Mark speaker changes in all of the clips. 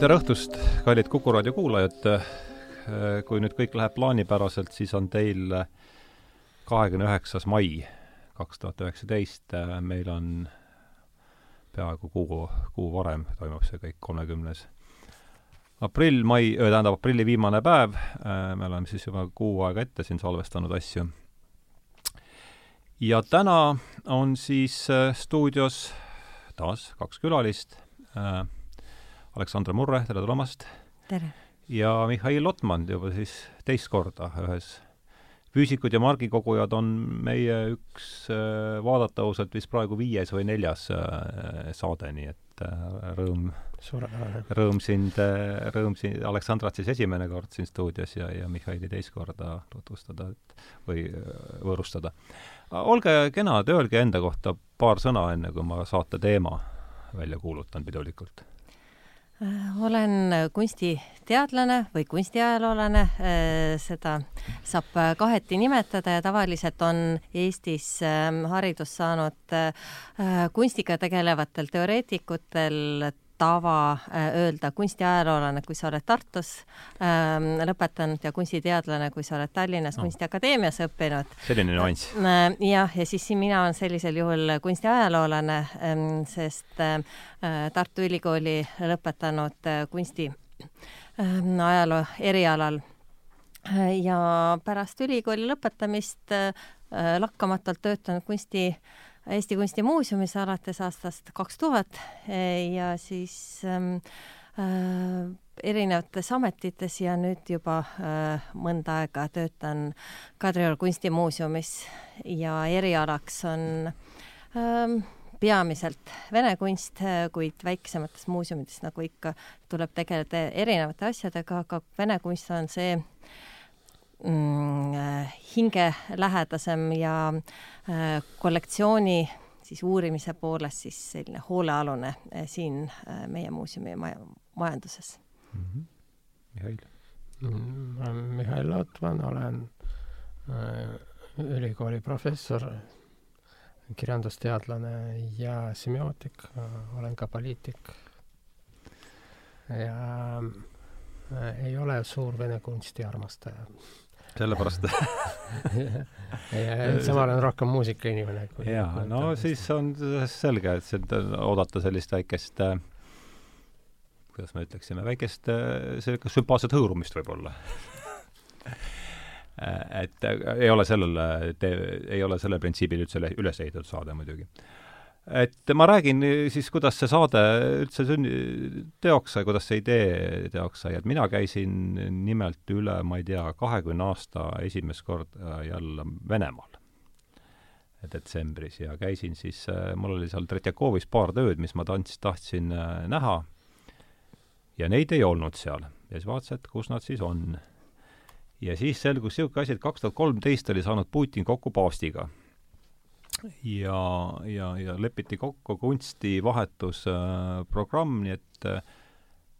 Speaker 1: tere õhtust, kallid Kuku raadio kuulajad. kui nüüd kõik läheb plaanipäraselt, siis on teil kahekümne üheksas mai kaks tuhat üheksateist, meil on peaaegu kuu, kuu varem toimub see kõik, kolmekümnes aprill, mai, tähendab aprilli viimane päev, me oleme siis juba kuu aega ette siin salvestanud asju. ja täna on siis stuudios taas kaks külalist äh,, Aleksandra Murre, tere tulemast!
Speaker 2: tere!
Speaker 1: ja Mihhail Lotman juba siis teist korda ühes füüsikud ja margikogujad on meie üks äh, vaadata ausalt vist praegu viies või neljas äh, saade, nii et äh, rõõm, rõõm sind, rõõm sind, Aleksandrat siis esimene kord siin stuudios ja, ja Mihhaili teist korda tutvustada et, või võõrustada. olge kenad, öelge enda kohta paar sõna, enne kui ma saate teema välja kuulutan pidulikult
Speaker 2: olen kunstiteadlane või kunstiajaloolane, äh, seda saab kaheti nimetada ja tavaliselt on Eestis ähm, haridust saanud äh, kunstiga tegelevatel teoreetikutel tava äh, öelda kunstiajaloolane, kui sa oled Tartus ähm, lõpetanud ja kunstiteadlane, kui sa oled Tallinnas no. Kunstiakadeemias õppinud.
Speaker 1: selline nüanss
Speaker 2: äh,. jah, ja siis mina olen sellisel juhul kunstiajaloolane ähm,, sest äh, Tartu Ülikooli lõpetanud äh, kunsti äh, ajaloo erialal äh, ja pärast ülikooli lõpetamist äh, lakkamatult töötanud kunsti äh, Eesti Kunstimuuseumis alates aastast kaks tuhat ja siis ähm, äh, erinevates ametites ja nüüd juba äh, mõnda aega töötan Kadrioru kunstimuuseumis ja erialaks on ähm, peamiselt vene kunst, kuid väiksemates muuseumides, nagu ikka, tuleb tegeleda erinevate asjadega, aga vene kunst on see äh, hingelähedasem ja äh, kollektsiooni siis uurimise poolest siis selline hoolealune äh, siin äh, meie muuseumi maja, majanduses
Speaker 1: mm. -hmm. Mihhail
Speaker 3: mm,? ma olen Mihhail Lotman, olen äh, ülikooli professor, kirjandusteadlane ja semiootik, olen ka poliitik ja äh, ei ole suur vene kunsti armastaja
Speaker 1: sellepärast.
Speaker 3: Samal ajal rohkem muusikainimene.
Speaker 1: jaa, no siis on selge, et see, oodata sellist väikest äh, kuidas me ütleksime, väikest äh, sellist sümpaatset hõõrumist võib-olla. Et äh, ei ole sellele, ei ole sellel printsiibil üldse üles ehitatud saade muidugi et ma räägin siis, kuidas see saade üldse sünni-, teoks sai, kuidas see idee teoks sai, et mina käisin nimelt üle, ma ei tea, kahekümne aasta esimest korda jälle Venemaal detsembris ja käisin siis, mul oli seal Tretjakovis paar tööd, mis ma tants-, tahtsin äh, näha ja neid ei olnud seal. ja siis vaatasin, et kus nad siis on. ja siis selgus niisugune asi, et kaks tuhat kolmteist oli saanud Putin kokku paavstiga ja, ja, ja lepiti kokku kunstivahetusprogramm äh,, nii et äh,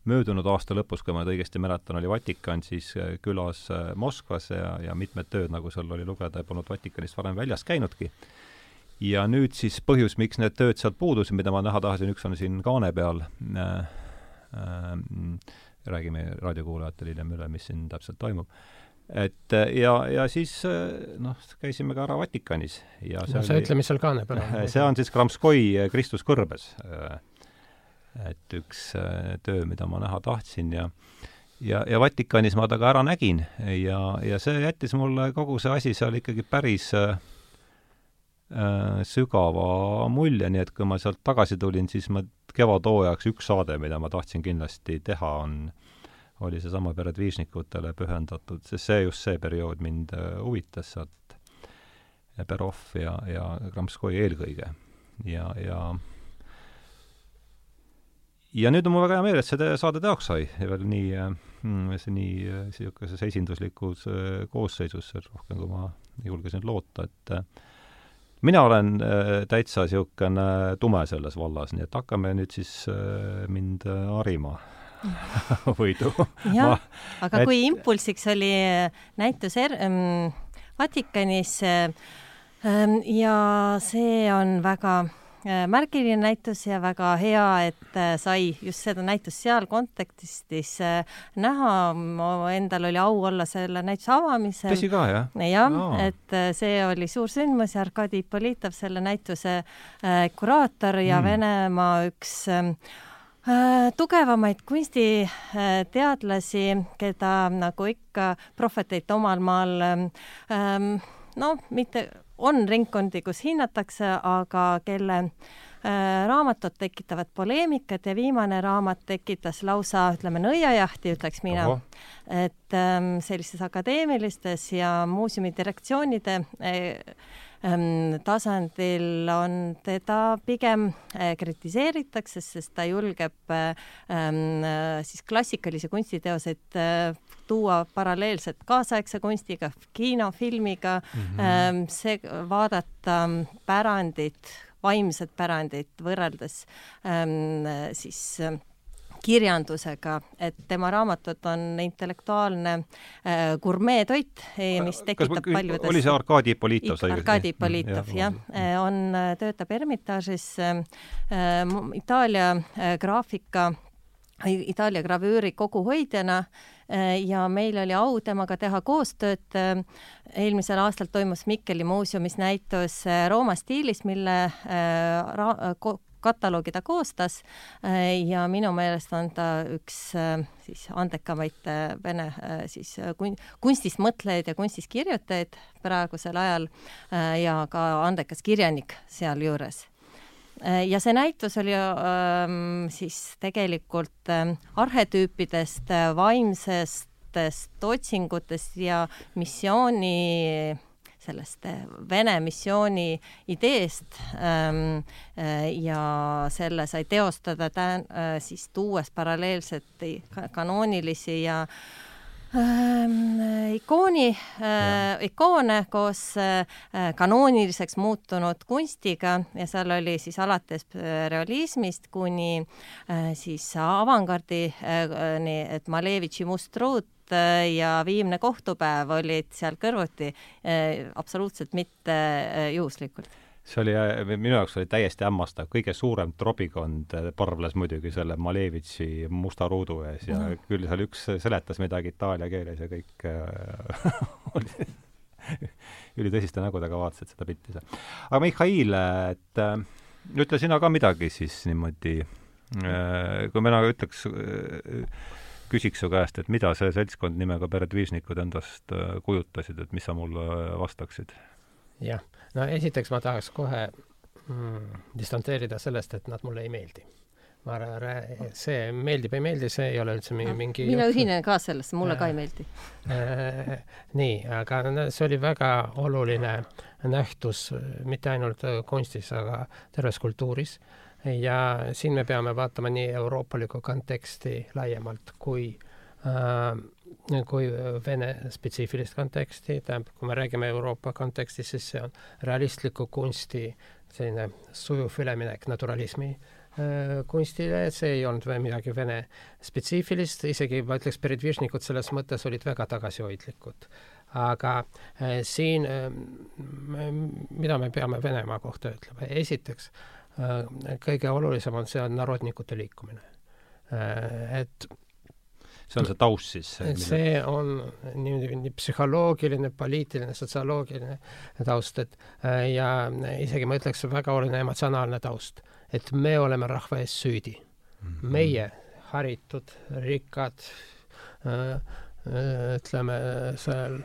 Speaker 1: möödunud aasta lõpus, kui ma nüüd õigesti mäletan, oli Vatikan siis äh, külas äh, Moskvas ja, ja mitmed tööd, nagu seal oli lugeda, polnud Vatikanist varem väljas käinudki. ja nüüd siis põhjus, miks need tööd sealt puudusid, mida ma näha tahtsin, üks on siin kaane peal äh,, äh, räägime raadiokuulajatele hiljem üle, mis siin täpselt toimub et ja, ja siis noh, käisime ka ära Vatikanis ja
Speaker 3: no sa ütle, mis seal kaane peal on.
Speaker 1: see on siis Kramskoi Kristus kõrbes. et üks töö, mida ma näha tahtsin ja ja, ja Vatikanis ma ta ka ära nägin ja, ja see jättis mulle kogu see asi seal ikkagi päris äh, sügava mulje, nii et kui ma sealt tagasi tulin, siis ma kevadhooajaks üks saade, mida ma tahtsin kindlasti teha, on oli seesama Peredvižnikutele pühendatud, sest see, just see periood mind äh, huvitas sealt, Perov ja, ja Kramskoi eelkõige. ja, ja ja nüüd on mul väga hea meel, et see saade teoks sai ja veel nii, äh, mm, see nii niisuguses äh, esinduslikus koosseisus, rohkem kui ma julgesin loota, et mina olen täitsa niisugune tume selles vallas, nii et hakkame nüüd siis mind harima võidu.
Speaker 2: jah, aga et... kui impulsiks oli äh, näitus er, ähm, Vatikanis äh, ja see on väga märgiline näitus ja väga hea, et sai just seda näitust seal kontekstis näha. Endal oli au olla selle näituse avamisel.
Speaker 1: tõsi ka, jah?
Speaker 2: jah no., et see oli suur sündmus ja Arkadi Ippolitov, selle näituse kuraator ja mm. Venemaa üks tugevamaid kunstiteadlasi, keda nagu ikka prohveteid omal maal ähm, no mitte, on ringkondi, kus hinnatakse, aga kelle äh, raamatud tekitavad poleemikat ja viimane raamat tekitas lausa, ütleme, nõiajahti, ütleks mina. et ähm, sellistes akadeemilistes ja muuseumi direktsioonide äh, tasandil on teda pigem äh, kritiseeritakse, sest ta julgeb ähm, äh, siis klassikalisi kunstiteoseid äh, tuua paralleelselt kaasaegse kunstiga, kinofilmiga mm, -hmm. see, vaadata pärandit, vaimset pärandit võrreldes ähm, siis kirjandusega, et tema raamatud on intellektuaalne äh, gurmeetoit, mis tekitab
Speaker 1: Kas, paljudes oli see Arkadi Ippolitov
Speaker 2: Arkadi Ippolitov jah ja,, on, töötab Ermitaažis äh, Itaalia äh, graafika Itaalia gravüüri koguhoidjana äh, ja meil oli au temaga teha koostööd. Äh, eelmisel aastal toimus Mikkeli muuseumis näitus äh, Rooma stiilis, mille kataloogi ta koostas ja minu meelest on ta üks siis andekamaid vene siis kunstist mõtlejaid ja kunstist kirjutajaid praegusel ajal ja ka andekas kirjanik sealjuures. Äh, ja see näitus oli ähm, siis tegelikult ähm, arhetüüpidest, äh, vaimsestest otsingutest ja missiooni sellest äh, Vene missiooni ideest ähm, ja selle sai teostada tä-, siis tuues paralleelselt kanoonilisi ja äh, äh, ikooni äh,, ikoone koos äh, kanooniliseks muutunud kunstiga ja seal oli siis alates äh, realismist kuni äh, siis avangardini äh,, et Malevitši Must truut äh, ja Viimne kohtupäev olid seal kõrvuti äh, absoluutselt mitte äh, juhuslikult
Speaker 1: see oli, äh, minu jaoks oli täiesti hämmastav, kõige suurem trobikond äh, parvles muidugi selle Malevitši musta ruudu ees ja mm. küll seal üks seletas midagi itaalia keeles ja kõik äh, oli ülitõsiste nägudega vaatasid seda pilti seal. aga Mihhail, et äh, ütle sina ka midagi siis niimoodi äh,, kui mina ütleks äh, küsiks su käest, et mida see seltskond nimega Peredvižnikud endast kujutasid, et mis sa mulle vastaksid?
Speaker 3: jah no esiteks ma tahaks kohe mm, distantseerida sellest, et nad mulle ei meeldi. ma arvan, see meeldib, ei meeldi, see ei ole üldse mingi, mingi
Speaker 2: mina ühinen ka sellesse, mulle ka ei meeldi
Speaker 3: äh, nii, aga see oli väga oluline nähtus mitte ainult kunstis, aga terves kultuuris ja siin me peame vaatama nii euroopalikku konteksti laiemalt kui äh, kui Vene spetsiifilist konteksti, tähendab, kui me räägime Euroopa kontekstis, siis see on realistliku kunsti selline sujuv üleminek naturalismi äh, kunstile, see ei olnud midagi vene spetsiifilist, isegi ma ütleks, peredvižnikud selles mõttes olid väga tagasihoidlikud. aga äh, siin äh,, mida me peame Venemaa kohta ütlema, esiteks kõige olulisem on see on narodnikute liikumine äh,. et
Speaker 1: see on see taust siis?
Speaker 3: see on niimoodi nii psühholoogiline, poliitiline, sotsioloogiline taust, et äh, ja isegi ma ütleks, väga oluline emotsionaalne taust, et me oleme rahva ees süüdi mm. -hmm. meie, haritud, rikkad, äh, äh, ütleme seal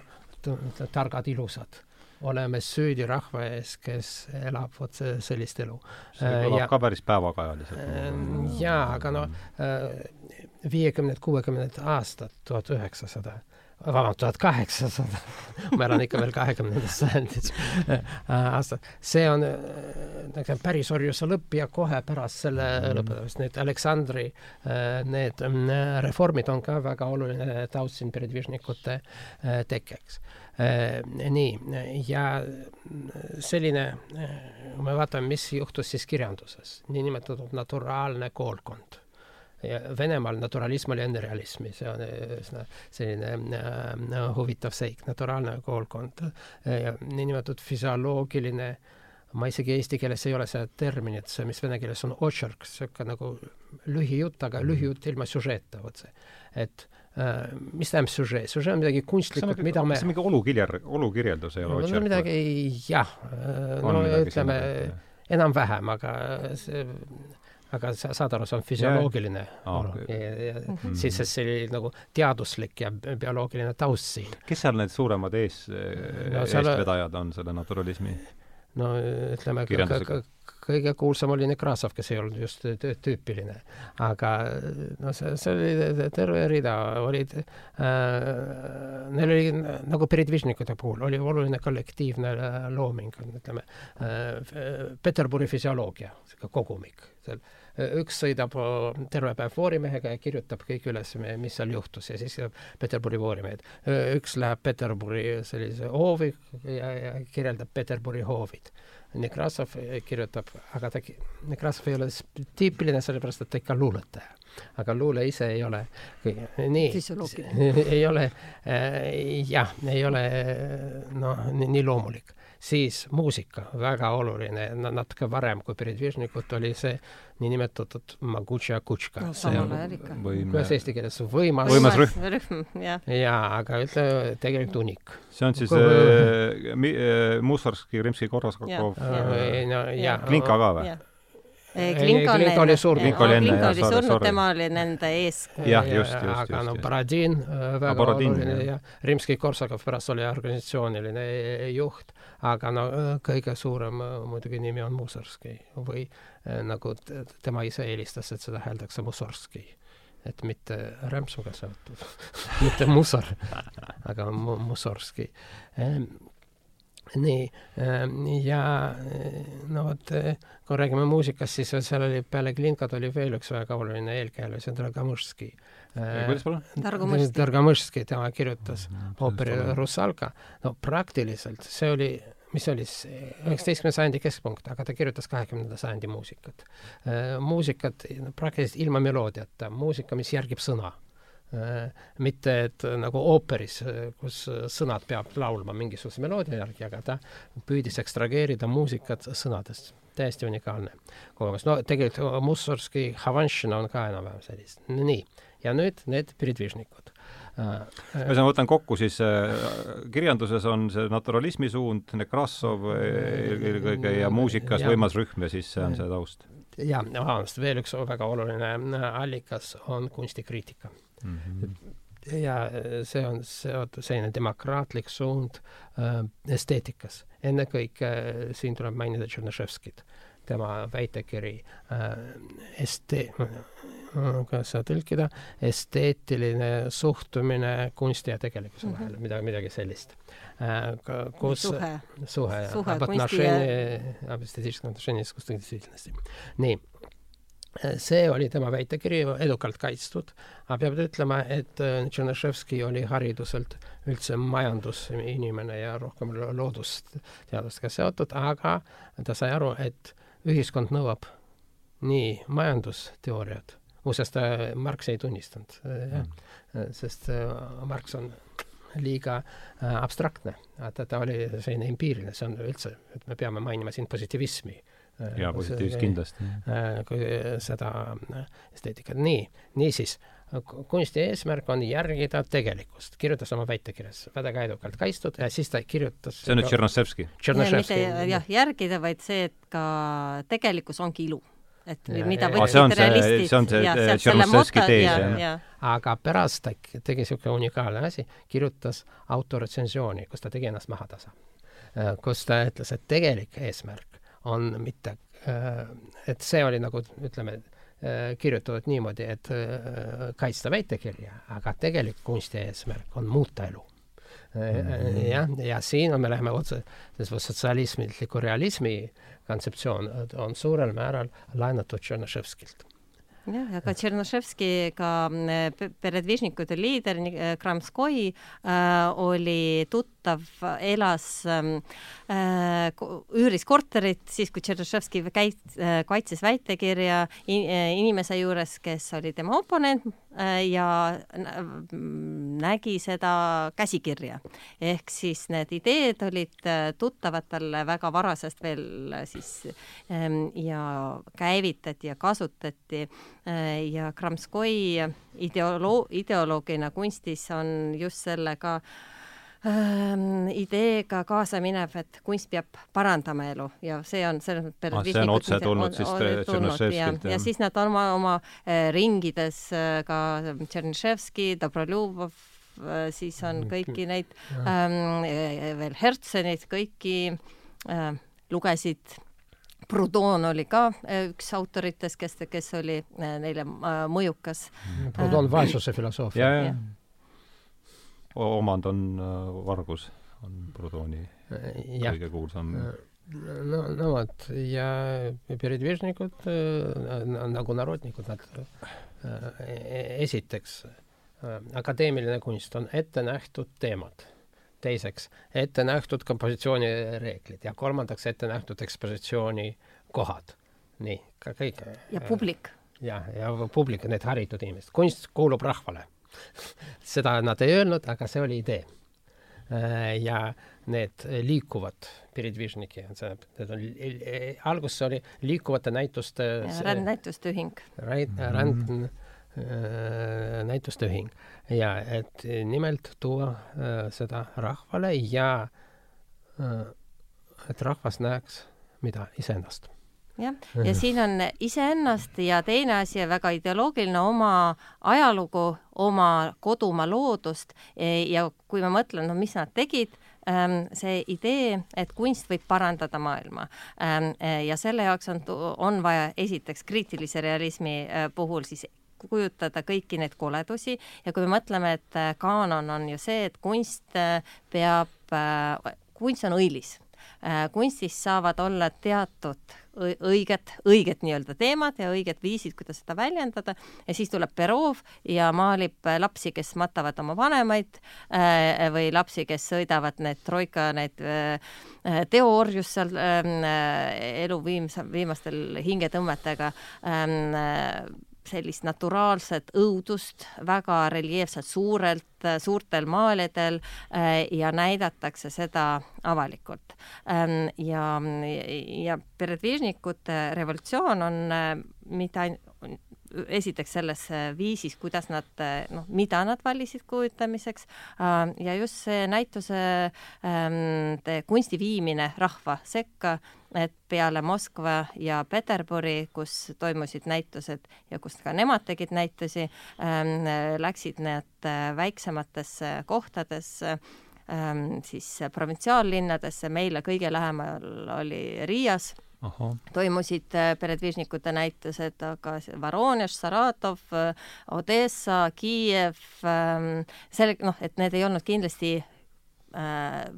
Speaker 3: targad, ilusad oleme süüdi rahva ees, kes elab vot sellist elu.
Speaker 1: see kõlab ja, ka päris päevakajaliselt.
Speaker 3: jaa, aga no viiekümned, kuuekümned aastad, tuhat üheksasada, vabandust, tuhat kaheksasada, ma elan ikka veel kahekümnendas sajandis aastat, see on nagu pärisorjuse lõpp ja kohe pärast selle mm. lõpetamist, need Aleksandri äh, need reformid on ka väga oluline taust siin peredvižnikute äh, tekkeks. Nii, ja selline, kui me vaatame, mis juhtus siis kirjanduses, niinimetatud naturaalne koolkond. Ja Venemaal naturalism oli enne realismi, see on üsna selline äh, huvitav seik, naturaalne koolkond. Ja niinimetatud füsioloogiline ma isegi eesti keeles ei ole seda terminit, see, mis vene keeles on otsark, niisugune nagu lühijutt, aga lühijutt ilma süžeeta, vot see. et äh, mis tähendab süžee? süžee on midagi kunstlikku, mida me
Speaker 1: see on mingi olukirjer, olukirjeldus ei ole
Speaker 3: no, no midagi jah, no ütleme enam-vähem, aga see aga sa saad aru, see on füsioloogiline
Speaker 1: olu
Speaker 3: ja, ja mm -hmm. siis see oli nagu teaduslik ja bioloogiline taust siin.
Speaker 1: kes seal need suuremad ees no,, eestvedajad on selle naturalismi?
Speaker 3: No ütleme, kõige kuulsam oli Nekrasov, kes ei olnud just tüüpiline. aga no see, see oli terve rida, olid äh,, neil oli nagu peredvižnikute puhul oli oluline kollektiivne looming, ütleme äh,, Peterburi füsioloogia, niisugune kogumik seal üks sõidab terve päev voorimehega ja kirjutab kõik üles, mis seal juhtus ja siis Peterburi voorimehed. üks läheb Peterburi sellise hoovi ja, ja kirjeldab Peterburi hoovid. Nekrasov kirjutab, aga ta, Nekrasov ei ole tüüpiline, sellepärast et ta ikka luuletaja aga luule ise ei ole nii, ei ole äh, jah, ei ole noh, nii loomulik siis muusika, väga oluline, natuke varem kui Peredvižnikut oli see niinimetatud Magutša Kutška
Speaker 2: no,.
Speaker 3: kuidas eesti keeles, võimas
Speaker 1: võimas rühm.
Speaker 2: rühm,
Speaker 3: jaa, aga ütle tegelikult unik.
Speaker 1: see on siis äh, mi, äh, Mussorgski, Rimski-Korsakov
Speaker 3: no jaa.
Speaker 1: Klinka ka või?
Speaker 3: Klinka oli surnud.
Speaker 2: Klinka oli enne, oli surnud, tema oli nende eeskuju.
Speaker 1: jah, just, just, just.
Speaker 3: aga no Borodin, väga Borodin, oluline ja Rimski-Korsakov pärast oli organisatsiooniline juht aga no kõige suurem muidugi nimi on Mussorgski või nagu tema ise eelistas, et seda hääldakse Mussorgski. et mitte rämpsuga seotud mitte Mussor, aga Mussorgski nii, ja no vot, kui räägime muusikast, siis seal oli peale Klinkat oli veel üks väga oluline eelkäija, see on Dragamõžski.
Speaker 1: kuidas palun?
Speaker 3: Dragamõžski, tema kirjutas ooperi Russalka. no praktiliselt see oli mis oli siis üheksateistkümnenda sajandi keskpunkt, aga ta kirjutas kahekümnenda sajandi muusikat. Äh, muusikat praktiliselt ilma meloodiata, muusika, mis järgib sõna. Äh, mitte et nagu ooperis, kus sõnad peab laulma mingisuguse meloodia järgi, aga ta püüdis ekstrageerida muusikat sõnadest. täiesti unikaalne kogemus. no tegelikult Mussorgski Havanšina on ka enam-vähem sellist. nii, ja nüüd need pridvižnikud
Speaker 1: ühesõnaga, võtan kokku siis äh, kirjanduses on see naturalismi suund, Nekrassov eelkõige ja muusikas ja. võimas rühm ja siis see on see taust.
Speaker 3: ja, vabandust, veel üks väga oluline äh, allikas on kunstikriitika mm. -hmm. ja eh, see on seotud selline demokraatlik suund äh, esteetikas. ennekõike äh, siin tuleb mainida Tšernoševskit, tema väitekiri äh, este-, mm, kuidas seda tõlkida, esteetiline suhtumine kunsti ja tegelikkuse mhm. vahel mm -hmm., midagi, midagi sellist
Speaker 2: äh,. kus suhe,
Speaker 3: suhe,
Speaker 2: suhe,
Speaker 3: ja, kunsti ja... nii see oli tema väitekiri edukalt kaitstud, aga peab ütlema, et äh, Tšernoševski oli hariduselt üldse majandusinimene ja rohkem loodusteadustega seotud, aga ta sai aru, et ühiskond nõuab nii majandusteooriat muuseas, ta, Marx ei tunnistanud mm., sest äh, Marx on liiga äh, abstraktne, ta, ta oli selline empiiriline, see on üldse, et me peame mainima siin positiivismi.
Speaker 1: Äh, jaa, positiivist kindlasti.
Speaker 3: kui seda esteetikat, nii, niisiis, kunsti eesmärk on järgida tegelikkust, kirjutas oma väitekirjas, väga edukalt kaitstud ja siis ta kirjutas
Speaker 1: see on nüüd Tšernoševski?
Speaker 2: jah, järgida, vaid see, et ka tegelikkus ongi ilu et ja, mida võtsid realistid.
Speaker 1: see on see Tšernoševski tees, jah ja.?
Speaker 3: aga pärast ta tegi niisugune unikaalne asi, kirjutas autoretsensiooni, kus ta tegi ennast mahatasa. Äh, kus ta ütles, et tegelik eesmärk on mitte, äh, et see oli nagu ütleme, äh, kirjutatud niimoodi, et kaitsta väitekirja, aga tegelik kunsti eesmärk on muuta elu mm. jah, ja siin on, me läheme otse, sotsialismiliku realismi kontseptsioon on suurel määral laenatud Tšernoševskilt
Speaker 2: jah, aga Tšernoševski ka mm, peredvižnikute liider äh, Kramskoi äh, oli tuttav, elas ähm, äh,, üüris korterit siis, kui Tšernoševski käit- äh,, kaitses väitekirja in, äh, inimese juures, kes oli tema oponent ja nägi seda käsikirja. ehk siis need ideed olid tuttavad talle väga varasest veel siis ähm, ja käivitati ja kasutati ja Kramskoi ideolo-, ideoloogina kunstis on just sellega äh, ähm, ideega kaasa minev, et kunst peab parandama elu ja see on selles mõttes
Speaker 1: ah, see on otse tulnud siis Tšernoševskilt,
Speaker 2: jah? ja siis nad oma, oma ringides ka Tšerniševski, Dobroljubov äh,, siis on mm, kõiki neid ähm, veel Hertsenit, kõiki äh, lugesid Proudhon oli ka üks autoritest, kes, kes oli neile mõjukas.
Speaker 3: Proudhon vaesuse filosoofia
Speaker 1: ja, ja omand on äh, vargus, on Proudhoni kõige kuulsam
Speaker 3: no, no vot, ja передвижnikud äh, nagu narodnikud, nad äh, esiteks, akadeemiline kunst on ette nähtud teemad, teiseks ette nähtud kompositsioonireeglid ja kolmandaks ette nähtud ekspositsiooni kohad. nii, ka kõik.
Speaker 2: ja publik.
Speaker 3: ja, ja publik, need haritud inimesed, kunst kuulub rahvale seda nad ei öelnud, aga see oli idee. Äh, ja need liikuvad peredvižniki, need on, alguses oli liikuvate näituste
Speaker 2: rändnäituste ühing.
Speaker 3: ränd, mhm. äh, näituste ühing ja et nimelt tuua äh, seda rahvale ja et rahvas näeks, mida iseennast
Speaker 2: jah, ja siin on iseennast ja teine asi on väga ideoloogiline oma ajalugu, oma kodumaa loodust. E, ja kui ma mõtlen, no mis nad tegid, ähm, see idee, et kunst võib parandada maailma ähm, e, ja selle jaoks on, on vaja esiteks kriitilise realismi e, puhul siis kujutada kõiki neid koledusi. Ja kui me mõtleme, et kaanon on ju see, et kunst peab, kunst on õilis. Äh, kunstis saavad olla teatud õiged, õiged nii-öelda teemad ja õiged viisid, kuidas seda väljendada. Ja siis tuleb Perov ja maalib lapsi, kes matavad oma vanemaid äh, või lapsi, kes sõidavad need troika, need äh, teoorjus seal ähm, elu viimse, viimastel hingetõmmetega ähm, sellist naturaalset õudust väga reljeefselt suurelt, suurtel maalidel äh, ja näidatakse seda avalikult. Ähm, ja, ja Peredvižnikute revolutsioon on äh, mitte ainult esiteks selles viisis, kuidas nad, noh, mida nad valisid kujutamiseks äh, ja just see näituse ähm, kunsti viimine rahva sekka et peale Moskva ja Peterburi, kus toimusid näitused ja kus ka nemad tegid näitusi ähm,, läksid need äh, väiksematesse kohtadesse ähm,, siis provintsiaallinnadesse, meile kõige lähemal oli Riias. Toimusid äh, peredvižnikute näitused, aga Voronež, Saratov, äh, Odessa, Kiiev, ähm, selle, noh, et need ei olnud kindlasti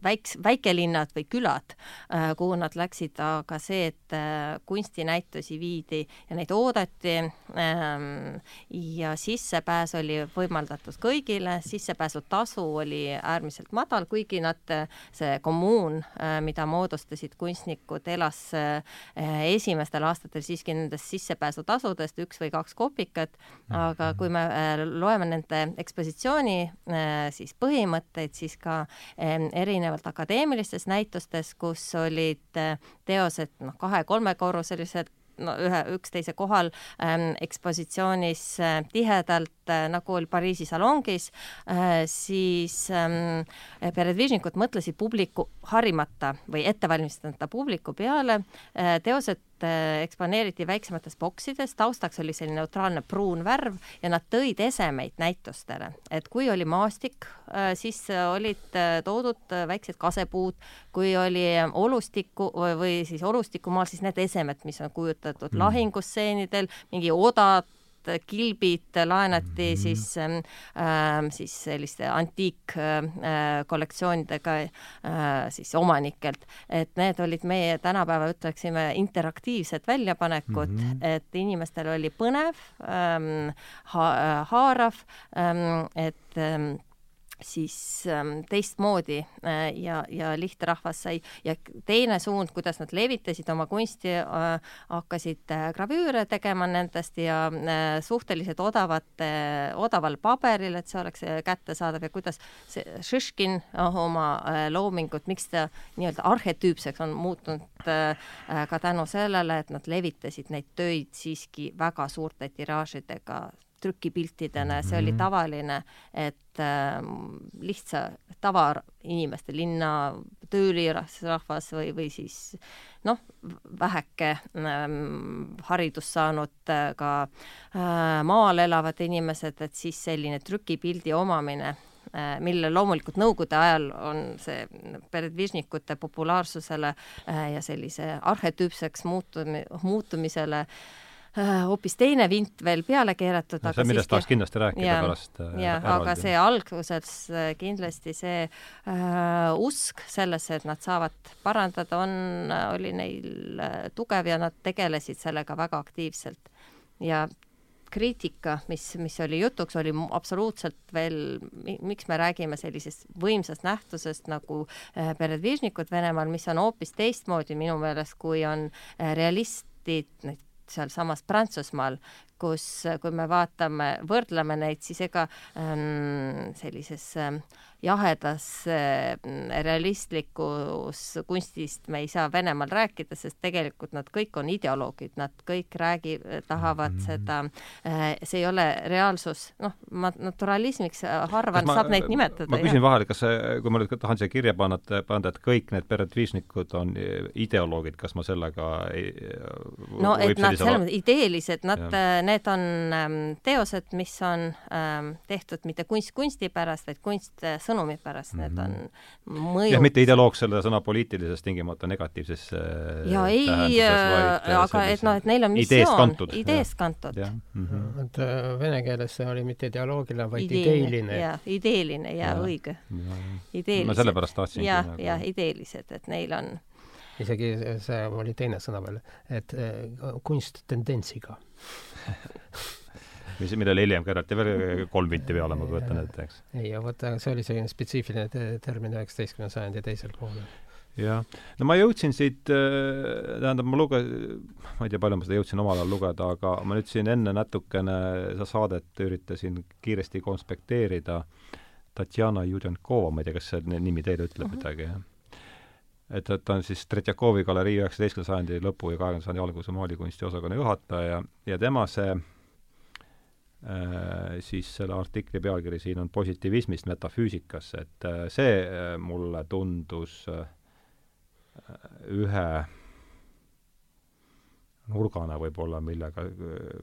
Speaker 2: väiks-, väikelinnad või külad, äh, kuhu nad läksid, aga see, et äh, kunstinäitusi viidi ja neid oodati ähm, ja sissepääs oli võimaldatud kõigile, sissepääsutasu oli äärmiselt madal, kuigi nad, see kommuun, mida moodustasid kunstnikud, elas esimestel aastatel siiski nendest sissepääsutasudest üks või kaks kopikat, aga kui me loeme nende ekspositsiooni siis põhimõtteid, siis ka erinevalt akadeemilistest näitustest, kus olid äh, teosed noh, kahe-kolmekorruselised, no ühe, üksteise kohal ähm, ekspositsioonis äh, tihedalt äh,, nagu oli Pariisi salongis äh,, siis ähm, peredvižnikud mõtlesid publiku harimata või ettevalmistamata publiku peale äh,, teosed eksponeeriti väiksemates boksides, taustaks oli selline neutraalne pruun värv ja nad tõid esemeid näitustele, et kui oli maastik, äh, siis olid äh, toodud väiksed kasepuud, kui oli olustikku või, või siis olustikumaal, siis need esemed, mis on kujutatud mm. lahingusseenidel, mingi odad, kilbid laenati mm -hmm. siis ähm, siis selliste antiikkollektsioonidega äh, äh, siis omanikelt, et need olid meie tänapäeva, ütleksime, interaktiivsed väljapanekud mm, -hmm. et inimestel oli põnev ähm,, ha haarav ähm,, et ähm, siis ähm, teistmoodi äh, ja, ja lihtrahvas sai ja teine suund, kuidas nad levitasid oma kunsti äh,, hakkasid äh, gravüüre tegema nendest ja äh, suhteliselt odavate, odaval paberil, et see oleks äh, kättesaadav ja kuidas see Šiškin äh, oma äh, loomingut, miks ta nii-öelda arhetüüpseks on muutunud äh, äh, ka tänu sellele, et nad levitasid neid töid siiski väga suurte tiraažidega trükipiltidena, see oli mhm. tavaline, et äh, lihtsa tavainimeste, linna töölirahvas või, või siis noh, väheke ähm, haridust saanud äh, ka äh, maal elavad inimesed, et siis selline trükipildi omamine äh, mille loomulikult Nõukogude ajal on see peredvižnikute populaarsusele äh, ja sellise arhetüüpseks muutumi-, muutumisele Äh, hoopis teine vint veel peale keeratud
Speaker 1: no,. see, millest tahaks kindlasti rääkida ja, pärast
Speaker 2: äh,. jah, aga see alguses äh, kindlasti see äh, usk sellesse, et nad saavad parandada, on, äh, oli neil äh, tugev ja nad tegelesid sellega väga aktiivselt. ja kriitika, mis, mis oli jutuks, oli absoluutselt veel, miks me räägime sellisest võimsast nähtusest nagu äh, peredvižnikud Venemaal, mis on hoopis teistmoodi minu meelest, kui on äh, realistid, need sealsamas Prantsusmaal, kus, kui me vaatame, võrdleme neid, siis ega ähm, sellises ähm, jahedas realistlikus kunstist me ei saa Venemaal rääkida, sest tegelikult nad kõik on ideoloogid, nad kõik räägi-, tahavad mm -hmm. seda, äh, see ei ole reaalsus, noh, ma naturalismiks harva ma, saab neid nimetada.
Speaker 1: ma küsin vahele, kas kui ma nüüd tahan siia kirja panna, panna, et kõik need peredviisnikud on ideoloogid, kas ma sellega ei
Speaker 2: no et nad selles mõttes ideelised, nad, need on ähm, teosed, mis on ähm, tehtud mitte kunst kunsti pärast, vaid kunst sõnumi pärast, need on mhm. mõjud.
Speaker 1: jah, mitte ideoloog selle sõna poliitilises tingimata negatiivses
Speaker 2: ja ei, äh, aga et noh, et neil on missioon, ideest kantud.
Speaker 3: Mm -hmm. et äh, vene keeles see oli mitte ideoloogiline, vaid ideeline.
Speaker 2: jah, ideeline ja, ja õige.
Speaker 1: ma sellepärast tahtsingi.
Speaker 2: jah, jah, ideelised, et neil on
Speaker 3: isegi see oli teine sõna veel, et kunst tendentsiga
Speaker 1: mis, millele hiljem keerati veel kolm vinti peale, ma kujutan ette, eks.
Speaker 3: ei, aga vot see oli selline spetsiifiline te termin üheksateistkümnenda sajandi teisel poolel.
Speaker 1: jah, no ma jõudsin siit, äh, tähendab, ma luge-, ma ei tea, palju ma seda jõudsin omal ajal lugeda, aga ma nüüd siin enne natukene seda saadet üritasin kiiresti konspekteerida Tatjana Judjankova, ma ei tea, kas see nimi teile ütleb uh mhm. -huh. midagi, jah? et, et ta on siis Tretjakovi galerii üheksateistkümnenda sajandi lõpu ja kahekümnenda sajandi alguse maalikunsti osakonna juhataja ja tema see siis selle artikli pealkiri siin on positiivismist metafüüsikasse, et äh, see äh, mulle tundus ühe nurgana võib-olla, millega,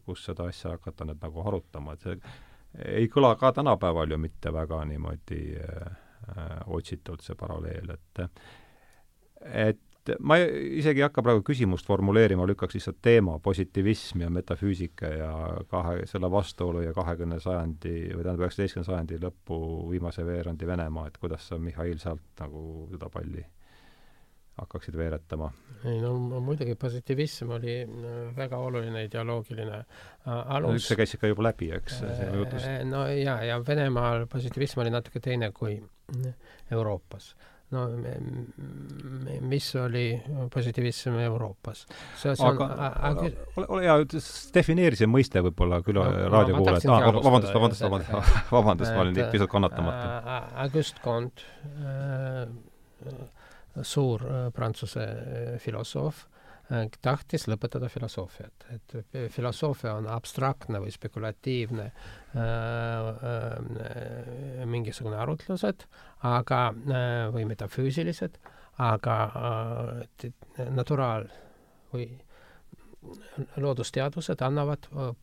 Speaker 1: kus seda asja hakata nüüd nagu arutama, et see ei kõla ka tänapäeval ju mitte väga niimoodi äh, otsitult, see paralleel, et et ma isegi ei hakka praegu küsimust formuleerima, lükkaks lihtsalt teema, positiivism ja metafüüsika ja kahe, selle vastuolu ja kahekümne sajandi või tähendab, üheksateistkümnenda sajandi lõpu viimase veerandi Venemaa, et kuidas sa, Mihhail, sealt nagu seda palli hakkaksid veeretama?
Speaker 3: ei no muidugi positiivism oli väga oluline ideoloogiline alus no,.
Speaker 1: see käis ikka juba läbi, eks, sinu jutust?
Speaker 3: no jaa, ja Venemaal positiivism oli natuke teine kui Euroopas no mis oli positiivism Euroopas.
Speaker 1: aga, aga ole, ole hea, defineeri see mõiste võib-olla küll no, raadiokuulajad ah,, vabandust, vabandust, vabandust, vabandust, ma olin pisut kannatamatu.
Speaker 3: Äh, Auguste Comte, äh, suur äh, prantsuse filosoof tahtis lõpetada filosoofiat, et filosoofia on abstraktne või spekulatiivne äh, äh, mingisugune arutlused, aga äh, või metafüüsilised, aga äh, naturaal- või loodusteadused annavad äh,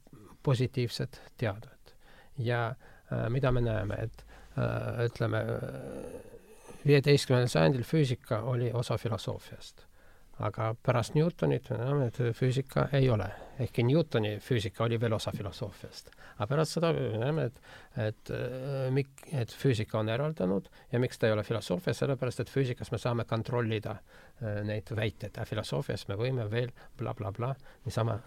Speaker 3: positiivset teadet. ja äh, mida me näeme, et äh, ütleme, viieteistkümnendal sajandil füüsika oli osa filosoofiast aga pärast Newtonit me näeme, et füüsika ei ole. ehkki Newtoni füüsika oli veel osa filosoofiast. aga pärast seda me näeme, et, et äh, mik-, et füüsika on eraldanud ja miks ta ei ole filosoofia, sellepärast et füüsikas me saame kontrollida äh, neid väiteid, aga filosoofias me võime veel blablabla bla, bla, niisama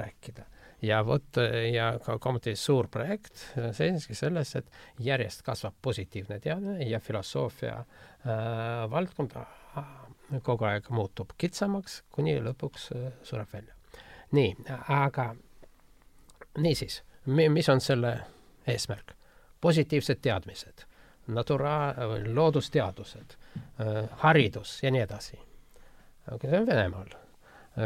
Speaker 3: rääkida. ja vot ja ka komitee suur projekt seiski selles, et järjest kasvab positiivne teadmine ja filosoofia äh, valdkond kogu aeg muutub kitsamaks, kuni lõpuks äh, sureb välja. nii, aga niisiis, mis on selle eesmärk? positiivsed teadmised, natura-, loodusteadused, äh, haridus ja nii edasi. aga see on Venemaal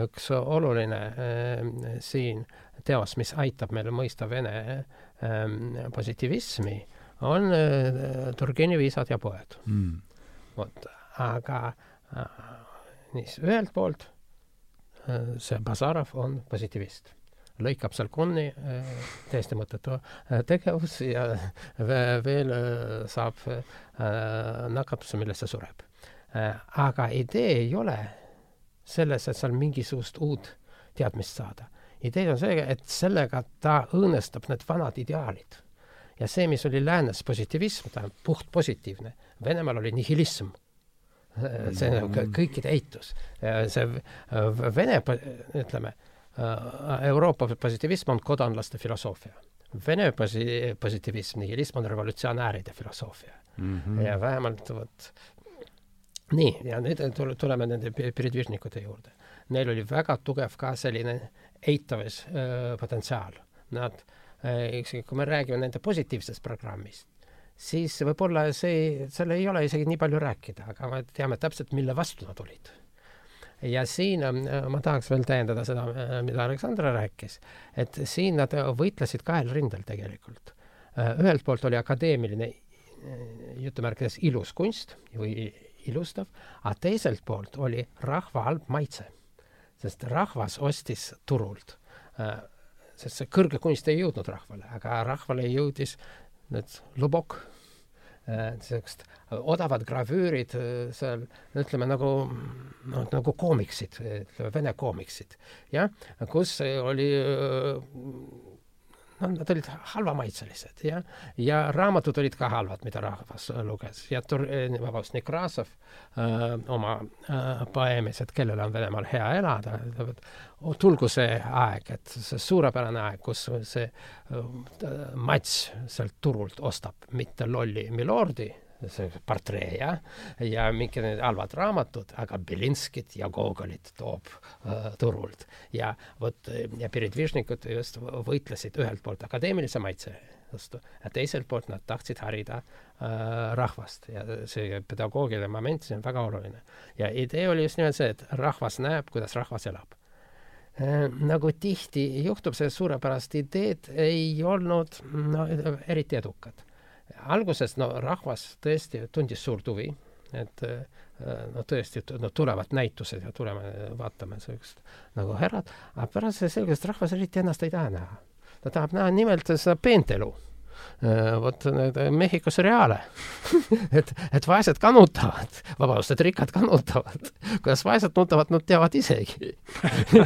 Speaker 3: üks oluline äh, siin teos, mis aitab meil mõista Vene äh, positiivismi, on äh, Turgenevi Isad ja poed mm.. vot, aga äh, niisiis, ühelt poolt äh, see Bazarov on positiivist lõikab seal konni äh,, täiesti mõttetu äh, tegevus ja veel äh, saab äh, nakatuse, millest see sureb äh,. aga idee ei ole selles, et seal mingisugust uut teadmist saada. idee on see, et sellega ta õõnestab need vanad ideaalid. ja see, mis oli läänes positiivism, tähendab puht positiivne, Venemaal oli nihilism. See on mm. kõikide eitus. see Vene, ütleme, Euroopa positiivism on kodanlaste filosoofia. Vene posi-, positiivism, nihilism on revolutsionääride filosoofia mm. -hmm. ja vähemalt vot nii, ja nüüd tuleme nende piridvižnikute juurde. Neil oli väga tugev ka selline eitavuspotentsiaal. Nad, eks kui me räägime nende positiivsest programmist, siis võib-olla see, seal ei ole isegi nii palju rääkida, aga me teame täpselt, mille vastu nad olid. ja siin ma tahaks veel täiendada seda, mida Aleksandra rääkis, et siin nad võitlesid kahel rindel tegelikult. ühelt poolt oli akadeemiline jutumärkides ilus kunst või ilustav, aga teiselt poolt oli rahva halb maitse. sest rahvas ostis turult äh,, sest see kõrge kunst ei jõudnud rahvale, aga rahvale jõudis need lubok äh,, niisugused odavad gravüürid äh, seal, ütleme nagu noh, nagu koomiksid, ütleme vene koomiksid, jah, kus oli äh, no nad olid halvamaitselised, jah. ja raamatud olid ka halvad, mida rahvas luges ja Tur-, eh, vabandust, Nekrasov öö, äh, oma äh, poeemis, et kellel on Venemaal hea elada, ütleb, et tulgu see aeg, et see suurepärane aeg, kus see öö, mats sealt turult ostab mitte lolli milordi, portree, ja mingid need halvad raamatud, aga Belinskit ja Gogolit toob äh, turult. ja vot, ja Peredvižnikud just võitlesid ühelt poolt akadeemilise maitse vastu ja teiselt poolt nad tahtsid harida äh, rahvast ja see pedagoogiline moment, see on väga oluline. ja idee oli just nimelt see, et rahvas näeb, kuidas rahvas elab äh, nagu tihti juhtub, see suurepärast ideed ei olnud no eriti edukad alguses no rahvas tõesti tundis suurt huvi, et äh, no tõesti, no tulevad näitused ja tuleme vaatame sellist nagu härrad, aga pärast selgus, et rahvas eriti ennast ei taha näha. ta tahab näha nimelt seda peentelu Äh, vot need Mehhiko seriaale et, et vaesed ka nutavad, vabandust, et rikkad ka nutavad. kuidas vaesed nutavad, nad teavad isegi.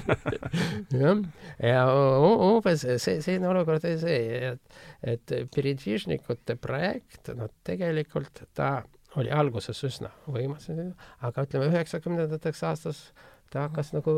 Speaker 3: Jah, ja umbes see, selline olukord oli see, et, et Peredvižnikute projekt, no tegelikult ta oli alguses üsna võimas, aga ütleme, üheksakümnendateks aastas ta hakkas nagu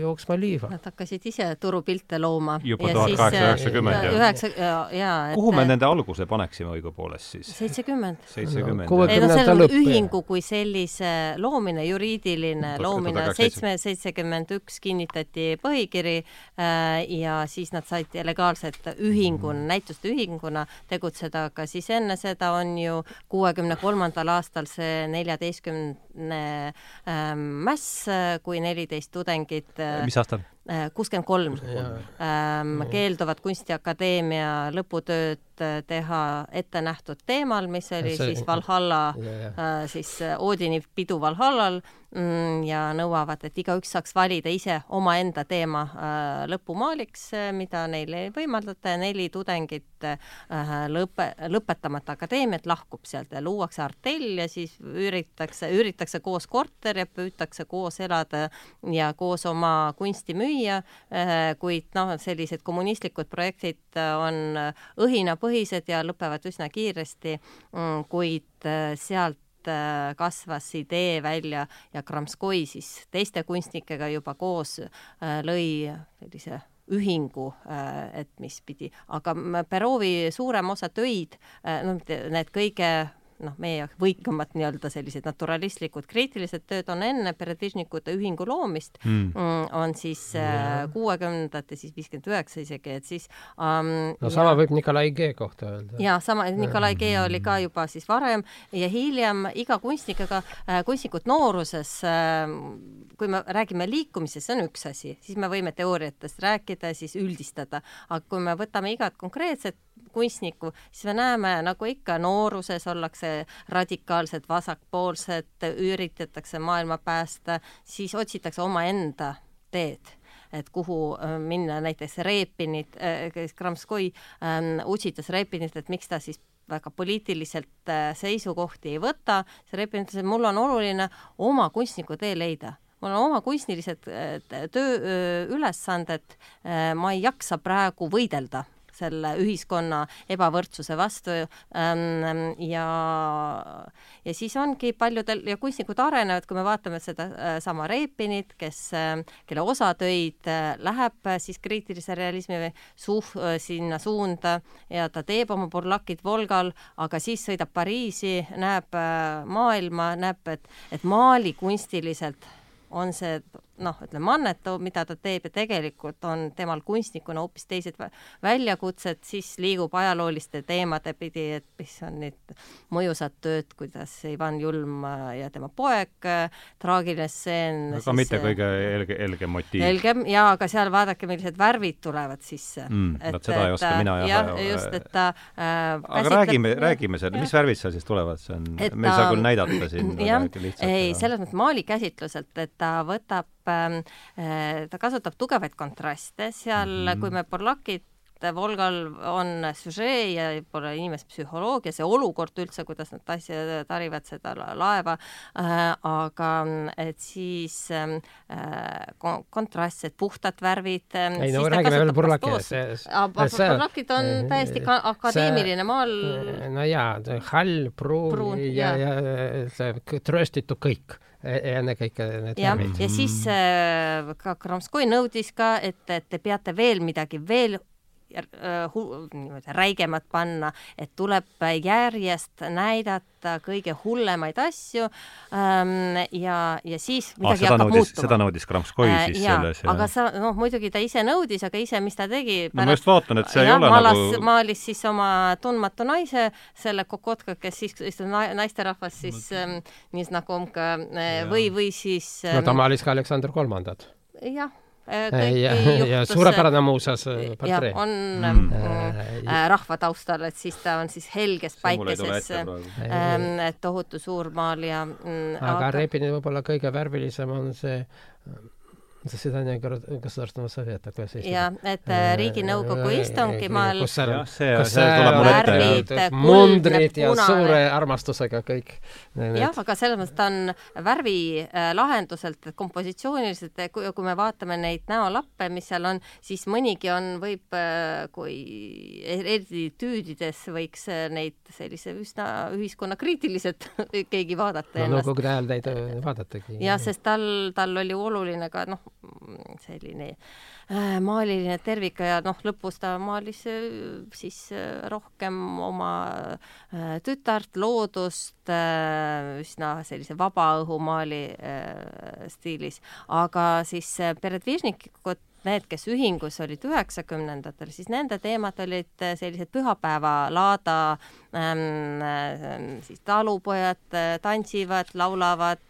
Speaker 3: jooksma liiva.
Speaker 2: Nad hakkasid ise turupilte looma.
Speaker 1: juba tuhat kaheksasada üheksakümmend,
Speaker 2: jah? üheksa, jaa.
Speaker 1: kuhu me nende alguse paneksime õigupoolest siis?
Speaker 2: seitsekümmend.
Speaker 1: seitsekümmend.
Speaker 2: ei no seal on ühingu kui sellise loomine, juriidiline loomine, seitsme, seitsekümmend üks kinnitati põhikiri äh, ja siis nad said legaalselt ühinguna mm., näituste ühinguna tegutseda, aga siis enne seda on ju kuuekümne kolmandal aastal see neljateistkümne ähm, mäss, kui neliteist tudengit.
Speaker 1: mis aastal?
Speaker 2: Äh, kuuskümmend kolm ähm, keelduvad Kunstiakadeemia lõputööd äh, teha ettenähtud teemal, mis oli see, siis Valhalla, äh, siis Oodini pidu Valhallal mm, ja nõuavad, et igaüks saaks valida ise omaenda teema lõpumaaliks, mida neile ei võimaldata ja neli tudengit lõpe, lõpetamata akadeemiat lahkub sealt ja luuakse artell ja siis üritatakse, üritatakse koos korter ja püütakse koos elada ja koos oma kunsti müüa äh, kuid noh, sellised kommunistlikud projektid äh, on äh, õhinapõhised ja lõpevad üsna kiiresti, mm, kuid sealt kasvas idee välja ja Kramskoi siis teiste kunstnikega juba koos lõi sellise ühingu, et mis pidi, aga Perovi suurem osa töid, no need kõige noh, meie võikamad nii-öelda sellised naturalistlikud kriitilised tööd on enne Peredvižnikute ühingu loomist mm., mm on siis äh, kuuekümnendate, siis viiskümmend üheksa isegi, et siis
Speaker 3: um, no sama ja, võib Nikolai G kohta öelda.
Speaker 2: jaa, sama, Nikolai G oli ka juba siis varem ja hiljem iga kunstnikega äh,, kunstnikud nooruses äh,, kui me räägime liikumisest, see on üks asi, siis me võime teooriatest rääkida ja siis üldistada, aga kui me võtame igat konkreetset kunstnikku, siis me näeme, nagu ikka nooruses ollakse radikaalsed vasakpoolsed, üritatakse maailma päästa, siis otsitakse omaenda teed et kuhu äh, minna, näiteks Repinit äh,, Kramskoi ähm, utsitas Repinit, et miks ta siis väga poliitiliselt äh, seisukohti ei võta, see Repin ütles, et mul on oluline oma kunstniku tee leida. Mul on oma kunstnilised töö, ülesanded, ma ei jaksa praegu võidelda selle ühiskonna ebavõrdsuse vastu ähm, ja, ja siis ongi paljudel ja kunstnikud arenevad, kui me vaatame seda äh, sama Repinit, kes äh,, kelle osa töid äh, läheb äh, siis kriitilise realismi suh- äh,, sinna suunda ja ta teeb oma burlakid Volgal, aga siis sõidab Pariisi, näeb äh, maailma, näeb, et, et maali kunstiliselt on see noh, ütleme annetu, mida ta teeb ja tegelikult on temal kunstnikuna hoopis teised väljakutsed, siis liigub ajalooliste teemade pidi, et mis on need mõjusad tööd, kuidas Ivan Julm ja tema poeg, traagiline stseen.
Speaker 1: aga siis, mitte kõige helge, helgem motiiv.
Speaker 2: helgem jaa, aga seal vaadake, millised värvid tulevad sisse
Speaker 1: mm,. vot seda ei oska mina
Speaker 2: jah. jah, just, et ta äh,
Speaker 1: aga räägime, räägime selle, mis värvid seal siis tulevad, see on, me ei saa küll näidata siin.
Speaker 2: jah, ei, selles mõttes maali käsitluselt, et ta võtab äh, ta kasutab tugevaid kontraste, seal mm -hmm. kui me Borlakit Volgal on süžee ja võib-olla inimese psühholoogia, see olukord üldse, kuidas nad tassi-, tarivad seda laeva äh,, aga et siis ähm, äh, kontrastsed, puhtad värvid
Speaker 3: äh,. ei no räägime veel Burlakist.
Speaker 2: Burlakid on täiesti ka akadeemiline, maal
Speaker 3: no jaa, hall, pruun, ja, ja, ja see trööstitu kõik ennekõike need
Speaker 2: jah, ja siis äh, ka Kramskoi nõudis ka, et, et te peate veel midagi veel niimoodi räigemat panna, et tuleb järjest näidata kõige hullemaid asju ähm, ja, ja siis midagi ah, hakkab nõudis, muutuma.
Speaker 1: seda nõudis Kramskoi äh, siis
Speaker 2: ja,
Speaker 1: selles.
Speaker 2: aga sa, noh, muidugi ta ise nõudis, aga ise, mis ta tegi?
Speaker 1: no ma just vaatan, et see ja, ei ole
Speaker 2: malas,
Speaker 1: nagu
Speaker 2: maalis siis oma tundmatu naise, selle Kokotka, kes siis istub naisterahvas siis ähm, Niznakomka äh, või, või siis
Speaker 3: ähm, no ta maalis ka Aleksander Kolmandat.
Speaker 2: jah
Speaker 3: Äh, ja, ja suurepärane muuseas äh, portree.
Speaker 2: on mm. äh, rahva taustal, et siis ta on siis helges päikeses ähm, tohutu suur maalija
Speaker 3: mm,. aga, aga Repini võib-olla kõige värvilisem on see заседание Государственного совета, kuidas
Speaker 2: eesti jah, et äh, Riiginõukogu istungimaal
Speaker 3: kus seal, kus seal tuleb mul ette mundrid ja suure armastusega kõik.
Speaker 2: jah, aga selles mõttes ta on värvilahenduselt, kompositsiooniliselt, kui, kui me vaatame neid näolappe, mis seal on, siis mõnigi on, võib, äh, kui eriti tüüdides võiks äh, neid sellise üsna ühiskonnakriitiliselt keegi vaadata
Speaker 3: no, ennast. nõukogude ajal neid vaadatagi.
Speaker 2: jah, sest tal, tal oli oluline ka noh, selline äh, maaliline tervik ja noh, lõpus ta maalis äh, siis äh, rohkem oma äh, tütart, loodust äh, üsna sellise vabaõhumaali äh, stiilis, aga siis äh, Peredvižnikut need, kes ühingus olid üheksakümnendatel, siis nende teemad olid sellised pühapäevalaada ähm, siis talupojad tantsivad, laulavad,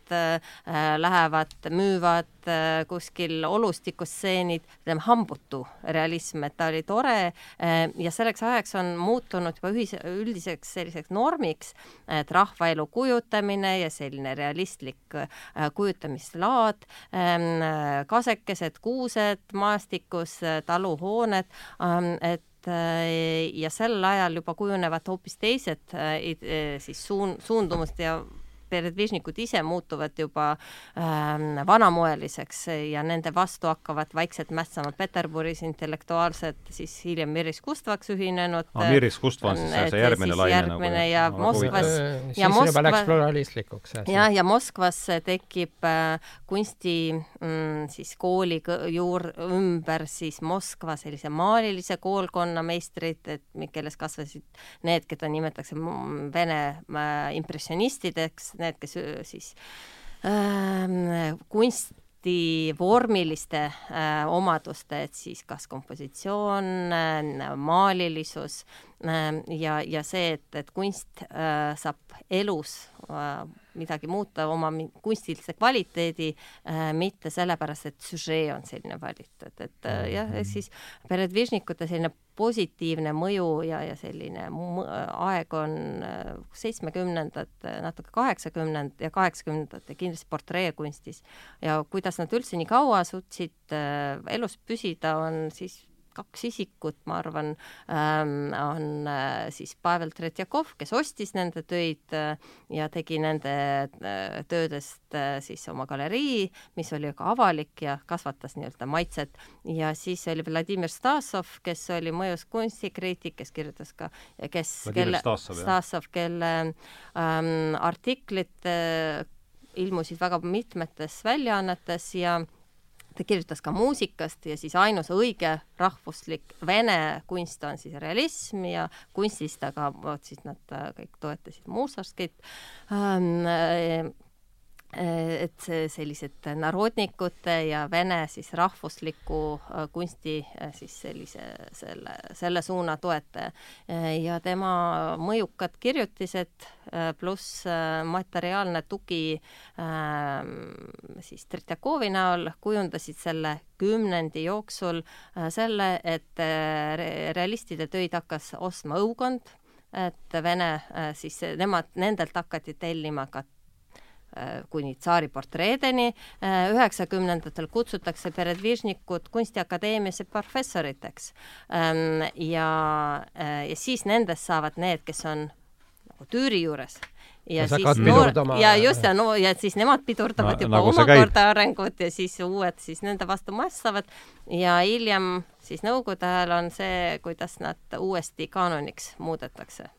Speaker 2: lähevad, müüvad äh, kuskil olustikustseenid, ütleme hambutu realism, et ta oli tore äh, ja selleks ajaks on muutunud juba ühise, üldiseks selliseks normiks, et rahvaelu kujutamine ja selline realistlik äh, kujutamislaad, ähm, kasekesed, kuused maastikus, taluhooned, ähm, et ja sel ajal juba kujunevad hoopis teised siis suun-, suundumust ja peredvižnikud ise muutuvad juba ähm, vanamoeliseks ja nende vastu hakkavad vaikselt mässama Peterburis intellektuaalsed, siis hiljem Miris Kustvaks ühinenud
Speaker 1: ah,. Miris Kustva on siis see järgmine laine
Speaker 2: järgmine nagu, ja Moskvas
Speaker 3: ja Moskva läks pluralistlikuks.
Speaker 2: jah, ja Moskvas tekib äh, kunsti mm, siis kooli juur-, ümber siis Moskva sellise maalilise koolkonna meistrid, et kelles kasvasid need, keda nimetatakse Vene äh, impressionistideks, need, kes siis äh, kunst vormiliste äh, omaduste, et siis kas kompositsioon äh,, maalilisus äh, ja, ja see, et, et kunst äh, saab elus äh, midagi muuta, oma kunstilise kvaliteedi äh,, mitte sellepärast, et süžee on selline valitud, et äh, jah, ehk siis peredvižnikute selline positiivne mõju ja, ja selline aeg on äh, seitsmekümnendad, natuke kaheksakümnend ja kaheksakümnendad ja kindlasti portreekunstis. ja kuidas nad üldse nii kaua suutsid elus püsida, on siis kaks isikut, ma arvan ähm,, on äh, siis Pavel Tretjakov, kes ostis nende töid äh, ja tegi nende äh, töödest siis oma galerii, mis oli ka avalik ja kasvatas nii-öelda maitset. Ja siis oli Vladimir Stasov, kes oli mõjus kunstikriitik, kes kirjutas ka, kes, kelle, Stasov, kelle ähm, artiklid äh, ilmusid väga mitmetes väljaannetes ja ta kirjutas ka muusikast ja siis ainus õige rahvuslik vene kunst on siis realism ja kunstist, aga vot siis nad äh, kõik toetasid Mussorgskit ähm, et see sellised narodnikute ja vene siis rahvusliku äh, kunsti äh, siis sellise, selle, selle suuna toetaja. ja tema mõjukad kirjutised äh, pluss materiaalne tugi siis Tretjakovi näol kujundasid selle kümnendi jooksul selle, et realistide töid hakkas ostma õukond, et Vene siis nemad, nendelt hakati tellima ka Äh, kuni tsaari portreedeni. Äh, üheksakümnendatel kutsutakse peredvižnikud kunstiakadeemiasse professoriteks. Ähm, ja, äh, ja siis nendest saavad need, kes on nagu tüüri juures. Ja, ja siis noor ja just ja no ja siis nemad pidurdavad no, juba nagu omakorda arengut ja siis uued siis nende vastu massavad. Ja hiljem siis nõukogude ajal on see, kuidas nad uuesti kaanoniks muudetakse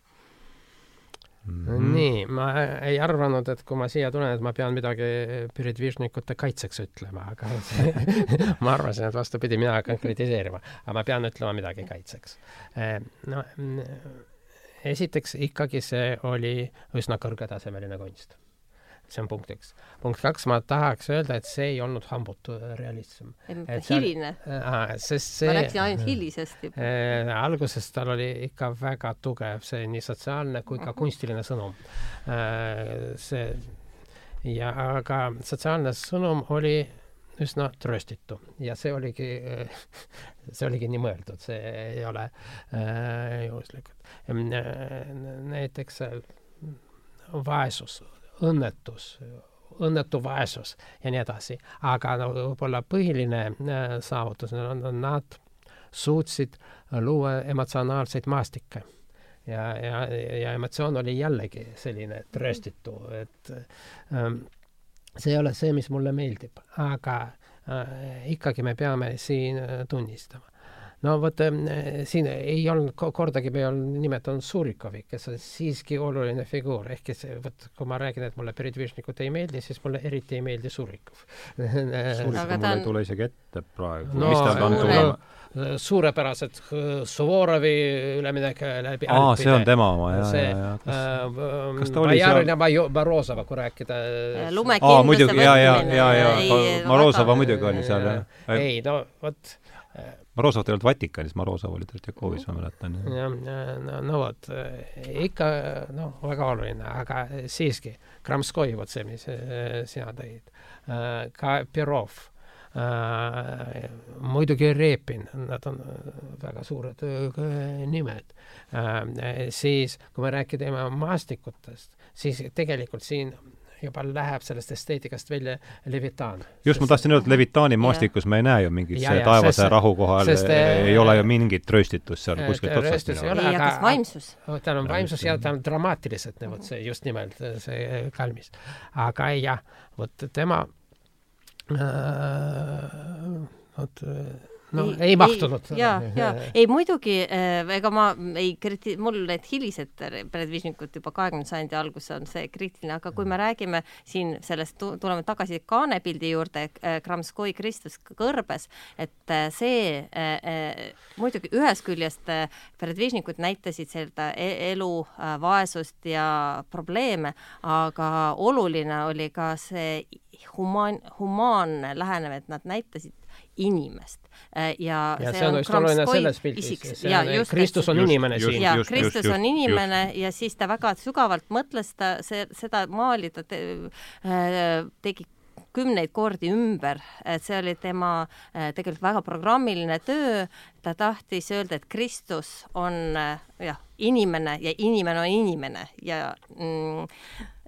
Speaker 3: Mm -hmm. nii, ma ei arvanud, et kui ma siia tulen, et ma pean midagi püridvižnikute kaitseks ütlema, aga ma arvasin, et vastupidi, mina hakkan kritiseerima, aga ma pean ütlema midagi kaitseks. Eh, no esiteks ikkagi see oli üsna kõrgetasemeline kunst see on punkt üks. punkt kaks, ma tahaks öelda, et see ei olnud hambutu realism.
Speaker 2: hiline
Speaker 3: äh,. sest see.
Speaker 2: ma rääkisin ainult hilisest juba
Speaker 3: äh,. alguses tal oli ikka väga tugev see nii sotsiaalne kui ka kunstiline sõnum äh,. see ja aga sotsiaalne sõnum oli üsna trööstitu ja see oligi, see oligi nii mõeldud, see ei ole äh, juhuslikult äh,. näiteks äh, vaesus õnnetus, õnnetu vaesus ja nii edasi. aga no võib-olla põhiline äh, saavutus on, nad suutsid luua emotsionaalseid maastikke. ja, ja, ja emotsioon oli jällegi selline trööstitu, et ähm, see ei ole see, mis mulle meeldib, aga äh, ikkagi me peame siin äh, tunnistama no vot äh, siin ei olnud kordagi me ei olnud nimetanud Surikovi, kes on siiski oluline figuur, ehkki see, vot kui ma räägin, et mulle peredvižnikud ei meeldi, siis mulle eriti ei meeldi Surikov.
Speaker 1: Surikov mul ei tule isegi ette praegu no,. mis ta on tulema?
Speaker 3: suurepärased Suvorovi üleminek läbi
Speaker 1: aa, see on tema oma, jaa, jaa, jaa. kas,
Speaker 3: äh, kas ta oli seal? ja Morozova, kui rääkida.
Speaker 2: lumekindluse
Speaker 1: võtmine. jaa, jaa, jaa, jaa, Morozova muidugi oli seal, jah.
Speaker 3: ei, no vot
Speaker 1: Morozov ei olnud Vatikanis, Morozov oli Tretjakovis, ma mäletan.
Speaker 3: jah, no, no vot, ikka noh, väga oluline, aga siiski, Kramskoi, vot see, mis äh, sina tõid, äh, ka Perov, äh, muidugi Repin, nad on väga suured nimed. siis, kui me räägime maastikutest, siis tegelikult siin juba läheb sellest esteetikast välja Levitaan.
Speaker 1: just, ma tahtsin öelda, et Levitaani maastikus me ei näe ju mingit see taevase rahu kohal sest, ei ole ju mingit rööstitust seal kuskilt otsast.
Speaker 2: ei, aga kas vaimsus?
Speaker 3: tal on vaimsus ja ta on dramaatiliselt, vot see just nimelt see kalmis. aga jah, vot tema äh, vot äh, no ei, ei mahtunud.
Speaker 2: ja, ja ei muidugi, äh, ega ma ei kriti-, mul need hilised predvižnikud juba kahekümnenda sajandi alguses on see kriitiline, aga kui me räägime siin sellest, tuleme tagasi Kaane pildi juurde, äh, Kramskoi Kristus kõrbes, et äh, see muidugi ühest küljest predvižnikud näitasid seda e-, elu vaesust ja probleeme, aga oluline oli ka see humaan, humaanne lähenemine, et nad näitasid inimest
Speaker 3: ja, ja see, see on just oluline selles pildis, on, Kristus on inimene
Speaker 2: just, siin. ja Kristus just, on inimene just. ja siis ta väga sügavalt mõtles ta see, seda maali ta te, äh, tegi kümneid kordi ümber, et see oli tema äh, tegelikult väga programmiline töö, ta tahtis öelda, et Kristus on jah, inimene ja inimene on inimene ja mm,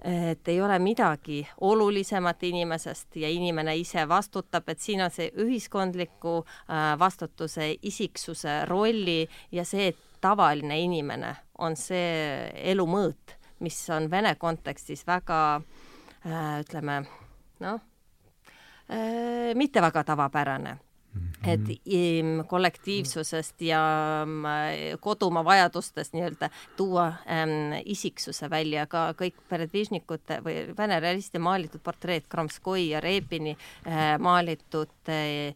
Speaker 2: et ei ole midagi olulisemat inimesest ja inimene ise vastutab, et siin on see ühiskondliku äh, vastutuse, isiksuse rolli ja see, et tavaline inimene on see elu mõõt, mis on Vene kontekstis väga äh, ütleme noh, äh, mitte väga tavapärane et mm, kollektiivsusest ja mm, kodumaa vajadustest nii-öelda tuua ähm, isiksuse välja, ka kõik Peredvižnikute või vene realistide maalitud portreed, Kramskoi ja Repini äh, maalitud äh,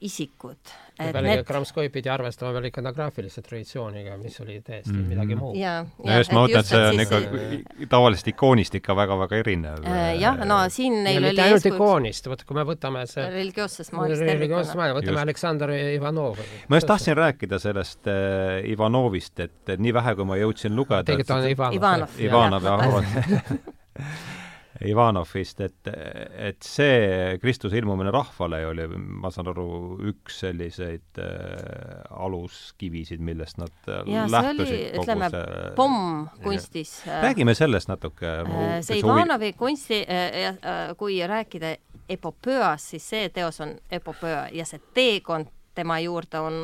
Speaker 2: isikud.
Speaker 3: Pealegi need... Kramskoi pidi arvestama veel ikonograafilise traditsiooniga, mis oli täiesti mm -hmm. midagi muud.
Speaker 1: ja, ja, ja just ma mõtlen, et see on ikka siis... tavalisest ikoonist ikka väga-väga erinev
Speaker 2: äh,. jah, no siin neil
Speaker 3: oli ainult ikoonist, vot kui me võtame see
Speaker 2: religioossest
Speaker 3: religioossest maalist, võtame. Aleksandr Ivanov.
Speaker 1: ma just tahtsin rääkida sellest äh, Ivanovist, et nii vähe, kui ma jõudsin lugeda
Speaker 3: tegelikult on Ivanov.
Speaker 2: Ivanov,
Speaker 1: Ivanov, jah Ivanovist, et, et see Kristuse ilmumine rahvale oli, ma saan aru, üks selliseid äh, aluskivisid, millest nad äh, ja, lähtusid.
Speaker 2: see oli, ütleme, pomm kunstis.
Speaker 1: Äh, räägime sellest natuke.
Speaker 2: Äh, see Ivanovi huvi... kunsti äh,, äh, kui rääkida epopöast, siis see teos on epopöö ja see teekond tema juurde on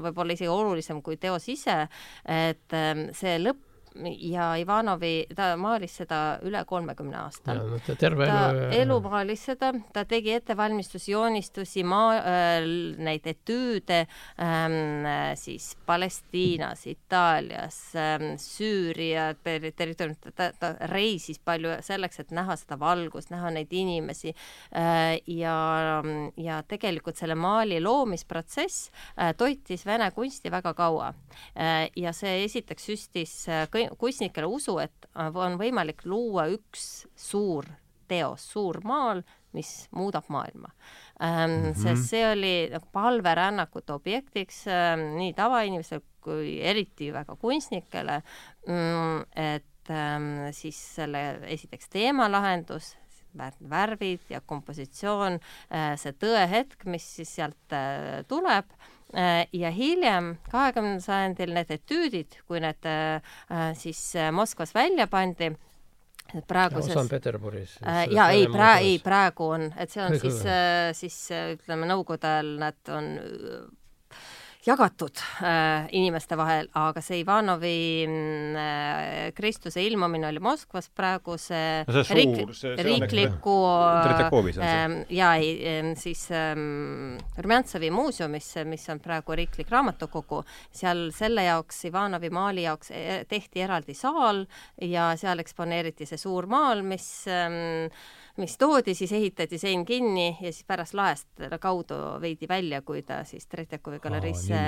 Speaker 2: võib-olla isegi olulisem kui teos ise, et see lõpp ja Ivanovi, ta maalis seda üle kolmekümne aasta.
Speaker 3: No, terve
Speaker 2: ta elu, elu maalis seda, ta tegi ettevalmistusjoonistusi, maa äh,, neid etüüde ähm, siis Palestiinas, Itaalias ähm,, Süüria territooriumil, ta, ta reisis palju selleks, et näha seda valgust, näha neid inimesi äh, ja, ja tegelikult selle maali loomisprotsess äh, toitis vene kunsti väga kaua äh,. ja see esiteks süstis äh, kunstnikele usu, et on võimalik luua üks suur teos, suur maal, mis muudab maailma ähm,. Mm -hmm. sest see oli nagu palverännakute objektiks ähm, nii tavainimestele kui eriti väga kunstnikele mm,, et ähm, siis selle esiteks teemalahendus, värvid ja kompositsioon, äh, see tõehetk, mis siis sealt äh, tuleb Äh, ja hiljem, kahekümnendal sajandil need etüüdid, kui need äh, äh, siis Moskvas välja pandi,
Speaker 3: praeguses Sankt-Peterburis
Speaker 2: äh,. jaa, ei, pra-, ei praegu on, et see on siis, siis ütleme, Nõukogude ajal nad on jagatud äh, inimeste vahel, aga see Ivanovi mm, äh, Kristuse ilmumine oli Moskvas praegu see,
Speaker 1: no see riik, see,
Speaker 2: see riikliku äh, ja ei, ähm, siis ähm, Rumjantsevi muuseumis, mis on praegu riiklik raamatukogu, seal selle jaoks, Ivanovi maali jaoks e, tehti eraldi saal ja seal eksponeeriti see suur maal, mis ähm, mis toodi, siis ehitati sein kinni ja siis pärast laest kaudu veidi välja, kui ta siis Tretjakovi galeriisse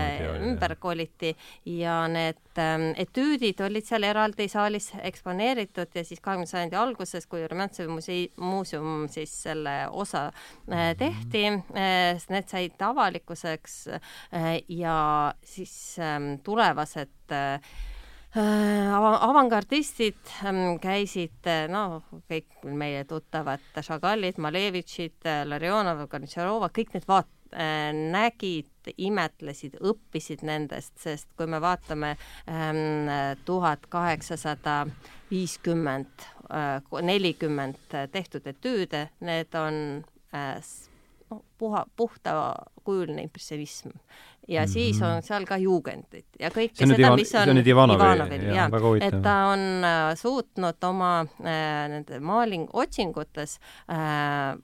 Speaker 2: ümber koliti. Ja need ähm, etüüdid olid seal eraldi saalis eksponeeritud ja siis kahekümnenda sajandi alguses, kui Rumjantsevi musei-, muuseum siis selle osa äh, tehti äh,, need said avalikkuseks äh, ja siis äh, tulevased ava-, avangardistid ähm, käisid, äh, no kõik meie tuttavad Šagallid, Malevitšid, äh, Larionov, Gortšarova, kõik need vaat-, nägid, imetlesid, õppisid nendest, sest kui me vaatame ähm, tuhat kaheksasada viiskümmend, nelikümmend tehtud etüüde, need on puha, puhtakujuline impressionism. ja mm -hmm. siis on seal ka juugendid ja kõike seda,
Speaker 1: Ivan,
Speaker 2: mis on
Speaker 1: on Ivanovil, huvitav.
Speaker 2: et ta on äh, suutnud oma äh, nende maaling otsingutes äh,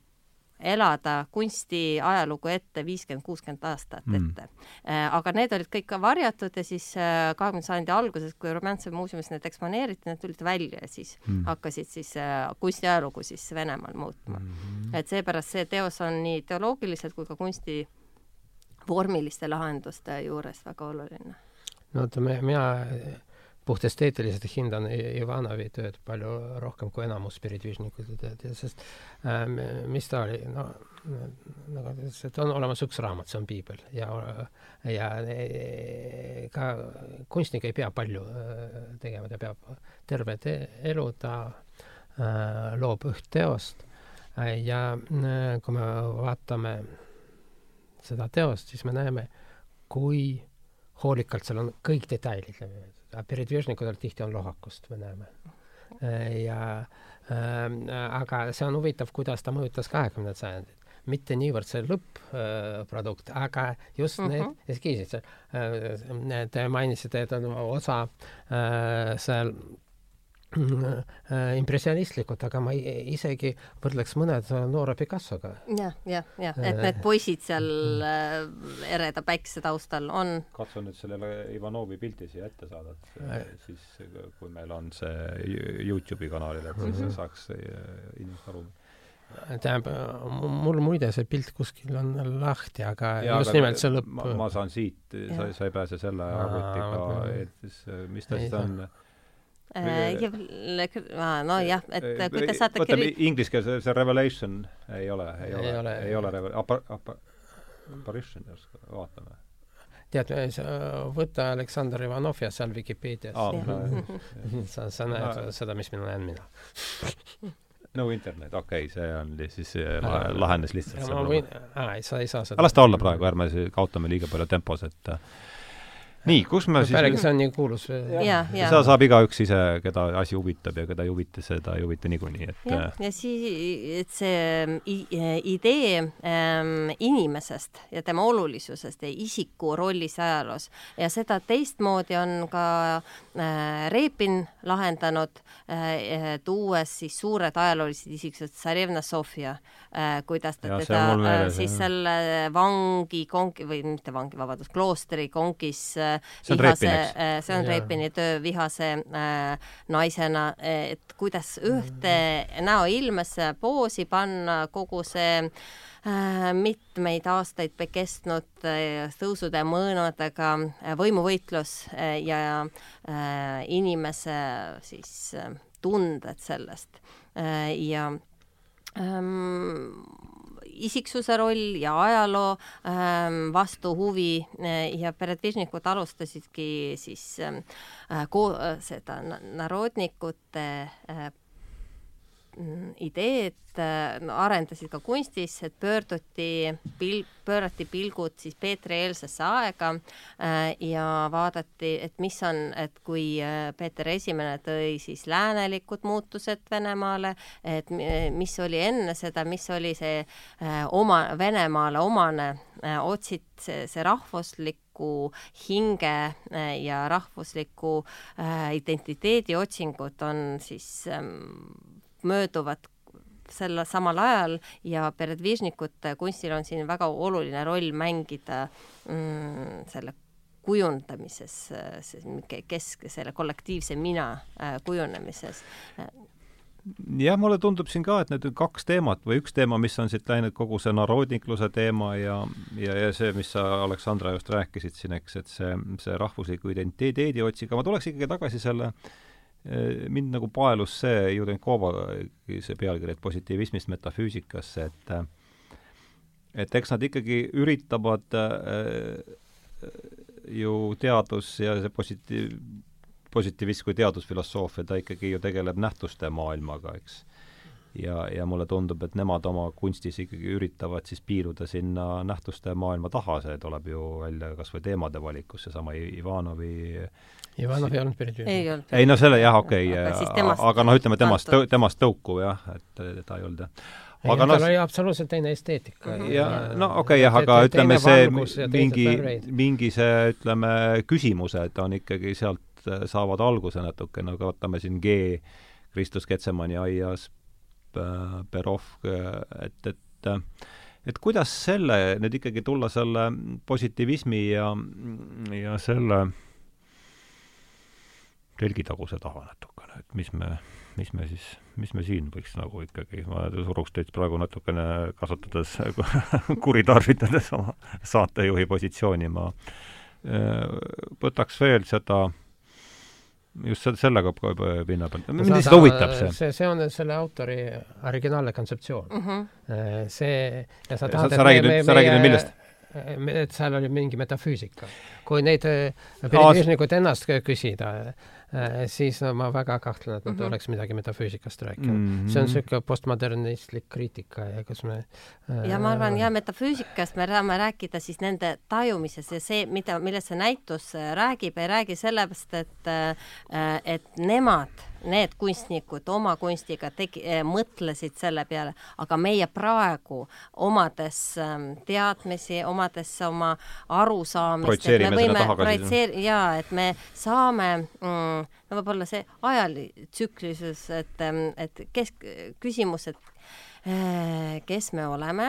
Speaker 2: elada kunsti ajalugu ette viiskümmend, kuuskümmend aastat
Speaker 1: Mm.
Speaker 2: ette äh, aga need olid kõik ka varjatud ja siis äh, kahekümnenda sajandi alguses, kui Rumjantsevi muuseumis need eksponeeriti, need tulid välja ja siis
Speaker 1: Mm.
Speaker 2: hakkasid siis äh, kunstiajalugu siis Venemaal muutma
Speaker 1: Mhm.
Speaker 2: et seepärast see teos on nii teoloogiliselt kui ka kunsti vormiliste lahenduste juures väga oluline.
Speaker 3: no ütleme, mina puhtesteetiliselt hindan Ivanovi tööd palju rohkem kui enamus spiridvižnikute tööd sest äh, mis ta oli, no nagu ta ütles, et on olemas üks raamat, see on piibel ja, ja ka kunstnik ei pea palju äh, tegema, ta peab terve te elu, ta äh, loob üht teost äh, ja äh, kui me vaatame seda teost, siis me näeme, kui hoolikalt seal on kõik detailid läbi mõeldud. Peredvižnikudel tihti on lohakust, me näeme. ja äh, aga see on huvitav, kuidas ta mõjutas kahekümnendat sajandit. mitte niivõrd see lõpp-produkt, aga just mm -hmm. need eskiisid äh,. Te mainisite, et on osa äh, seal äh, impressionistlikud, aga ma isegi võrdleks mõned noore Picassoga.
Speaker 2: jah, jah, jah, et need poisid seal äh, ereda päikse taustal on
Speaker 1: katsun nüüd sellele Ivanovi pildi siia ette saada, et siis kui meil on see Youtube'i kanalil, et siis
Speaker 3: Mhm.
Speaker 1: saaks äh, inimesed aru.
Speaker 3: tähendab, mul muide see pilt kuskil on lahti, aga
Speaker 1: Jaa,
Speaker 3: just
Speaker 1: aga
Speaker 3: nimelt see lõpp.
Speaker 1: ma, saan siit, sa, sa ei pääse selle arvutiga
Speaker 3: ma-,
Speaker 1: et siis mis ta siis on?
Speaker 2: Äh, nojah, et kui te saate kiri-
Speaker 1: inglise keeles, see Revelation ei ole, ei
Speaker 3: Ei
Speaker 1: ole,
Speaker 3: ole.
Speaker 1: ei ole Revel-, apa-, apa-, Apparition, vaatame.
Speaker 3: tead, võta Aleksandr Ivanov ja seal Vikipeedias
Speaker 2: Jah.
Speaker 3: sa, sa näed seda, mis mina näen mina.
Speaker 1: no internet, okei okay,, see on siis äh, la- lahenes lihtsalt
Speaker 3: ma võin, aa, ei, sa ei saa seda.
Speaker 1: las ta olla praegu, ärme kaotame liiga palju tempos, et äh, nii, kus me siis
Speaker 3: pealegi see on nii kuulus.
Speaker 2: ja, ja
Speaker 1: seda saab igaüks ise, keda asi huvitab ja keda ei huvita, seda ei huvita niikuinii, et äh,,
Speaker 2: ja siis et see i- idee ähm, inimesest ja tema olulisusest ja isiku rollis ajaloos ja seda teistmoodi on ka äh, Repin lahendanud äh,, tuues siis suured ajaloolised isiksused, Tsarevna Sofia äh,, kuidas ta
Speaker 1: see
Speaker 2: teda äh,
Speaker 1: meeles,
Speaker 2: siis
Speaker 1: jah.
Speaker 2: selle vangi kongi või mitte vangi, vabandust, kloostri kongis äh,
Speaker 1: See on
Speaker 2: vihase äh, see on. Repini töö vihase äh, naisena, et kuidas ühte näoilmesse poosi panna kogu see äh, mitmeid aastaid kestnud äh, tõusude mõõnadega äh, võimuvõitlus äh, ja äh, inimese siis tunded sellest äh, ja ähm, isiksuse roll ja ajaloo ähm, vastu huvi äh, ja peredvižnikud alustasidki siis ähm, äh, äh, seda na- narodnikute ideed äh, no, arendasid ka kunstis, et pöörduti pil-, pöörati pilgud siis Peetri-eelsesse aega äh, ja vaadati, et mis on, et kui äh, Peeter Esimene tõi siis läänelikud muutused Venemaale, et mi- mis oli enne seda, mis oli see oma, Venemaale omane otsid, see, see rahvusliku hinge ja rahvusliku identiteedi otsingud on siis ähm, mööduvad sel samal ajal ja peredvižnikute kunstil on siin väga oluline roll mängida mm, selle kujundamises, see kesk, selle kollektiivse mina äh, kujunemises.
Speaker 1: jah, mulle tundub siin ka, et need on kaks teemat või üks teema, mis on siit läinud, kogu see narodnikluse teema ja, ja, ja see, mis sa, Aleksandra, just rääkisid siin, eks, et see, see rahvusliku identiteedi otsing, aga ma tuleks ikkagi tagasi selle eh, mind nagu paelus see Judenkova, see pealkiri, et positiivismist metafüüsikasse, et et eks nad ikkagi üritavad äh, ju teadus ja see positiiv, positiivism kui teadusfilosoofia, ta ikkagi ju tegeleb nähtuste maailmaga, eks. Ja, ja mulle tundub, et nemad oma kunstis ikkagi üritavad siis piiluda sinna nähtuste maailma taha, see tuleb ju välja kas või teemade valikus, seesama Ivanovi
Speaker 3: Ivanov ei olnud Piret
Speaker 2: ei olnud.
Speaker 1: ei no selle jah, okei
Speaker 2: Aga
Speaker 1: okay,
Speaker 2: temast
Speaker 1: aga noh, ütleme temast, temast tõukuv jah, et ta ei olnud jah. aga
Speaker 3: tal
Speaker 1: noh,
Speaker 3: oli absoluutselt teine esteetika.
Speaker 1: ja no okei okay, jah, aga ütleme see mingi, mingi see, ütleme, küsimused on ikkagi sealt, äh, saavad alguse natuke, no vaatame siin G Kristus Ketsemani aias, Perov, et, et et kuidas selle, nüüd ikkagi tulla selle positiivismi ja, ja selle telgitaguse taha natukene, et mis me, mis me siis, mis me siin võiks nagu ikkagi, ma suruks teid praegu natukene kasutades kuritarvitades oma saatejuhi positsiooni, ma võtaks veel seda just selle, sellega pinna pealt, mind lihtsalt huvitab see.
Speaker 3: see, see on selle autori originaalne kontseptsioon
Speaker 2: mm. -hmm.
Speaker 3: see, ja sa tahad,
Speaker 1: sa räägid nüüd, sa räägid nüüd millest?
Speaker 3: et seal oli mingi metafüüsika. kui neid periviisnikuid ennast küsida, siis no ma väga kahtlen, et nad mm -hmm. oleks midagi metafüüsikast rääkinud mm. -hmm. see on niisugune postmodernistlik kriitika ja kas me
Speaker 2: ja ma arvan, ja metafüüsikast me saame rääkida siis nende tajumises ja see, mida, millest see näitus räägib, ei räägi sellest, et et nemad need kunstnikud oma kunstiga tegi, mõtlesid selle peale, aga meie praegu, omades teadmisi, omades oma arusaamist, et me võime projitseerida, jaa, et me saame mm, no võib-olla see ajalitsüklisus, et, et kes, küsimus, et kes me oleme?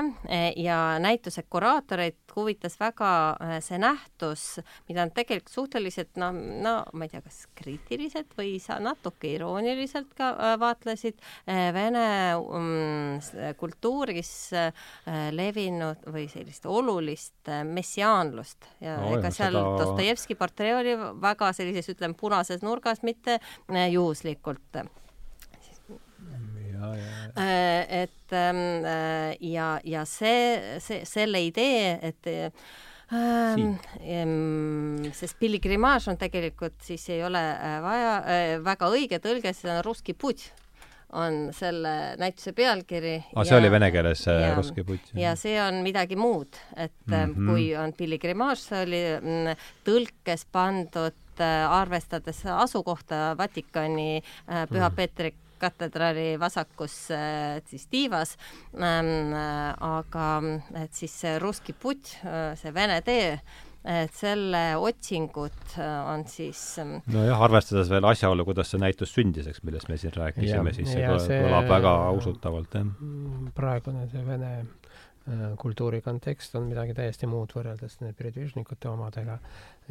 Speaker 2: Ja näituse kuraatoreid huvitas väga see nähtus, mida nad tegelikult suhteliselt no, no ma ei tea, kas kriitiliselt või sa natuke irooniliselt ka vaatlesid vene um, kultuuris levinud või sellist olulist messiaanlust. Ja no, ega seal seda... Dostojevski portree oli väga sellises, ütleme, punases nurgas, mitte juhuslikult. Äh, et ähm, äh, ja, ja see, see, selle idee, et ähm, sest pilgrimaaž on tegelikult siis ei ole äh, vaja äh,, väga õige tõlge, see on russki putt on selle näituse pealkiri.
Speaker 1: aa, see oli vene keeles see russki putt?
Speaker 2: ja see on midagi muud, et mm -hmm. kui on pilgrimaaž, see oli mm, tõlkes pandud arvestades asukohta Vatikani Püha mm. Peetri katedraali vasakus siis tiivas ähm,, aga et siis see Russki putt, see Vene tee, et selle otsingud on siis
Speaker 1: nojah, arvestades veel asjaolu, kuidas see näitus sündis, eks, millest me siin rääkisime, siis see, see kõlab väga usutavalt, jah.
Speaker 3: praegune see Vene kultuuri kontekst on midagi täiesti muud võrreldes peredvižnikute omadega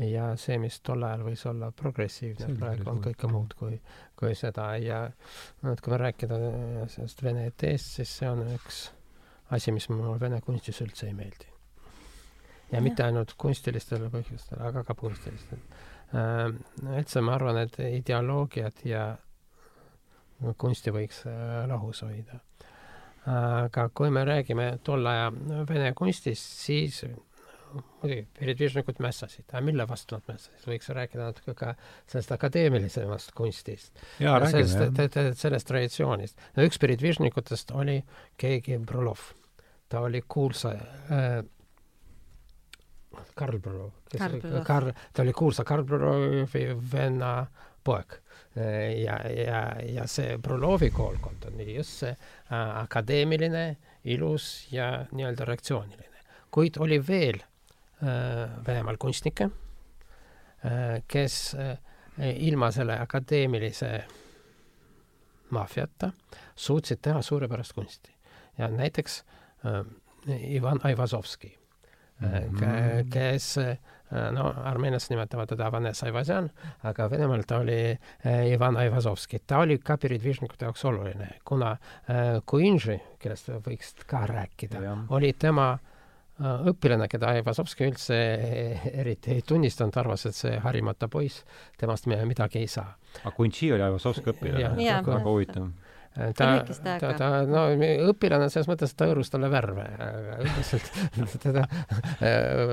Speaker 3: ja see, mis tol ajal võis olla progressiivne, praegu on kõike muud kui, kui seda ja et kui rääkida sellest vene eteest, siis see on üks asi, mis mulle vene kunstis üldse ei meeldi. ja mitte ainult kunstilistel põhjustel, aga ka kunstilistel äh,. üldse ma arvan, et ideoloogiat ja kunsti võiks äh, lahus hoida. Aga kui me räägime tolle aja vene kunstist, siis muidugi, peredvižnikud mässasid, aga mille vastu nad mässasid, võiks rääkida natuke ka sellest akadeemilisemast kunstist. sellest, sellest traditsioonist. no üks peredvižnikutest oli keegi Brulov. ta oli kuulsa äh, Karl Brulov, kes Karl, ta oli kuulsa Karl Brulovi venna poeg ja, ja, ja see Brulovi koolkond on just see äh, akadeemiline, ilus ja nii-öelda reaktsiooniline. kuid oli veel Äh, Venemaal kunstnikke, äh, kes äh, ilma selle akadeemilise maffiata suutsid teha suurepärast kunsti. ja näiteks Ivan Aivazovski -hmm. kes no Armeenias nimetavad teda Vanes Aivazjan, aga Venemaal ta oli Ivan Aivazovski. ta oli ka piridvižnikute jaoks oluline, kuna Kuinži, kellest võiks ka rääkida, oli tema äh, Äh, õpilane, keda Aivazovski üldse eriti ei tunnistanud, arvas, et see harimata poiss, temast midagi ei saa.
Speaker 1: aga Kunči oli Aivazovski õpilane? väga huvitav
Speaker 3: äh, ta, ta, ta, no õpilane selles mõttes, et ta hõõrus talle värve, aga üldiselt teda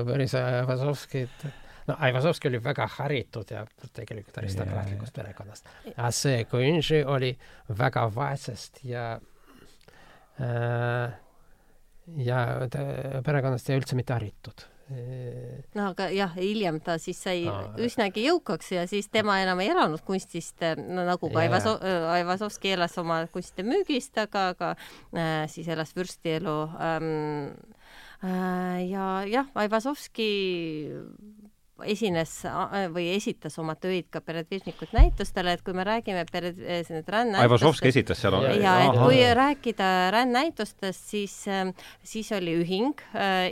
Speaker 3: päris Aivazovskit no Aivazovski oli väga haritud ja tegelikult aristokraatlikust perekonnast. aga see Kunži oli väga vaesest ja ja perekonnast jäi üldse mitte haritud
Speaker 2: no aga jah, hiljem ta siis sai no, üsnagi jõukaks ja siis tema enam ei elanud kunstist, no nagu ka Aivaso-, Aivasovski elas oma kunstide müügist, aga, aga äh, siis elas vürstielu ähm, äh, ja jah, Aivasovski esines või esitas oma töid ka Peredvižnikut näitustele, et kui me räägime Pered-, need rändnäitustest
Speaker 1: Aivasovski esitas seal?
Speaker 2: ja et kui rääkida rändnäitustest, siis, siis oli ühing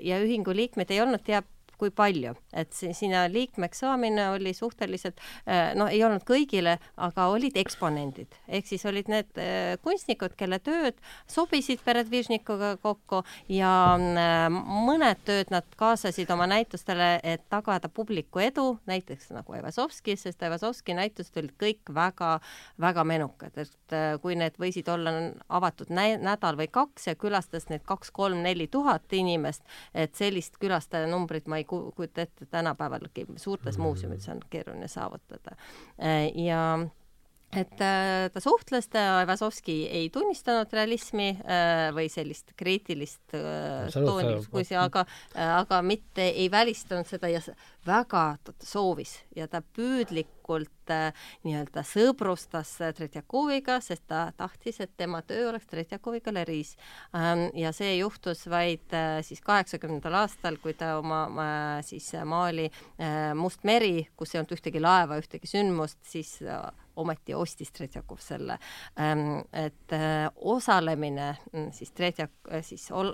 Speaker 2: ja ühingu liikmed ei olnud teab kui palju, et sinna liikmeks saamine oli suhteliselt äh, noh, ei olnud kõigile, aga olid eksponendid, ehk siis olid need äh, kunstnikud, kelle tööd sobisid Peredvižnikuga kokku ja äh, mõned tööd nad kaasasid oma näitustele, et tagada publiku edu, näiteks nagu Evasovski, sest Evasovski näitused olid kõik väga-väga menukad, et kui need võisid olla avatud nä nädal või kaks ja külastas neid kaks-kolm-neli tuhat inimest, et sellist külastajanumbrit ma ei kujuta ette, tänapäevalgi suurtes mm. muuseumides on keeruline saavutada. ja et äh, ta suhtles, ta Evasovski ei tunnistanud realismi äh, või sellist kriitilist äh, tooni, kui see, aga aga mitte ei välistanud seda ja väga soovis ja ta püüdlikult nii-öelda sõbrustas Tretjakoviga, sest ta tahtis, et tema töö oleks Tretjakovi galeriis ähm,. ja see juhtus vaid siis kaheksakümnendal aastal, kui ta oma siis maali Must meri, kus ei olnud ühtegi laeva, ühtegi sündmust, siis ometi ostis Tretjakov selle, ähm, et äh, osalemine mm, siis Tretjak, äh, siis ol,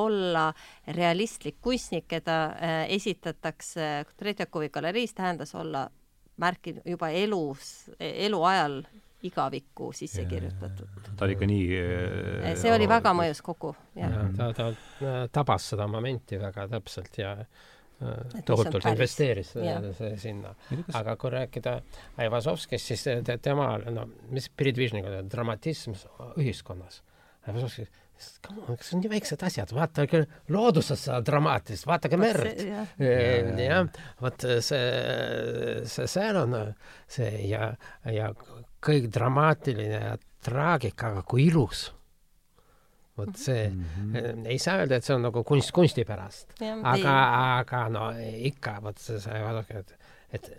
Speaker 2: olla realistlik kunstnik, keda äh, esitatakse Tretjakovi galeriis, tähendas olla märki juba elus, eluajal igavikku sisse kirjutatud.
Speaker 1: ta oli ikka nii
Speaker 2: see oli väga mõjus kogu, jah.
Speaker 3: ta, ta tabas seda momenti väga täpselt ja tohutult investeeris see sinna. aga kui rääkida Aivazovskist, siis te, tema, no mis Piridvižniga, dramatism ühiskonnas. Aivazovski, kas on nii väiksed asjad, vaadake looduses seda dramaatilist, vaadake merd. jah, vot see, see, seal on see ja, ja kõik dramaatiline ja traagika, aga kui ilus vot see mm, -hmm. ei saa öelda, et see on nagu kunst kunsti pärast, aga, aga no ikka, vot see, see vaadake, et, et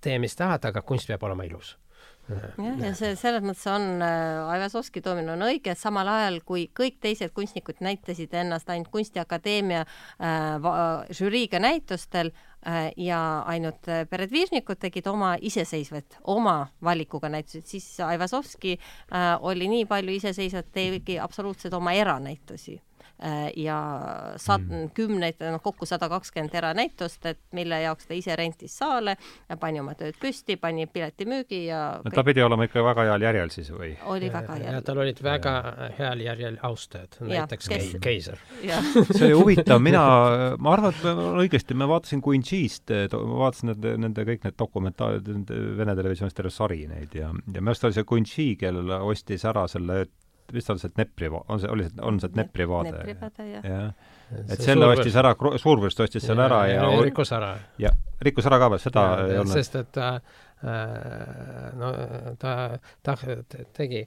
Speaker 3: tee, mis tahad, aga kunst peab olema ilus.
Speaker 2: Jah, ja see selles mõttes on äh,, Aivasovski toomine on õige, samal ajal kui kõik teised kunstnikud näitasid ennast ainult Kunstiakadeemia äh, žüriiga näitustel, ja ainult äh, peredvižnikud tegid oma iseseisvat, oma valikuga näitusid, siis Aivasovski äh, oli nii palju iseseisvat, tegi absoluutselt oma eranäitusi. Äh, ja sad- mm., kümneid, noh kokku sada kakskümmend eranäitust, et mille jaoks ta ise rentis saale, pani oma tööd püsti, pani piletimüügi ja
Speaker 1: no ta pidi olema ikka väga heal järjel siis või?
Speaker 2: oli väga heal
Speaker 3: tal olid väga heal järjel austajad, näiteks kes... Keiser.
Speaker 1: see oli huvitav, mina, ma arvan, et õigesti, ma vaatasin Quincy'st, ma vaatasin nende, nende kõik need dokumentaalid, Vene televisioonis terve sari neid ja, ja minu arust oli see Quincy, kellel ostis ära selle vist on see Dnepri, on see, oli see, on see Dnepri vaade?
Speaker 2: Dnepri vaade, jah
Speaker 1: ja. et selle ostis ära, Suurvürst ostis selle ära ja,
Speaker 3: ja rikkus ära.
Speaker 1: ja rikkus ära ka veel, seda ja, ei olnud.
Speaker 3: sest et ta äh, no ta, ta tegi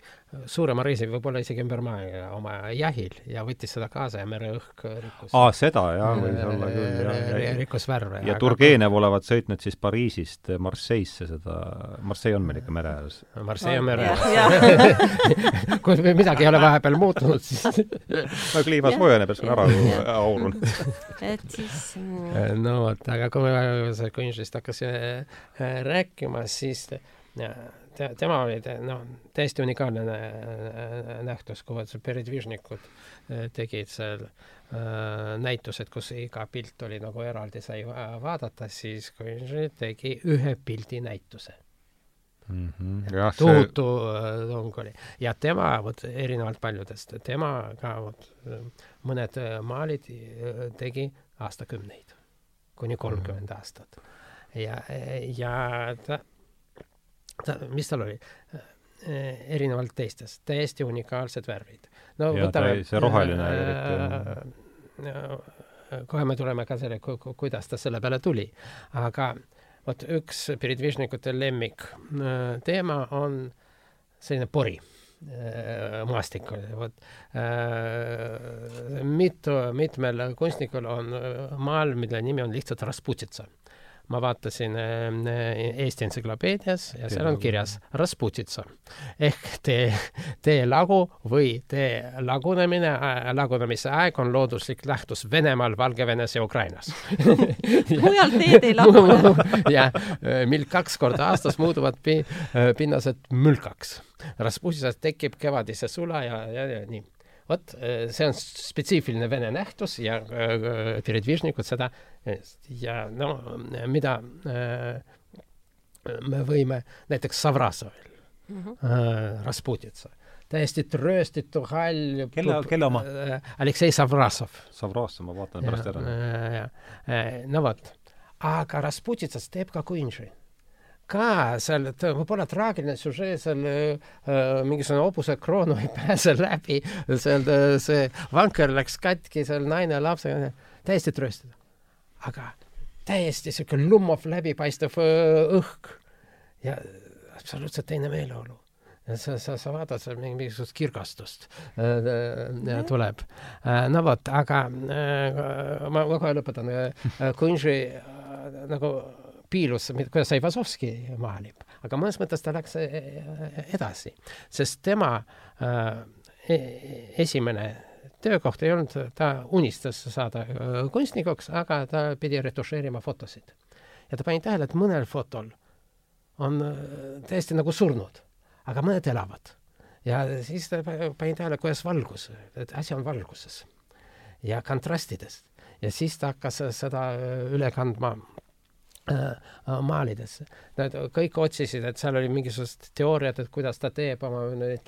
Speaker 3: suurema reisi võib-olla isegi ümber maailma oma jahil ja võttis seda kaasa ja mereõhk rikkus.
Speaker 1: aa, seda jah, võis olla küll,
Speaker 3: jah. rikkus värve.
Speaker 1: ja Turgenev olevat sõitnud siis Pariisist Marseille'sse seda, Marseille on meil ikka mere ääres.
Speaker 3: Marseille on mere ääres. kui midagi ei ole vahepeal muutunud, siis
Speaker 1: no kliima soojeneb ja see on ära aurunud.
Speaker 2: et siis
Speaker 3: mm, no vot, aga kui me see kunstist hakkasime äh, rääkima, siis tema oli noh, täiesti unikaalne nähtus, kui peredvižnikud äh, tegid seal äh, näitused, kus iga pilt oli nagu eraldi sai vaadata, siis kui tegi ühe pildi näituse
Speaker 1: mm. -hmm. Ja,
Speaker 3: tohutu see... tung oli. ja tema, vot erinevalt paljudest, tema ka vot mõned maalid tegi aastakümneid, kuni kolmkümmend mm -hmm. aastat. ja, ja ta ta, mis tal oli? erinevalt teistest, täiesti unikaalsed värvid.
Speaker 1: no ja, võtame see roheline eriti.
Speaker 3: Äh, kohe me tuleme ka selle ku,, ku, kuidas ta selle peale tuli. aga vot üks Piridvižnikute lemmik äh, teema on selline pori maastikul, vot mitu, mitmel kunstnikul on maal, mille nimi on lihtsalt Rasputitsa ma vaatasin äh, Eesti entsüklopeedias ja seal on kirjas. Rasputitsa ehk tee, tee lagu või tee lagunemine, äh, lagunemise aeg on looduslik lähtus Venemaal, Valgevenes ja Ukrainas.
Speaker 2: Mujal teed ei lagune
Speaker 3: ja äh, mil kaks korda aastas muutuvad pi, pinnased mülkaks. Rasputitsas tekib kevadise sula ja, ja, ja nii. Vot see on spetsiifiline vene nähtus ja äh, peredvižnikud seda ja no mida me võime näiteks Savrasovil mm, -hmm. Rasputitsa, täiesti trööstitu hall.
Speaker 1: kelle, kelle oma?
Speaker 3: Aleksei Savrasov.
Speaker 1: Savrasov, ma vaatan pärast ära.
Speaker 3: no vot, aga Rasputitsas teeb ka Kunži ka seal, et võib-olla traagiline süžee seal äh, mingisugune hobuse kroon ei pääse läbi, seal äh, see vanker läks katki, seal naine lapsega, täiesti trööstada. Aga täiesti sihuke lummav läbipaistev õhk ja absoluutselt teine meeleolu ja sa, sa, sa vaatad seal mingisugust kirgastust äh, tuleb äh,. no vot, aga äh, ma, ma kohe lõpetan äh,. Kunži nagu piilus, kuidas Aivazovski maalib, aga mõnes mõttes ta läks e, e, edasi, sest tema äh, e-, esimene töökoht ei olnud, ta unistas saada äh, kunstnikuks, aga ta pidi retušeerima fotosid. ja ta pani tähele, et mõnel fotol on äh, täiesti nagu surnud, aga mõned elavad. ja siis ta pani tähele, kuidas valgus, et asi on valguses ja kontrastidest ja siis ta hakkas seda üle kandma Äh, maalidesse. Nad kõik otsisid, et seal oli mingisugused teooriad, et kuidas ta teeb oma neid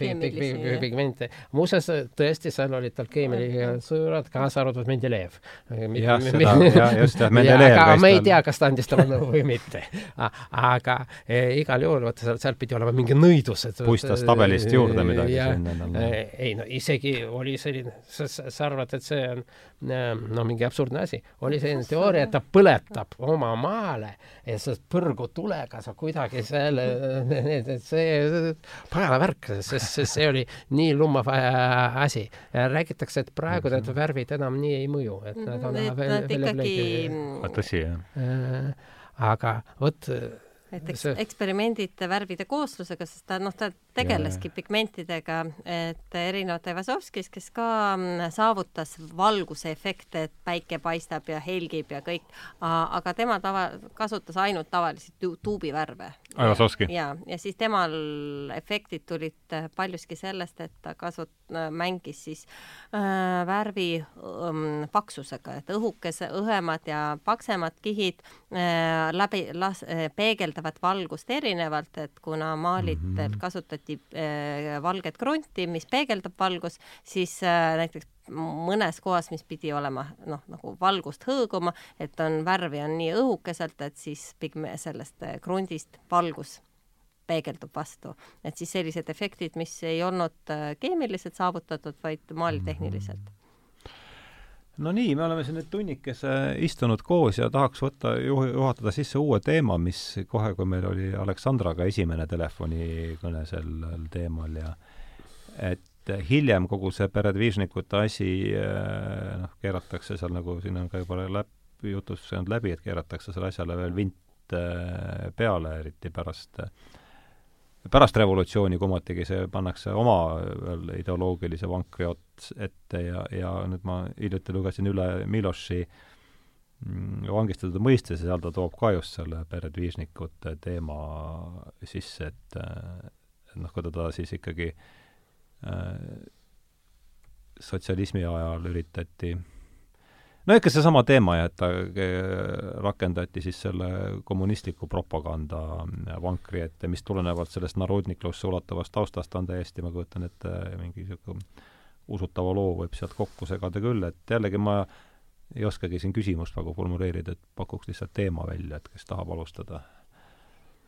Speaker 3: pigmente. muuseas, tõesti, seal olid tal keemilised sõbrad, kaasa arvatud Mendelejev.
Speaker 1: jah, seda, jah, just, jah, Mendelejev
Speaker 3: aga me ei tea, kas ta andis talle nõu või mitte. aga e, igal juhul, vot seal, seal pidi olema mingi nõidus, et
Speaker 1: puistas tabelist juurde midagi
Speaker 3: sinna. ei no isegi oli selline, sa, sa arvad, et see on no mingi absurdne asi, oli selline teooria, et ta põletab oma maale ja sa põrgu tulega sa kuidagi selle, see pagana värk, sest see oli nii lummav äh, asi. räägitakse, et praegu need värvid enam nii ei mõju, et nad on
Speaker 2: et nad ikkagi
Speaker 1: tõsi, jah.
Speaker 3: Äh, aga vot
Speaker 2: et eks see... eksperimendid värvide kooslusega, sest ta noh, ta tegeleski ja, pigmentidega, et erinevalt Evasovskis, kes ka mm, saavutas valguse efekte, et päike paistab ja helgib ja kõik, aga tema tava, kasutas ainult tavalisi tu tuubivärve.
Speaker 1: Evasovski?
Speaker 2: ja, ja siis temal efektid tulid paljuski sellest, et ta kasut-, mängis siis äh, värvi ähm, paksusega, et õhukese, õhemad ja paksemad kihid äh, läbi las- äh,, peegeldavad valgust erinevalt, et kuna maalitel mm -hmm. kasutati kasutati äh, valget krunti, mis peegeldab valgust, siis äh, näiteks mõnes kohas, mis pidi olema noh, nagu valgust hõõguma, et on värvi on nii õhukeselt, et siis pigme sellest äh, krundist valgus peegeldub vastu. et siis sellised efektid, mis ei olnud keemiliselt saavutatud, vaid maalitehniliselt mm. -hmm
Speaker 1: no nii, me oleme siin nüüd tunnikese istunud koos ja tahaks võtta, juhatada sisse uue teema, mis kohe, kui meil oli Aleksandraga esimene telefonikõne sellel teemal ja et hiljem kogu see peredvižnikute asi noh, keeratakse seal nagu siin on ka juba läbi, jutus saanud läbi, et keeratakse sellele asjale veel vint äh, peale, eriti pärast äh, pärast revolutsiooni kummatigi see pannakse oma ideoloogilise vankri ots ette ja, ja nüüd ma hiljuti lugesin üle Miloši mm, vangistatud mõiste, seal ta toob ka just selle peredvižnikute teema sisse, et et noh, kui teda siis ikkagi äh, sotsialismi ajal üritati no ikka seesama teema ja et ta rakendati siis selle kommunistliku propaganda vankri ette, mis tulenevalt sellest narodniklusse ulatuvast taustast on täiesti, ma kujutan ette, mingi niisugune usutava loo võib sealt kokku segada küll, et jällegi ma ei oskagi siin küsimust praegu formuleerida, et pakuks lihtsalt teema välja, et kes tahab alustada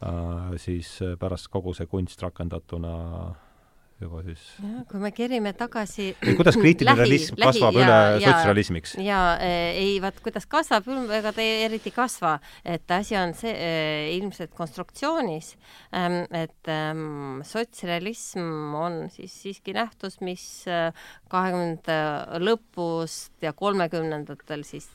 Speaker 1: äh,. Siis pärast kogu see kunst rakendatuna juba siis.
Speaker 2: kui me kerime tagasi
Speaker 1: kuidas kriitiline lähi, realism kasvab lähi, üle sotsrealismiks?
Speaker 2: ja äh, ei, vaat kuidas kasvab, ega ta eriti ei kasva, et asi on see äh, ilmselt konstruktsioonis ähm,, et ähm, sotsrealism on siis siiski nähtus, mis kahekümnenda äh, lõpust ja kolmekümnendatel siis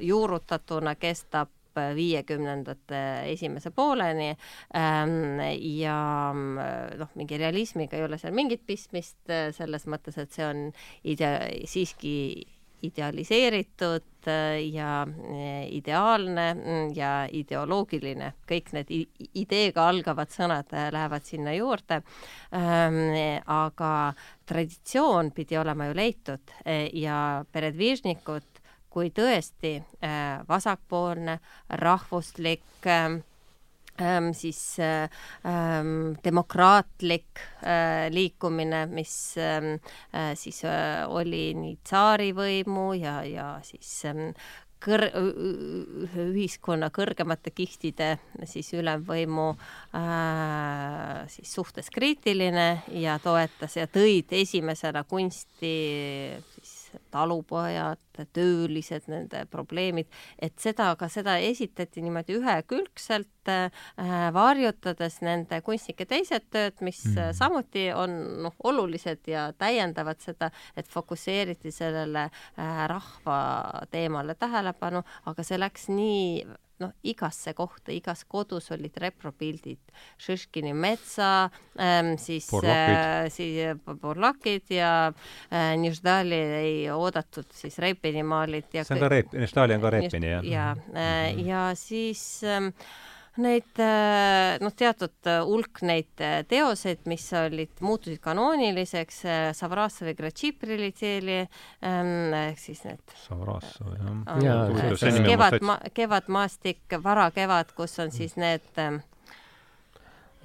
Speaker 2: juurutatuna kestab viiekümnendate esimese pooleni ähm, ja noh, mingi realismiga ei ole seal mingit pistmist äh, selles mõttes, et see on idea-, siiski idealiseeritud äh, ja äh, ideaalne mm, ja ideoloogiline, kõik need ideega algavad sõnad lähevad sinna juurde. Ähm, aga traditsioon pidi olema ju leitud ja peredvižnikud kui tõesti äh, vasakpoolne, rahvuslik ähm, ähm, siis äh, ähm, demokraatlik äh, liikumine, mis siis oli nii tsaarivõimu ja, ja siis kõr-, ühiskonna kõrgemate kihtide siis ülemvõimu äh, siis suhtes kriitiline ja toetas ja tõid esimesena kunsti siis talupojad, töölised, nende probleemid, et seda, ka seda esitati niimoodi ühekülgselt äh,, varjutades nende kunstnike teised tööd, mis mm. samuti on noh, olulised ja täiendavad seda, et fokusseeriti sellele äh, rahva teemale tähelepanu, aga see läks nii noh, igasse kohta, igas kodus olid repropildid, Šiškini metsa ähm,, siis äh, siis Borlakid ja äh, Niždali ei oodatud siis Repini maalid ja
Speaker 1: see on ka Rep-, Niždali on ka Repini, jah?
Speaker 2: ja äh,, ja siis ähm, neid äh, noh, teatud äh, hulk neid äh, teoseid, mis olid, muutusid kanooniliseks, Savrassovi Gratšipri tseeli ähm, ehk siis need
Speaker 1: Savrassov, jah.
Speaker 2: kevad, kevadmaastik, varakevad, kus on siis need ähm,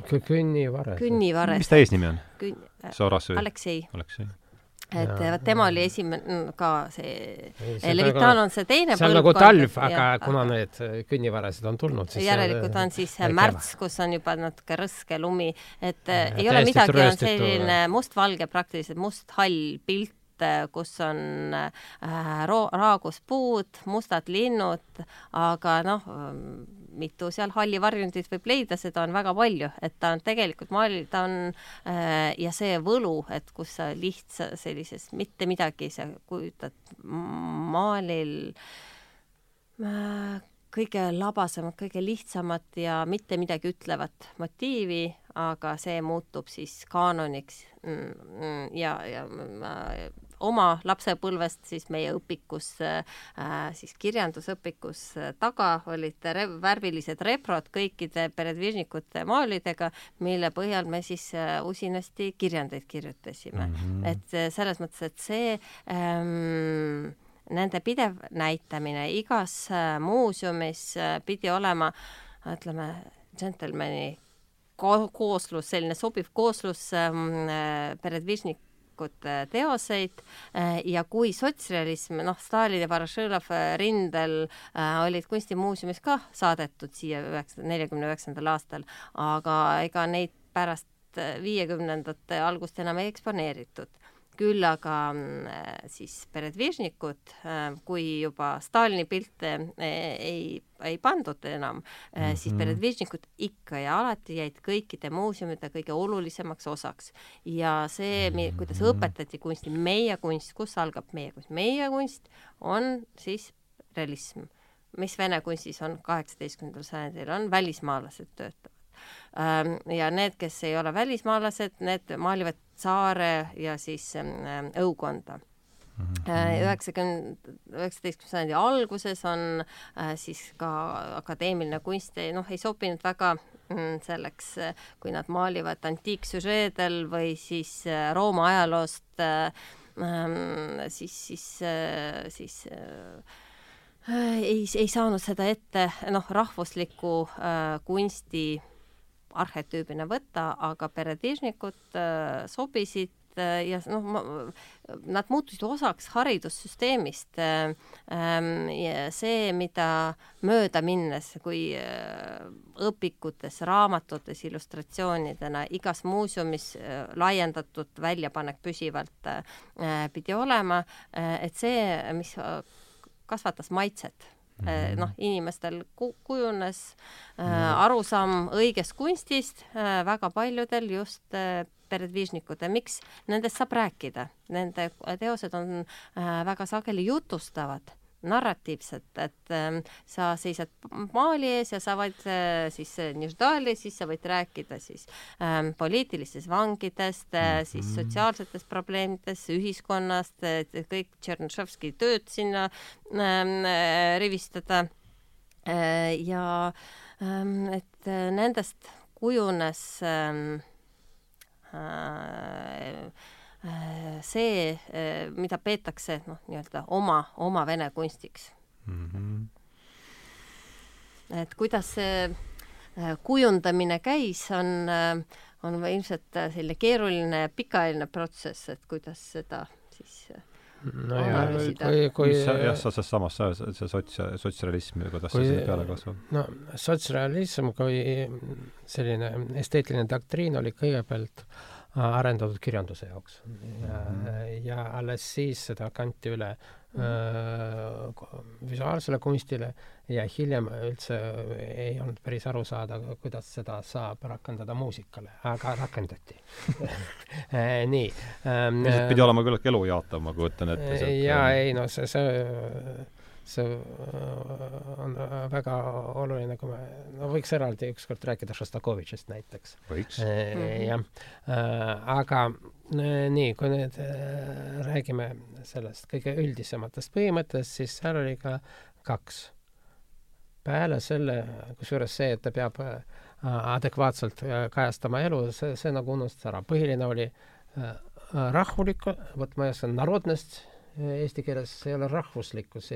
Speaker 3: Künnivares.
Speaker 2: Künnivares.
Speaker 1: mis ta eesnimi on Kün...? Savrassovi?
Speaker 2: Aleksei.
Speaker 1: Aleksei
Speaker 2: et vot tema oli esimene ka see Levitan on see teine
Speaker 3: see on nagu talv, aga ja, kuna need künnivarased on tulnud,
Speaker 2: siis järelikult on siis märts, kus on juba natuke rõske lumi, et ja, ei ole midagi, on selline mustvalge, praktiliselt must-hall pilt kus on äh, raaguspuud, mustad linnud, aga noh, mitu seal hallivarjundit võib leida, seda on väga palju, et ta on tegelikult maali, ta on äh, ja see võlu, et kus sa lihtsa sellises mitte midagi, sa kujutad maalil äh, kõige labasemat, kõige lihtsamat ja mitte midagi ütlevat motiivi, aga see muutub siis kaanoniks mm, mm, ja, ja ma oma lapsepõlvest siis meie õpikus äh,, siis kirjandusõpikus taga olid re värvilised reprod kõikide peredvižnikute maalidega, mille põhjal me siis äh, usinasti kirjandeid kirjutasime mm. -hmm. et äh, selles mõttes, et see ähm, nende pidev näitamine igas muuseumis pidi olema, ütleme, džentelmeni ko kooslus, selline sobiv kooslus ähm, äh, peredvižnik teoseid äh, ja kui sotsrealism, noh, Stalin ja Vorošilov äh, rindel äh, olid kunstimuuseumis ka saadetud siia üheksa, neljakümne üheksandal aastal, aga ega neid pärast viiekümnendate algust enam ei eksponeeritud küll aga mm, siis peredvižnikud, äh, kui juba Stalini pilte äh, ei, ei pandud enam mm, -hmm. siis mhm. peredvižnikud ikka ja alati jäid kõikide muuseumide kõige olulisemaks osaks. ja see, kuidas mhm. õpetati kunsti, meie kunst, kus algab meie kunst, meie kunst on siis realism, mis vene kunstis on kaheksateistkümnendal sajandil, on välismaalased töötavad ähm, ja need, kes ei ole välismaalased, need maalivad saare ja siis ähm, õukonda mhm. äh, üheksakümne, üheksateistkümnenda sajandi alguses on äh, siis ka akadeemiline kunst, noh, ei sobinud väga mm, selleks, kui nad maalivad antiiksüžeedel või siis äh, Rooma ajaloost äh, äh, siis, siis äh,, siis äh, ei, ei saanud seda ette, noh, rahvusliku äh, kunsti arhetüübina võtta, aga peredvižnikud äh, sobisid äh, ja noh, nad muutusid osaks haridussüsteemist. Ähm, ja see, mida mööda minnes, kui õpikutes, raamatutes illustratsioonidena, igas muuseumis laiendatud väljapanek püsivalt pidi olema, et see, mis kasvatas maitset Mm -hmm. noh, inimestel ku-, kujunes äh, arusaam õigest kunstist äh, väga paljudel just äh, peredvižnikute, miks nendest saab rääkida, nende teosed on väga sageli jutustavad narratiivset, et äh, sa seisad maali ees ja sa võid äh, siis äh, Niždali, siis sa võid rääkida siis äh, poliitilistest vangidest äh,, siis sotsiaalsetest probleemidest, ühiskonnast, kõik Tšernšovski tööd sinna äh, rivistada äh, ja äh, et äh, nendest kujunes äh, äh, Äh, see, äh, mida peetakse noh, nii-öelda oma, oma vene kunstiks mm. -hmm. et kuidas see äh, kujundamine käis, on, on ilmselt selline keeruline ja pikaajaline protsess, et kuidas seda siis
Speaker 3: no ja kui, kui
Speaker 1: jah, sa, sa samas, sa, see sots, sotsrealism, kuidas kui, see sinna peale kasvab?
Speaker 3: no sotsrealism kui selline esteetiline doktriin oli kõigepealt äh, arendatud kirjanduse jaoks ja mm, -hmm. ja alles siis seda kanti üle mm -hmm. visuaalsele kunstile ja hiljem üldse ei olnud päris aru saada, kuidas seda saab rakendada muusikale, aga rakendati nii
Speaker 1: ähm,. pidi olema küllaltki elujaatav, ma kujutan ette.
Speaker 3: jaa, ei no see, see see äh, on äh, väga oluline, kui me, no võiks eraldi ükskord rääkida Šostakovitšist näiteks.
Speaker 1: võiks.
Speaker 3: Äh, jah, aga nii, kui nüüd räägime sellest kõige üldisematest põhimõttest, siis seal oli ka kaks. peale selle, kusjuures see, et ta peab adekvaatselt kajastama elu, see, see nagu unustas ära. põhiline oli rahvulik, vot ma ei oska, narodnost eesti keeles ei ole rahvuslikkus,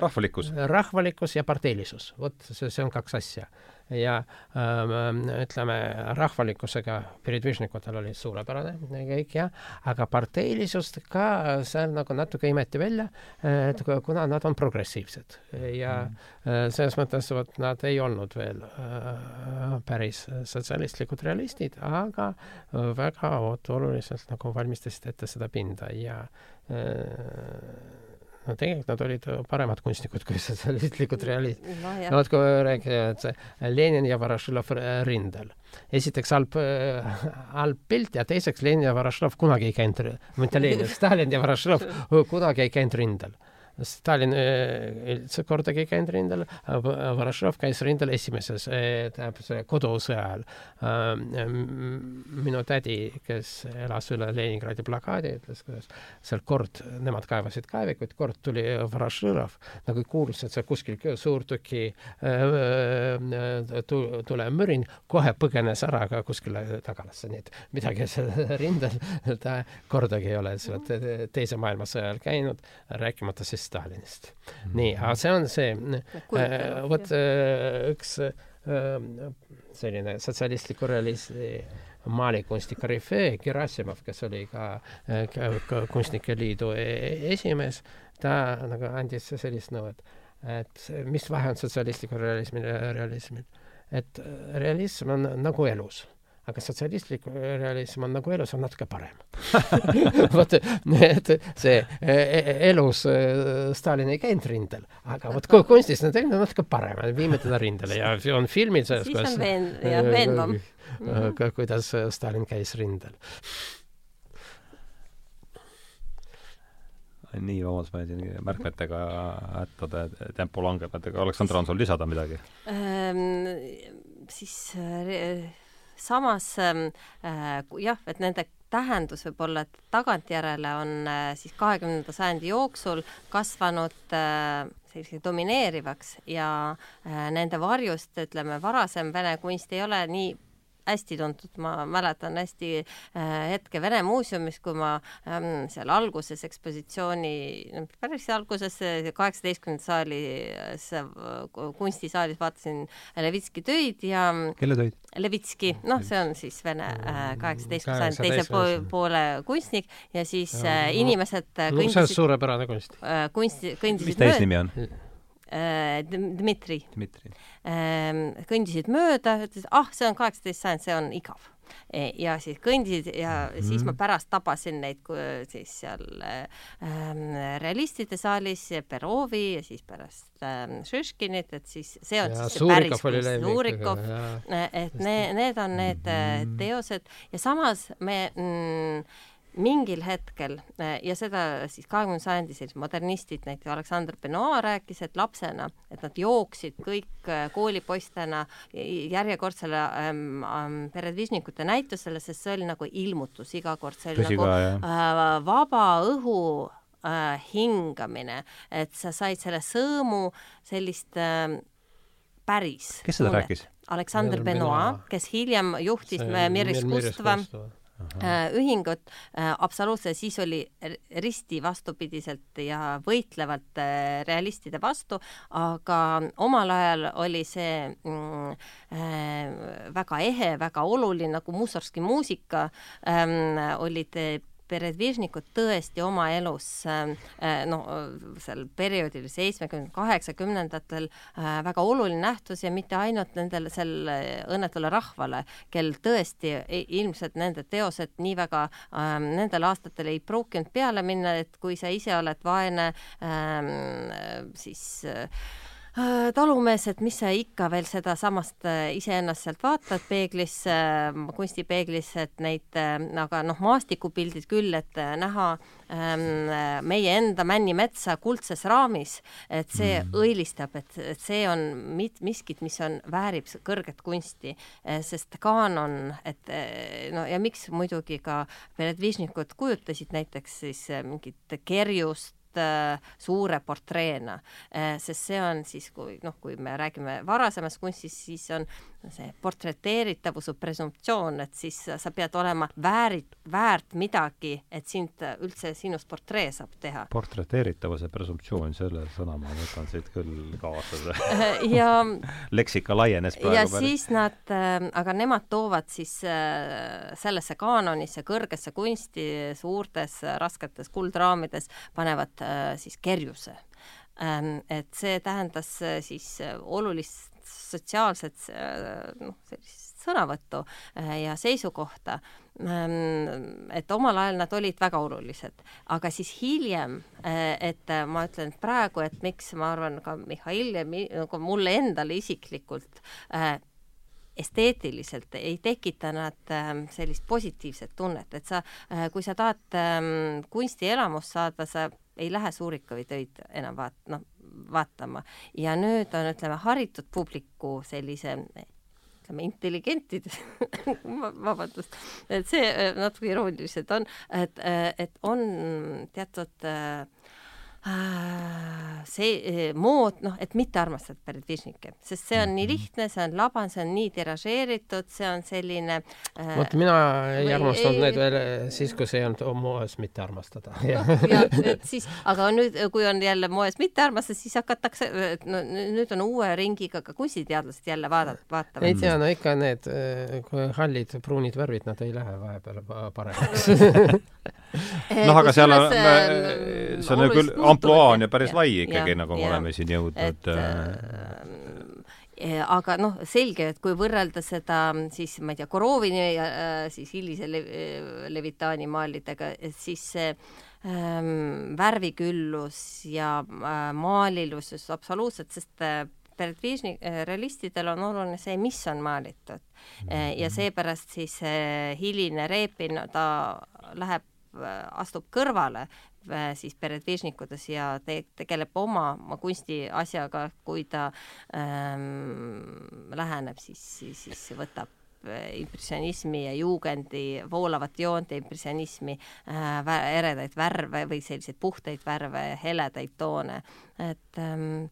Speaker 2: rahvalikkus.
Speaker 1: rahvalikkus
Speaker 3: ja parteilisus, vot see, see on kaks asja. Ja ähm, ütleme, rahvalikkusega Peredvižnikutel oli suurepärane kõik jah, aga parteilisust ka seal nagu natuke imeti välja, et kuna nad on progressiivsed ja mm. selles mõttes vot nad ei olnud veel äh, päris sotsialistlikud realistid, aga väga oluliselt nagu valmistasid ette seda pinda ja no tegelikult nad olid paremad kunstnikud kui sotsialistlikud realistid no,. no vot, kui see Lenin ja Vorošilov rindel. esiteks halb, halb pilt ja teiseks Lenin ja Vorošilov kunagi ei käinud, mitte Lenin, Stalin ja Vorošilov kunagi ei käinud rindel Stalin kordagi ei käinud rindel, Vorošov käis rindel esimeses, tähendab, see kodusõja ajal. minu tädi, kes elas üle Leningradi blokaadi, ütles, kuidas seal kord, nemad kaevasid kaevikuid, kord tuli Vorošilov, nagu kuulus, et seal kuskil suurtüki tulemürin, kohe põgenes ära ka kuskile tagalasse, nii et midagi seal rindel ta kordagi ei ole teise maailmasõja ajal käinud, rääkimata siis Stalinist mm. -hmm. nii, aga see on see, äh, vot äh, üks äh, selline sotsialistliku realismi maalikunsti korüfee Gerassimov, kes oli ka, ka Kunstnike Liidu e-, esimees, ta nagu andis sellist nõu, et et mis vahe on sotsialistlikul realismil ja realismil. et realism on nagu elus aga sotsialistlik realism on nagu elus on natuke parem vot, et see e, e, elus e, Stalin ei käinud rindel, aga vot kunstis on teinud natuke parem, viime teda rindele ja on filmid
Speaker 2: kuidas siis on veen-, jah, veenvam.
Speaker 3: kuidas Stalin käis rindel
Speaker 1: nii, vabandust, ma jäin märkmetega hättade tempo langeb, et Aleksandr, on sul lisada midagi ähm,?
Speaker 2: siis äh, samas ähm, äh, jah, et nende tähendus võib-olla, et tagantjärele on äh, siis kahekümnenda sajandi jooksul kasvanud äh, selliseks domineerivaks ja äh, nende varjust, ütleme, varasem vene kunst ei ole nii hästi tuntud, ma mäletan hästi äh, hetke Vene muuseumis, kui ma ähm, seal alguses ekspositsiooni, päris alguses kaheksateistkümnenda saalis, kunstisaalis vaatasin Levitski töid ja
Speaker 1: kelle töid?
Speaker 2: Levitski, noh, see on siis Vene kaheksateistkümnenda sajandi teise po poole kunstnik ja siis ja, äh, inimesed
Speaker 3: kõndisid no, see on suurepärane kunst
Speaker 2: äh,. kunsti, kõndisid
Speaker 1: mis ta eesnimi on?
Speaker 2: Äh, Dmitri.
Speaker 1: Dmitri.
Speaker 2: Ähm, kõndisid mööda, ütles, ah, see on kaheksateist sajand, see on igav e, ja siis kõndisid ja mm -hmm. siis ma pärast tabasin neid siis seal ähm, realistide saalis Perovi ja siis pärast ähm, Šiškinit, et siis see on ja, siis see päris kunst, Suurikov, et need, need on need mm -hmm. teosed ja samas me mm, mingil hetkel eh, ja seda siis kahekümnenda sajandi sellised modernistid, näiteks Alexander Benoit rääkis, et lapsena, et nad jooksid kõik eh, koolipoistena järjekordsele ähm, ähm, peredvižnikute näitusele, sest see oli nagu ilmutus iga kord, see oli Tõsi nagu äh, vaba õhu äh, hingamine, et sa said selle sõõmu sellist äh, päris.
Speaker 1: kes seda rääkis?
Speaker 2: Alexander Benoit, kes hiljem juhtis Miris Kustva Äh, ühingut äh, absoluutselt, siis oli risti vastupidiselt ja võitlevalt äh, realistide vastu, aga omal ajal oli see mm, väga ehe, väga oluline, nagu Mussorgski muusika ähm, olid peredvižnikud tõesti oma elus äh, äh, no seal perioodil seitsmekümnendatel, kaheksakümnendatel äh, väga oluline nähtus ja mitte ainult nendele, sel õnnetule rahvale, kel tõesti ilmselt nende teosed nii väga ähm, nendel aastatel ei pruukinud peale minna, et kui sa ise oled vaene ähm, siis talumees, et mis sa ikka veel sedasamast äh, iseennast sealt vaatad peeglisse, äh, kunstipeeglis, et neid, aga noh, maastikupildid küll, et näha ähm, meie enda Männimetsa kuldses raamis, et see mm. õilistab, et, et see on mit, miskit, mis on, väärib kõrget kunsti, sest kaanon, et no ja miks muidugi ka Beredvižnikud kujutasid näiteks siis mingit kerjust, Äh, suure portreena, äh, sest see on siis, kui noh, kui me räägime varasemast kunstist, siis on see portreteeritavuse presumptsioon, et siis sa pead olema väärit, väärt midagi, et sind üldse sinust portree saab teha.
Speaker 1: portreteeritavuse presumptsioon, selle sõna ma võtan siit küll kaasa
Speaker 2: ja
Speaker 1: leksika laienes
Speaker 2: praegu ja päris. siis nad, äh, aga nemad toovad siis äh, sellesse kaanonisse, kõrgesse kunsti, suurtes rasketes kuldraamides, panevad äh, siis kerjuse ähm, et see tähendas siis olulist sotsiaalset äh, noh, sellist sõnavõttu äh, ja seisukohta, ähm, et omal ajal nad olid väga olulised, aga siis hiljem, äh, et ma ütlen praegu, et miks ma arvan ka Mihhail ja nagu mulle endale isiklikult esteetiliselt ei tekita nad ähm, sellist positiivset tunnet, et sa, kui sa tahad ähm, kunstielamust saada, sa ei lähe Suurikovi töid enam vaat-, noh, vaatama. Ja nüüd on, ütleme, haritud publiku sellise ütleme, intelligentide vabandust, et see äh, natuke irooniliselt on, et, äh, et on teatud äh, see eh, mood, noh, et mitte armastada Beredvižnikke, sest see on nii mhm. lihtne, see on laban, see on nii tiražeeritud, see on selline
Speaker 3: äh, vot mina ei või, armastanud neid veel eh, siis, kui see ei olnud moes mitte armastada.
Speaker 2: noh, ja et siis, aga nüüd, kui on jälle moes mitte armastada, siis hakatakse, no nüüd on uue ringiga ka kunstiteadlased jälle vaadata, vaatama.
Speaker 3: ei tea, no ikka need hallid pruunid värvid, nad ei lähe vahepeal paremaks
Speaker 1: noh, aga seal on, see on küll ampluaa on ju päris ja, lai ikkagi, nagu me oleme siin jõudnud.
Speaker 2: Äh, aga noh, selge, et kui võrrelda seda siis ma ei tea, Korovini ja äh, siis hilise Le Levitaani maalidega, et siis see ähm, värviküllus ja äh, maalilusus absoluutselt, sest äh, Beretvižni äh, realistidel on oluline see, mis on maalitud äh, ja mhm. seepärast siis äh, hiline Repin, ta läheb astub kõrvale Äh, siis peredvižnikudes ja te-, tegeleb oma, oma kunstiasjaga, kui ta ähm, läheneb, siis, siis, siis võtab äh, impressionismi ja juugendi voolavat joont ja impressionismi äh, eredaid värve või selliseid puhtaid värve, heledaid toone, et ähm,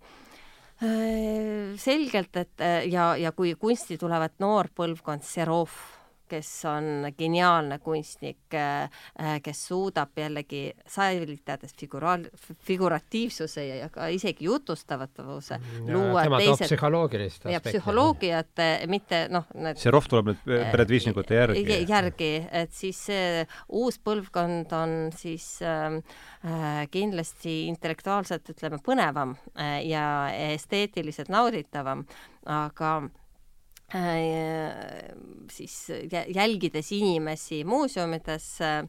Speaker 2: selgelt, et ja, ja kui kunsti tulevad noor põlvkond, Serov kes on geniaalne kunstnik, äh, kes suudab jällegi säilitades figuraal-, figuratiivsuse ja, ka isegi jutustavatavuse
Speaker 3: luua tema teised psühholoogilist
Speaker 2: aspekti. ja psühholoogiat, mitte noh,
Speaker 1: need see rohv tuleb nüüd äh, peredviisnikute järgi.
Speaker 2: järgi, et siis see uus põlvkond on siis ähm, äh, kindlasti intellektuaalselt, ütleme, põnevam äh, ja esteetiliselt nauditavam, aga Äh, siis jälgides inimesi muuseumides, äh,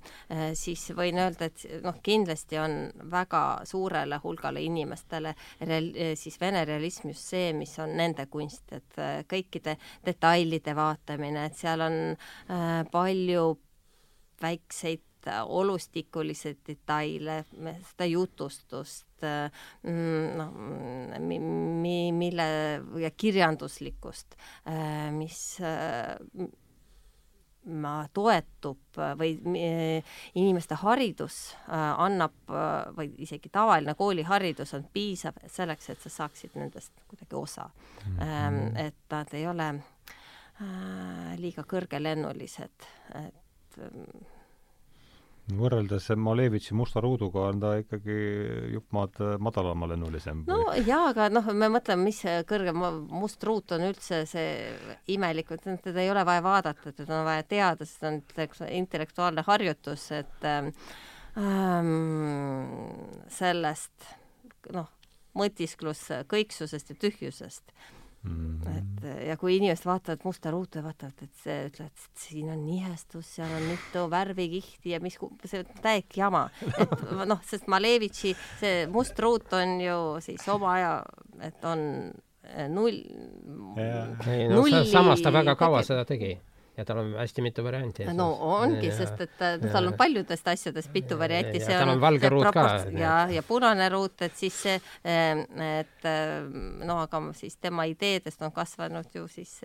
Speaker 2: siis võin öelda, et noh, kindlasti on väga suurele hulgale inimestele real-, siis vene realism just see, mis on nende kunst, et äh, kõikide detailide vaatamine, et seal on palju väikseid olustikulisi detaile, seda jutustust, mm, noh, mi-, mille ja kirjanduslikkust, mis ma toetub või inimeste haridus annab või isegi tavaline kooliharidus on piisav selleks, et sa saaksid nendest kuidagi osa mm. -hmm. et nad ei ole liiga kõrgelennulised, et
Speaker 1: võrreldes Malevitši Musta ruuduga on ta ikkagi jupp maad madalamalennulisem.
Speaker 2: no jaa, aga noh, me mõtleme, mis kõrgem, Must ruut on üldse see imelik, et teda ei ole vaja vaadata, teda on vaja teada, sest ta on intellektuaalne harjutus, et ähm, sellest noh, mõtisklus kõiksusest ja tühjusest Mm -hmm. et ja kui inimesed vaatavad musta ruutu ja vaatavad, et see, ütlevad, et siin on nihestus, seal on mitu värvikihti ja mis, see on täielik jama. et noh, sest Malevitši see must ruut on ju siis oma aja, et on eh, null.
Speaker 3: ei no samas ta väga kaua seda tegi ja tal on hästi mitu varianti.
Speaker 2: no ongi, sest et ja, tal on paljudest asjadest mitu varianti.
Speaker 3: tal on valge ruut ka.
Speaker 2: ja, ja punane ruut, et siis see, eh, et eh, no aga siis tema ideedest on kasvanud ju siis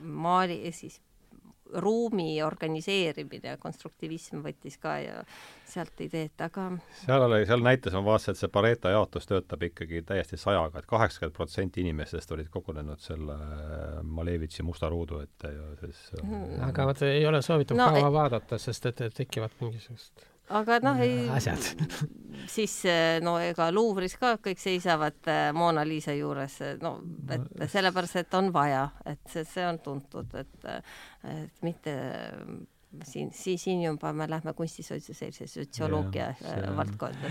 Speaker 2: maali, siis ruumi organiseerimine ja konstruktivism võttis ka ja sealt ideed, aga
Speaker 1: seal oli, seal näitas, ma vaatasin, et see Pareto jaotus töötab ikkagi täiesti sajaga et, et kaheksakümmend protsenti inimestest olid kogunenud selle Malevitši musta ruudu ette ja siis
Speaker 3: hmm. aga vot ei ole soovitav no, kaua et... vaadata, sest et tekivad mingisugused
Speaker 2: aga noh, ei
Speaker 3: asjad.
Speaker 2: siis no ega Luuvris ka kõik seisavad äh, Mona Lisa juures, no et sellepärast, et on vaja, et see, see on tuntud, et et mitte siin, siis siin juba me lähme kunstisotsiaalse sotsioloogia äh, valdkonda.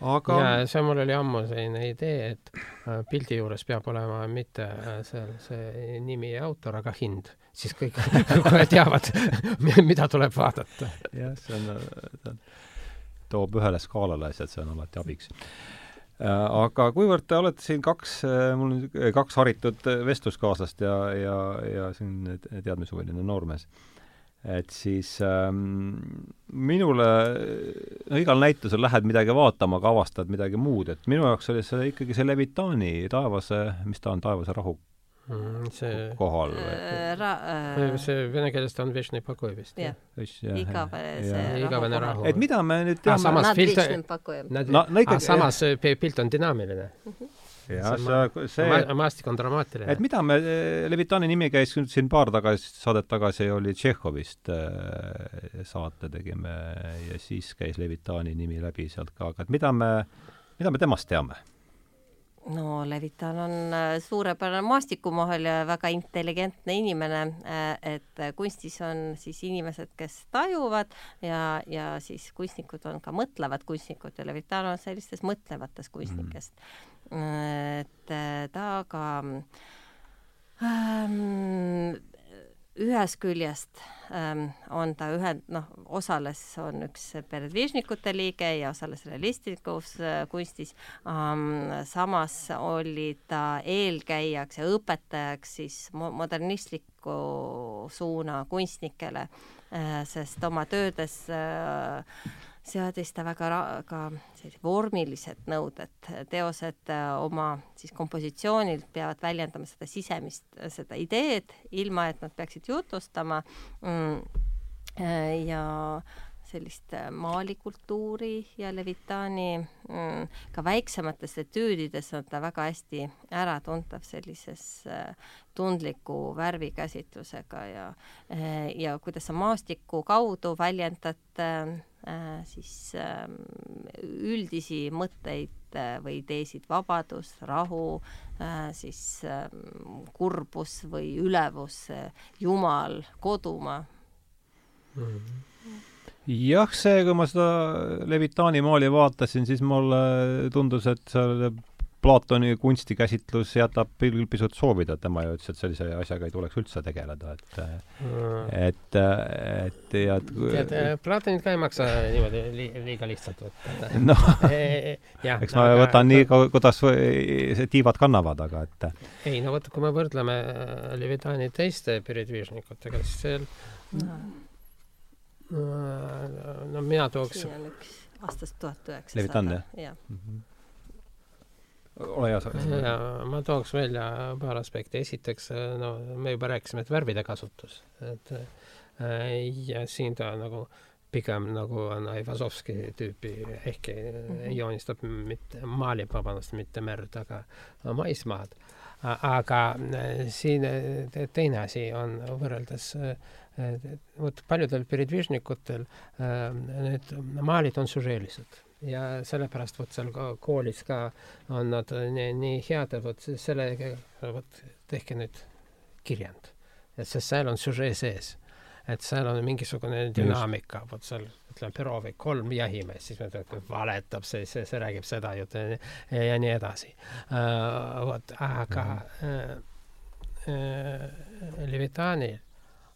Speaker 3: aga ja see mul oli ammu selline idee, et äh, pildi juures peab olema mitte äh, see, see nimi ja autor, aga hind, siis kõik kohe teavad, mida tuleb vaadata.
Speaker 1: jah, see on, ta toob ühele skaalale asjad, see on alati abiks aga kuivõrd te olete siin kaks, mul on kaks haritud vestluskaaslast ja, ja, ja siin teadmishuviline noormees et siis ähm, minule, no igal näitusel lähed midagi vaatama, aga avastad midagi muud, et minu jaoks oli see ikkagi see Levitani taevase, mis ta on, taevase rahu
Speaker 3: see
Speaker 1: kohal
Speaker 3: äh, ra- äh, see vene keeles ta on Vešni Pakoi vist
Speaker 2: jah. ja,, igavene
Speaker 3: igavene rahu.
Speaker 1: et mida me nüüd teame?
Speaker 3: ah, samas pilt,
Speaker 2: nad,
Speaker 3: no, no ikkagi, ah, samas pilt on dünaamiline. Mm. -hmm
Speaker 1: jah, see, see
Speaker 3: maastik on dramaatiline.
Speaker 1: et mida me, Levitani nimi käis siin paar tagasi, saadet tagasi oli Tšehhovist äh, saate tegime ja siis käis Levitani nimi läbi sealt ka, aga et mida me, mida me temast teame?
Speaker 2: No Levitan on äh, suurepärane maastikumahel ja väga intelligentne inimene, äh, et kunstis on siis inimesed, kes tajuvad ja, ja siis kunstnikud on ka mõtlevad kunstnikud ja Levitan on sellistest mõtlevatest kunstnikest. Mm et äh, ta ka ähm, ühest küljest ähm, on ta ühe, noh, osales, on üks peredvižnikute liige ja osales realistlikus äh, kunstis ähm,. samas oli ta eelkäijaks ja õpetajaks siis mo modernistliku suuna kunstnikele äh,, sest oma töödes äh, seadis ta väga ka sellised vormilised nõuded, teosed äh, oma siis kompositsioonilt peavad väljendama seda sisemist, seda ideed, ilma et nad peaksid jutustama. Mm, äh, ja sellist äh, maalikultuuri ja Levitani mm, ka väiksemates etüüdides on ta väga hästi äratuntav sellises äh, tundliku värvikäsitlusega ja äh, ja kuidas sa maastiku kaudu väljendad siis üldisi mõtteid või ideesid, vabadus, rahu, siis kurbus või ülevus, Jumal, kodumaa
Speaker 1: mm. -hmm jah, see, kui ma seda Levitani maali vaatasin, siis mulle tundus, et seal Platoni kunstikäsitlus jätab küll pisut soovida, tema ju ütles, et sellise asjaga ei tuleks üldse tegeleda, et mm. et, et ja et
Speaker 3: tead, Platonit ka ei maksa niimoodi li, liiga lihtsalt võtta.
Speaker 1: noh, eks ma aga, võtan nii, kuidas tiivad kannavad, aga et
Speaker 3: ei no vot, kui me võrdleme Levitani teiste peredvižnikutega, siis seal no no mina tooks.
Speaker 2: siin on üks aastast tuhat üheksasada.
Speaker 1: Levitan,
Speaker 2: jah? jah mm
Speaker 1: -hmm. ole hea, sa.
Speaker 3: ja ma tooks välja paar aspekti. esiteks, no me juba rääkisime, et värvide kasutus, et ja siin ta nagu pigem nagu on Aivazovski tüüpi, ehkki mm -hmm. joonistab mitte, maalib, vabandust, mitte merd, aga maismaad. aga siin teine asi on võrreldes äh, vot paljudel peredvižnikutel äh, need maalid on süžeelised ja sellepärast vot seal ka koolis ka on nad nii, nii head, et vot sellega, vot tehke nüüd kirjand. et sest seal on süžee sees. et seal on mingisugune dünaamika, vot seal ütleme, Perovik, kolm jahimeest, siis me ütleme, valetab, see, see, see räägib seda juttu ja, ja nii edasi uh,. vot, aga mm -hmm. uh, uh, Levitanil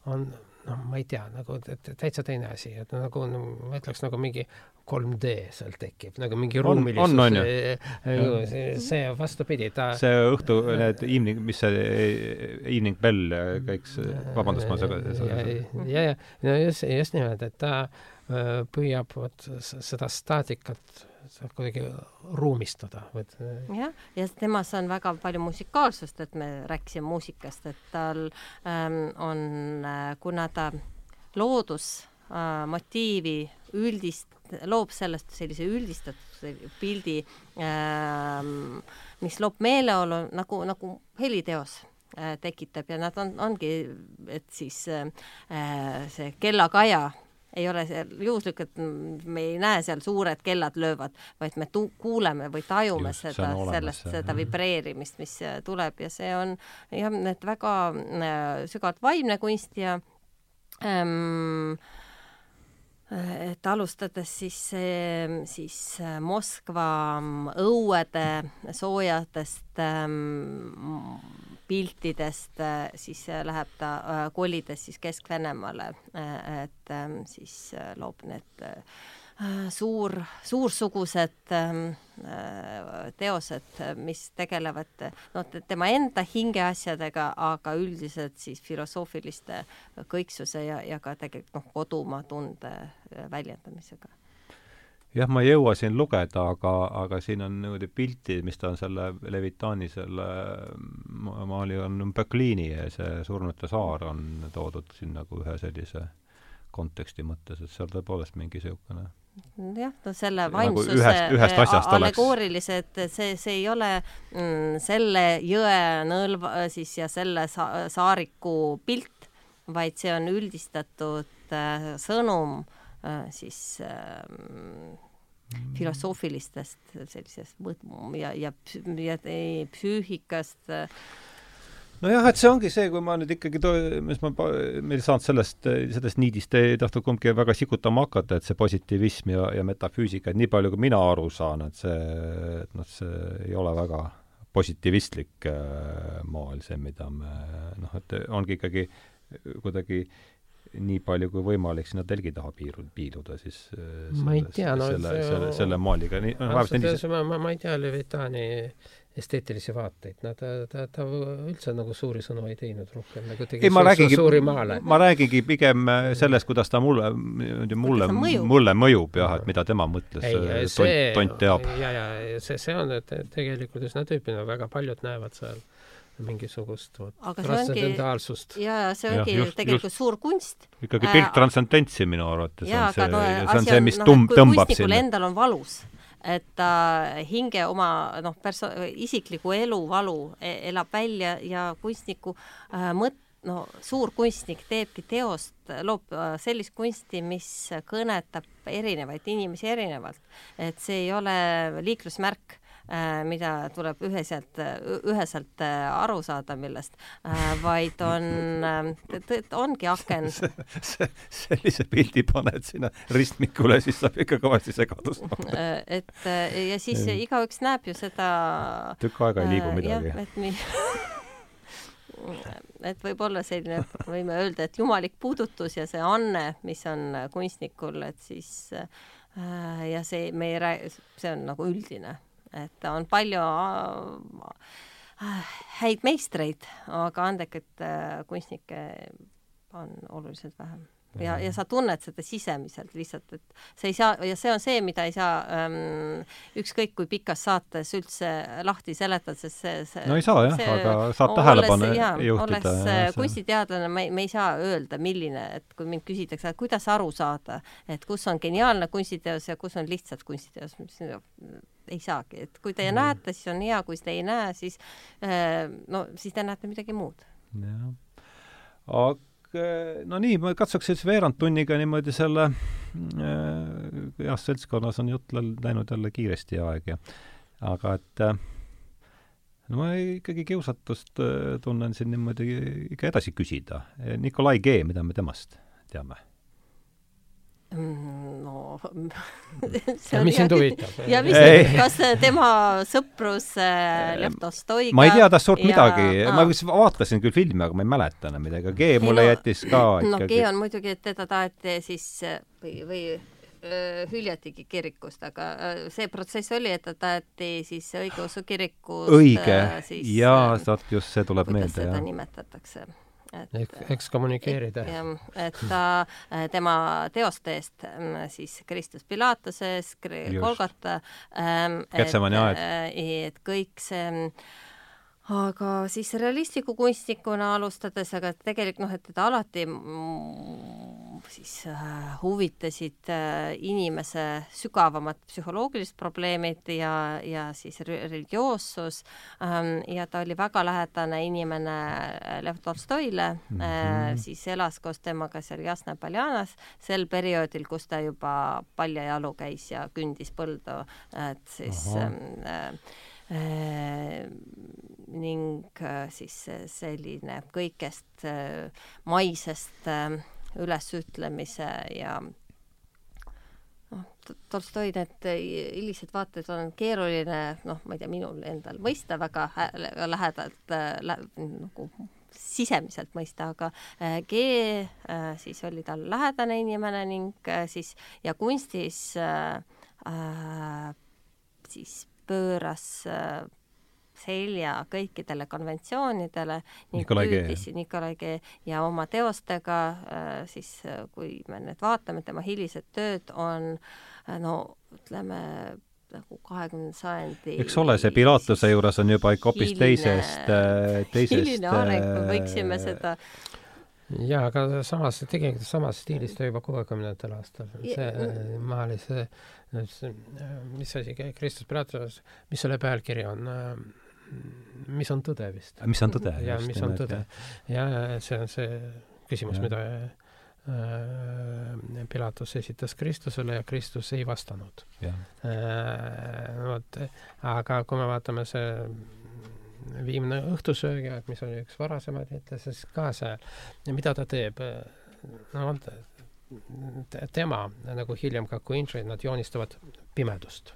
Speaker 3: on noh, ma ei tea, nagu täitsa teine asi, et nagu no, ma ütleks nagu mingi 3D seal tekib, nagu mingi ruumilisus.
Speaker 1: on, on,
Speaker 3: ju. see, see vastupidi, ta.
Speaker 1: see õhtu, need evening, mis see evening bell kõik see, vabandust, ma
Speaker 3: ja, ja, ja, no just, just nimelt, et ta äh, püüab vot seda staatikat saab kuidagi ruumistada.
Speaker 2: jah, ja temas on väga palju musikaalsust, et me rääkisime muusikast, et tal ähm, on äh,, kuna ta loodus äh, üldist, loob sellest sellise üldistatud pildi äh,, mis loob meeleolu nagu, nagu heliteos äh, tekitab ja nad on, ongi, et siis äh, see kellakaja ei ole seal juhuslik, et me ei näe seal suured kellad löövad, vaid me kuuleme või tajume Just, seda, sellest, seda vibreerimist, mis tuleb ja see on jah, et väga äh, sügavalt vaimne kunst ja ähm, et alustades siis, siis Moskva õuede soojadest ähm, piltidest äh, siis äh, läheb ta, äh, kolides siis Kesk-Venemaale, et ähm, siis loob need suur, suursugused ähm, teosed, mis tegelevad no tema enda hingeasjadega, aga üldiselt siis filosoofiliste kõiksuse ja, ja ka tegelikult noh, kodumaa tunde väljendamisega
Speaker 1: jah, ma ei jõua siin lugeda, aga, aga siin on niimoodi pilti, mis ta on selle Levitani selle maali on Böklini ja see Surnute saar on toodud siin nagu ühe sellise konteksti mõttes, et seal tõepoolest mingi niisugune
Speaker 2: jah, no selle nagu vaimsuse nagu ühest, ühest allegoorilised, see, see ei ole mm, selle jõe nõlva siis ja selle sa saariku pilt, vaid see on üldistatud äh, sõnum äh, siis äh, filosoofilistest sellisest mõõtmu ja, ja, ja psüühikast
Speaker 1: nojah, et see ongi see, kui ma nüüd ikkagi to-, mis ma, meil ei saanud sellest, sellest niidist ei tahtnud kumbki väga sikutama hakata, et see positiivism ja, ja metafüüsika, et nii palju, kui mina aru saan, et see, et noh, see ei ole väga positiivistlik äh, moel, see, mida me noh, et ongi ikkagi kuidagi äh, nii palju kui võimalik sinna telgi taha piiru-, piiluda, siis
Speaker 3: ma ei tea, no
Speaker 1: selle, selle, selle maaliga nii
Speaker 3: no, ausalt öeldes ma, ma, ma ei tea Levitani esteetilisi vaateid, no ta, ta, ta üldse nagu suuri sõnu ei teinud rohkem, nagu tegi ei, ma räägingi, suuri maale.
Speaker 1: ma räägingi pigem sellest, kuidas ta mulle, mulle, mulle mõjub jah, et mida tema mõtles, tont, tont teab.
Speaker 3: ja, ja see, see on tegelikult üsna tüüpiline, väga paljud näevad seal mingisugust vot
Speaker 2: Aga see ongi-
Speaker 3: transzendentaalsust.
Speaker 2: ja, ja see ongi
Speaker 1: just-
Speaker 2: tegelikult
Speaker 1: just.
Speaker 2: suur kunst.
Speaker 1: ikkagi
Speaker 2: Äh,
Speaker 1: pilk transcendentsi minu arvates
Speaker 2: jaa,
Speaker 1: on see
Speaker 2: no,
Speaker 1: see on see, mis
Speaker 2: noh,
Speaker 1: tum-, tõmbab
Speaker 2: kunstnikul
Speaker 1: sinna.
Speaker 2: endal on valus, et ta hinge oma noh, perso-, isikliku elu valu e- elab välja ja kunstniku äh, mõt-, no suur kunstnik teebki teost, loob äh, sellist kunsti, mis kõnetab erinevaid inimesi erinevalt. et see ei ole liiklusmärk äh, mida tuleb üheselt, üheselt äh, aru saada, millest, vaid on, ongi aken
Speaker 1: sellise pildi paned sinna ristmikule, siis saab ikka kõvasti segadust.
Speaker 2: Äh, et äh, ja siis igaüks näeb ju seda
Speaker 1: tükk aega ei liigu
Speaker 2: äh,
Speaker 1: midagi
Speaker 2: jah,. et mi- et võib olla selline, võime öelda, et jumalik puudutus ja see anne, mis on kunstnikul, et siis äh, ja see, me ei räägi, see on nagu üldine, et on palju äh, häid meistreid, aga andekaid äh, kunstnikke on oluliselt vähem ja, ja sa tunned seda sisemiselt lihtsalt, et sa ei saa ja see on see, mida ei saa ähm, ükskõik kui pikas saates üldse lahti seletada, sest see, see
Speaker 1: no ei saa jah, aga saab tähelepanu juhtida.
Speaker 2: olles äh, kunstiteadlane, ma ei, me ei saa öelda, milline, et kui mind küsitakse, kuidas aru saada, et kus on geniaalne kunstiteos ja kus on lihtsalt kunstiteos, mis ei saagi, et kui te
Speaker 3: Mm.
Speaker 2: näete, siis on hea, kui te ei näe, siis äh, no siis te näete midagi muud.
Speaker 1: jah. aga no nii, ma katsuks siis veerand tunniga niimoodi selle äh, jah, seltskonnas on jutt läinud jälle kiiresti aeg ja aga et äh, no ma ikkagi kiusatust tunnen siin niimoodi ikka edasi küsida. Nikolai G, mida me temast teame?
Speaker 2: Mm, no.
Speaker 3: Ja mis sind huvitab?
Speaker 2: ja mis kas tema sõprus äh, Lev Tolstoiga
Speaker 1: ma ei tea tast suurt
Speaker 2: ja-
Speaker 1: midagi,
Speaker 2: aa.
Speaker 1: ma vist vaatasin küll filmi, aga ma ei mäleta enam midagi, aga G mulle
Speaker 2: no-
Speaker 1: jättis ka
Speaker 2: no
Speaker 1: ikkagi.
Speaker 2: G on muidugi, et teda taheti siis või, või hüljatigi kirikust, aga see protsess oli, et ta taheti siis õigeusu kirikust
Speaker 1: õige.
Speaker 2: äh, siis
Speaker 1: jaa vot just see tuleb
Speaker 2: kuidas
Speaker 1: meelde,
Speaker 2: seda
Speaker 1: jah.
Speaker 2: nimetatakse, et
Speaker 3: eks, ekskommunikeerida.
Speaker 2: jah, et ta äh, tema teoste eest mm, siis Kristus Pilatuses. Kolgata ähm,,
Speaker 1: Getsemani aed.
Speaker 2: et kõik see aga siis realistliku kunstnikuna alustades, aga tegelikult noh, et teda alati mm, siis äh, huvitasid äh, inimese sügavamad psühholoogilised probleemid ja, ja siis re- religioossus ähm, ja ta oli väga lähedane inimene Lev Tolstoile mm, -hmm. äh, siis elas koos temaga seal Jasna Paljanas sel perioodil, kus ta juba paljajalu käis ja kündis põldu, et siis
Speaker 1: Ahah.
Speaker 2: ähm, äh, Äh, ning äh, siis selline kõigest äh, maisest äh, ülesütlemise ja noh, Tolstoi need äh, hilised vaated on keeruline, noh, ma ei tea, minul endal mõista väga lähedalt äh, lä- nagu sisemiselt mõista, aga äh, G äh, siis oli tal lähedane inimene ning äh, siis ja kunstis äh, äh, siis pööras äh, selja kõikidele konventsioonidele ning
Speaker 1: Nikolai G.
Speaker 2: püüdis Nikolai G ja oma teostega äh, siis äh, kui me nüüd vaatame tema hilised tööd on no ütleme nagu kahekümnenda sajandi
Speaker 1: eks ole, see Pilatuse juures on juba ikka hoopis teisest, teisest
Speaker 2: hiline areng, me võiksime seda
Speaker 3: jaa, aga samas, tegelikult samas stiilis ta juba kuuekümnendatel aastal. See äh, maalis, mis asi, Kristus Pilatus, mis selle pealkiri on? mis on tõde vist?
Speaker 1: mis on tõde?
Speaker 3: ja mis on tõde. ja see on see küsimus, mida äh, Pilatus esitas Kristusele ja Kristus ei vastanud Äh, vot, aga kui me vaatame see viimne õhtusöögi aeg, mis oli üks varasemaid ette, siis ka see, mida ta teeb, no tema nagu hiljem ka Quincy, nad joonistavad pimedust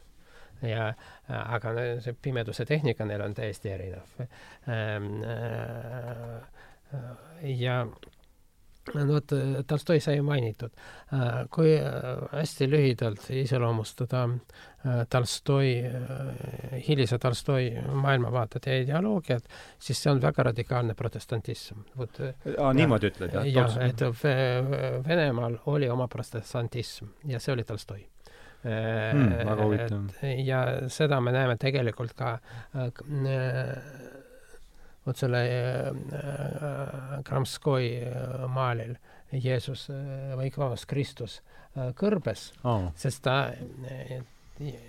Speaker 3: ja aga see pimeduse tehnika neil on täiesti erinev. ja no vot, Tolstoi sai mainitud. kui äh, hästi lühidalt iseloomustada äh, Tolstoi, hilise Tolstoi maailmavaadet ja ideoloogiat, siis see on väga radikaalne protestantism.
Speaker 1: aa, niimoodi ütled jah?
Speaker 3: Jah, et Ve- Venemaal oli oma protestantism ja see oli Tolstoi.
Speaker 1: Hmm, väga huvitav.
Speaker 3: ja seda me näeme tegelikult ka äh, äh, vot selle äh, Kramskoi äh, maalil Jeesus äh, või vabandust, Kristus äh, kõrbes.
Speaker 1: Aa,
Speaker 3: sest ta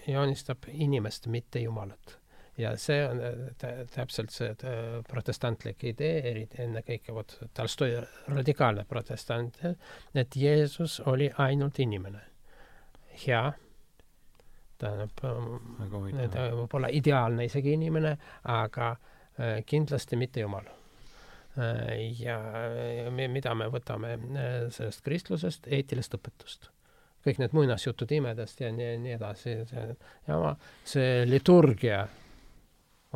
Speaker 3: joonistab inimest, mitte Jumalat. ja see on tä- täpselt see eh, protestantlik idee, eriti ennekõike vot Tolstoi radikaalne protestant, et Jeesus oli ainult inimene. hea, tähendab,
Speaker 1: väga
Speaker 3: ta
Speaker 1: huvitav.
Speaker 3: võib olla ideaalne isegi inimene, aga kindlasti mitte Jumal ja mida me võtame sellest kristlusest, eetilist õpetust. Kõik need muinasjutud imedest ja nii, nii edasi, see jama, see liturgia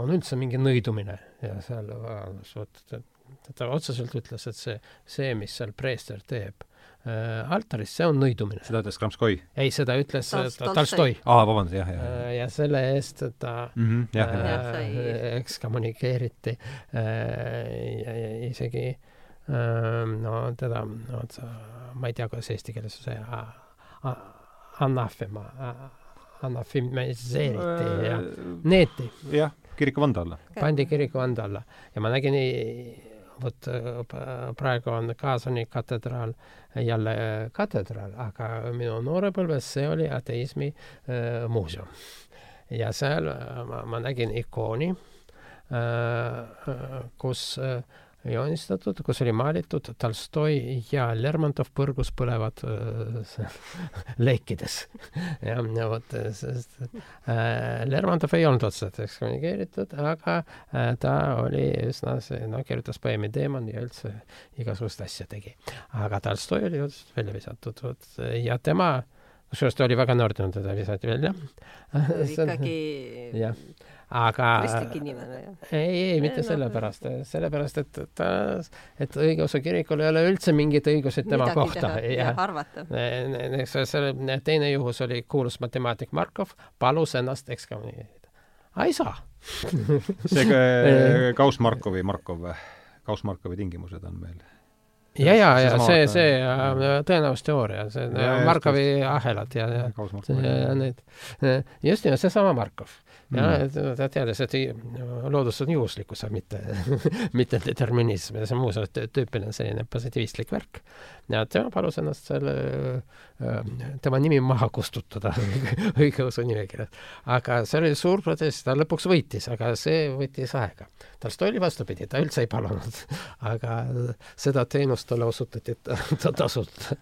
Speaker 3: on üldse mingi nõidumine ja seal vot ta, ta otseselt ütles, et see, see, mis seal preester teeb äh, altaris, see on nõidumine.
Speaker 1: seda ütles Kramskoi?
Speaker 3: ei, seda ütles
Speaker 2: Tolstoi.
Speaker 3: Tolstoi,
Speaker 1: aa, vabandust, jah, jah.
Speaker 3: Äh, ja selle eest ta
Speaker 1: Mm -hmm, jah, jah.
Speaker 3: Äh, ekskommunikeeriti äh, ja, ja isegi äh, no teda, no ta, ma ei tea, kuidas eesti keeles see anafema, anafemiseeriti ja neeti,
Speaker 1: jah, kirikuvanda alla.
Speaker 3: pandi kirikuvanda alla ja ma nägin vot äh, praegu on Kaasani katedraal jälle äh, katedraal, aga minu noorepõlves see oli ateismi äh, muuseum. ja seal äh, ma, ma nägin ikooni äh,, kus äh, joonistatud, kus oli maalitud Tolstoi ja Lermontov põrgus põlevad äh, leekides. ja, ja vot, sest äh, Lermontov ei olnud otseselt ekskommunikeeritud, aga äh, ta oli üsna no kirjutas poeemi Teemon ja üldse igasugust asja tegi. aga Tolstoi oli otseselt välja visatud, vot ja tema kusjuures ta oli väga noor, teda visati välja.
Speaker 2: ikkagi
Speaker 3: jah, aga
Speaker 2: kristlik inimene, jah.
Speaker 3: ei, ei, mitte
Speaker 2: no,
Speaker 3: sellepärast, sellepärast, et ta, et õigeusu kirikul ei ole üldse mingit õigused tema
Speaker 2: Midagi
Speaker 3: kohta.
Speaker 2: jah, arvata.
Speaker 3: selle teine juhus oli kuulus matemaatik Markov, palus ennast ekskommunikeerida. aga ei saa.
Speaker 1: see Gauss-Markovi, Markov, Gauss-Markovi tingimused on meil.
Speaker 3: ja, ja, ja see, see tõenäosteooria, see Markovi ahelad ja, ja ja need, just nimelt seesama Markov ja
Speaker 1: Mm.
Speaker 3: ta teadis, et loodus on juhuslikkus, mitte, mitte determinism ja see muuseas tüüpiline selline positiivistlik värk. ja tema palus ennast selle, tema nimi maha kustutada õigeusu nimekirjast. aga see oli suur protest, ta lõpuks võitis, aga see võttis aega. Tolstoi oli vastupidi, ta üldse ei palunud, aga seda teenust talle osutati ta, ta tasuta.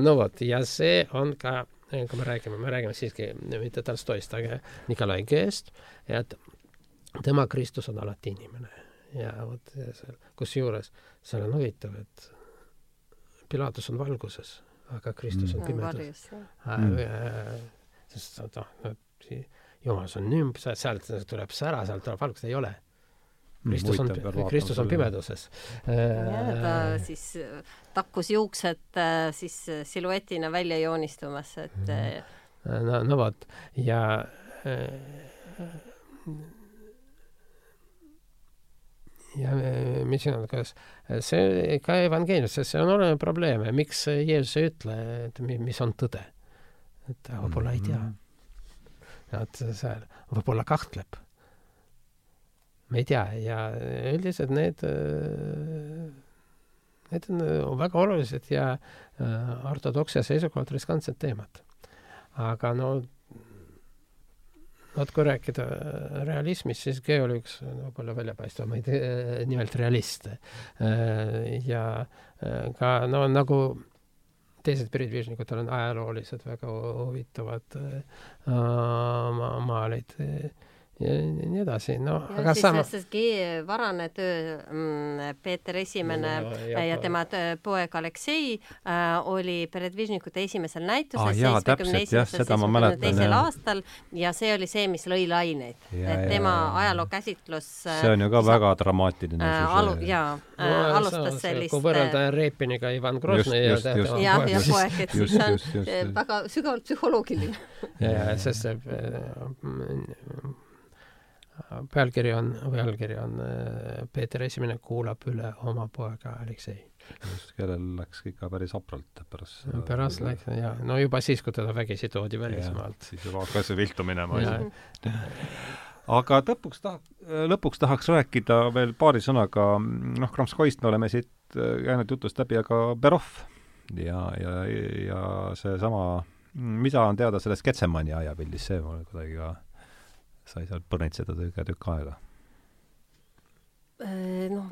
Speaker 3: no vot, ja see on ka kui me räägime, me räägime siiski mitte Tolstoist, aga Nikolai G-st, et tema Kristus on alati inimene. ja vot kusjuures seal on huvitav, et Pilatus on valguses, aga Kristus on
Speaker 1: Mm.
Speaker 3: pimedas.
Speaker 1: Mm.
Speaker 3: sest noh, jumal, see on nümb, sealt tuleb sära, sealt tuleb valgus, ei ole. Kristus on, Kristus on pimeduses.
Speaker 2: jah, ta siis äh, takkus juuksed äh, siis äh, siluetina välja joonistumas, et äh,
Speaker 3: no, no vot ja ja mis siin on, kas see ka evangeeliumis, see on oluline probleem, miks Jeesus ei ütle, et mi- mis on tõde. et ta võib-olla ei tea. et seal võib-olla kahtleb me ei tea ja üldiselt need, need on väga olulised ja äh, ortodoksia seisukohalt riskantsed teemad. aga no vot kui rääkida realismist, siis Geo oli üks võib-olla väljapaistvamaid äh, nimelt realiste. ja äh, ka no nagu teised pridvižnikud on ajaloolised väga huvitavad äh, ma maalid ja nii edasi, no
Speaker 2: ja
Speaker 3: aga sama
Speaker 2: see G varane töö mm, Peeter Esimene
Speaker 3: Ja-
Speaker 2: ja,
Speaker 3: ja-
Speaker 2: ja tema poeg Aleksei äh, oli Peredvižnikute esimesel näitusel
Speaker 1: jaa, seda ma mäletan, jah.
Speaker 2: aastal ja see oli see, mis lõi laineid.
Speaker 1: Ja,
Speaker 2: et
Speaker 1: ja,
Speaker 2: tema
Speaker 1: ja.
Speaker 2: ajalookäsitlus
Speaker 1: see on ju ka väga dramaatiline
Speaker 2: äh, alu-, jaa äh,, alustas sellist
Speaker 3: kui võrrelda Repiniga Ivan Groznõi
Speaker 1: just, just.
Speaker 2: jah, ja poeg, et siis on
Speaker 1: just, just,
Speaker 2: äh,
Speaker 1: just.
Speaker 2: väga sügavalt psühholoogiline.
Speaker 3: ja, ja sest see äh, pealkiri on või allkiri on äh, Peeter Esimene kuulab üle oma poega Aleksei.
Speaker 1: kellel läks ikka päris hapralt pärast
Speaker 3: pärast läks ja no juba siis, kui teda vägisi toodi välismaalt.
Speaker 1: siis juba hakkas viltu minema asi. aga lõpuks taha, lõpuks tahaks rääkida veel paari sõnaga, noh, Kramskoist me oleme siit käinud jutust läbi, aga Berov ja, ja, ja seesama, mida on teada sellest Getsemani ajapildist, see mulle kuidagi ka sai seal põrnitseda tükk, tükk aega.
Speaker 2: noh,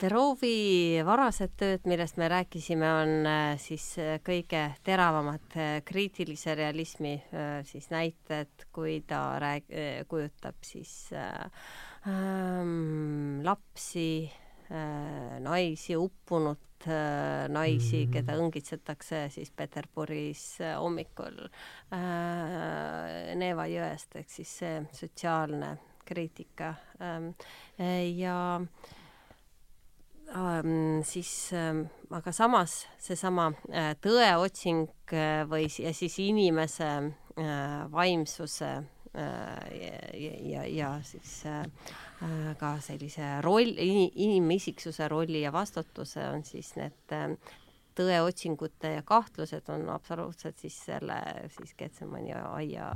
Speaker 2: Verovi varased tööd, millest me rääkisime, on äh, siis äh, kõige teravamad äh, kriitilise realismi siis näited, kui ta rääg-, kujutab siis ähm, lapsi äh,, naisi, uppunud äh, naisi mm, -hmm. keda õngitsetakse siis Peterburis äh, hommikul äh, Neeva jõest, ehk siis see sotsiaalne kriitika ähm, ja äh, ähm, siis ähm, aga samas seesama äh, tõeotsing äh, või ja siis inimese äh, vaimsuse äh, ja, ja, ja siis äh, äh ka sellise roll, inimisiksuse rolli ja vastutuse on siis need äh, tõeotsingute ja kahtlused on absoluutselt siis selle siis Getsemani aia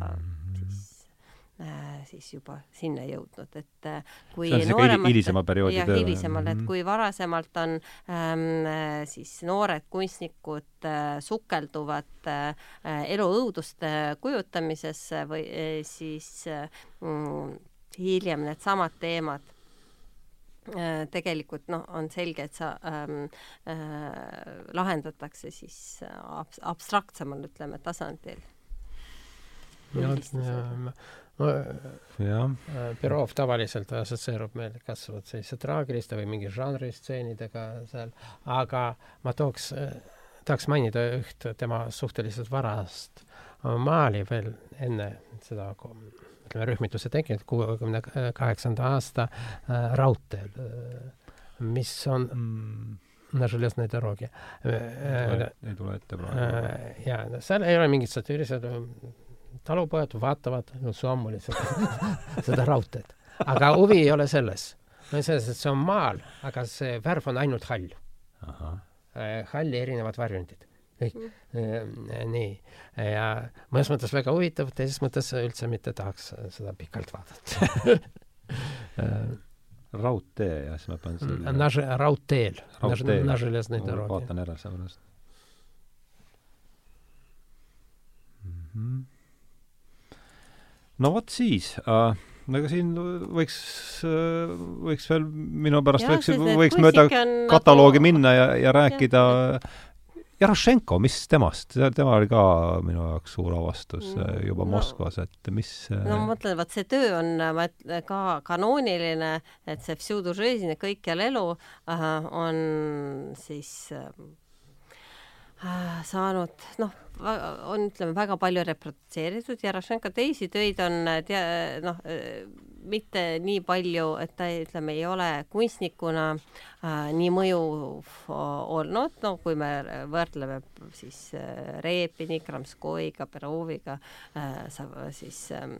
Speaker 2: siis Äh, siis juba sinna jõudnud, et äh, kui
Speaker 1: nooremalt hilisema perioodi
Speaker 2: jah, hilisemal, et mhm. kui varasemalt on ähm, äh, siis noored kunstnikud äh, sukelduvad äh, elu õuduste kujutamisesse või äh, siis äh, mm, hiljem needsamad teemad äh, tegelikult noh, on selge, et sa ähm, äh, lahendatakse siis ab abstraktsemal, ütleme, tasandil.
Speaker 3: ja, ja
Speaker 1: jah.
Speaker 3: Perov tavaliselt assotsieerub meil kas vot sellise traagiliste või mingi žanri stseenidega seal, aga ma tooks, tahaks mainida üht tema suhteliselt varast maali veel enne seda ütleme, rühmituse tekkimist, kuuekümne kaheksanda aasta äh, raudteel, mis on mm на железной дороге.
Speaker 1: ei tule ette praegu.
Speaker 3: jaa, seal ei ole mingit satüüri, seal talupojad vaatavad ainult Suomuli seda, seda raudteed. aga huvi ei ole selles. no selles, et see on maal, aga see värv on ainult hall. Äh, halli erinevad varjundid. kõik mm.. Äh, äh, nii. ja mõnes mõttes väga huvitav, teises mõttes üldse mitte tahaks seda pikalt vaadata
Speaker 1: raudtee, jah, siis ma panen
Speaker 3: selle. Naž-, raudteel.
Speaker 1: vaatan ära seepärast mm. -hmm no vot siis äh, ega siin võiks, äh, võiks veel minu pärast ja, võiks, võiks mööda nagu kataloogi nagu... minna ja, ja rääkida. Jarošenko, mis temast, tema oli ka minu jaoks suur avastus äh, mm, juba no, Moskvas, et mis
Speaker 2: äh, no ma mõtlen, vaat see töö on ka kanooniline, et see Vsjudu Žõžini kõikjal elu on siis saanud. Noh, on, ütleme, väga palju reprodutseeritud, Jarošenko teisi töid on tea-, noh, mitte nii palju, et ta, ütleme, ei ole kunstnikuna äh, nii mõjuv olnud, no kui me võrdleme siis äh, Repini, Kramskoiga, Peroviga äh,, siis äh,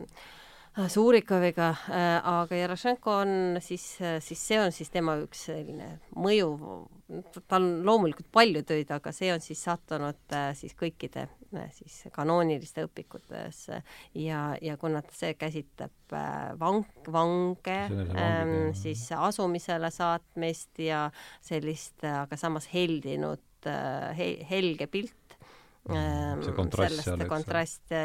Speaker 2: Suurikoviga äh,, aga Jarošenko on siis, äh, siis see on siis tema üks selline mõju, tal on loomulikult palju töid, aga see on siis sattunud äh, siis kõikide siis kanooniliste õpikutesse. Ja, ja kuna see käsitleb vang, vange, ähm, siis asumisele saatmist ja sellist, aga samas heldinud he, helge pilt
Speaker 1: see kontrast
Speaker 2: sellest seal, kontrast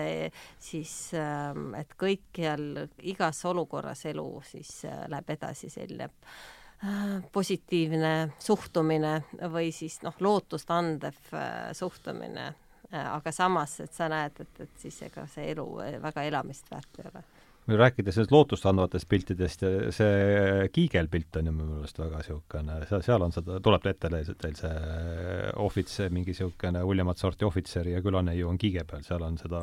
Speaker 2: siis, ähm, et kõikjal, igas olukorras elu siis äh, läheb edasi selline äh, positiivne suhtumine või siis noh, lootust andev suhtumine. aga samas, et sa näed, et, et siis ega see elu väga elamist väärt ei ole
Speaker 1: rääkides sellest lootustandvatest piltidest see kiigelpilt on ju minu meelest väga niisugune, seal, seal on seda, tuleb ette teil see ohvitser, mingi niisugune uljemat sorti ohvitseri ja külaneiu on kiige peal, seal on seda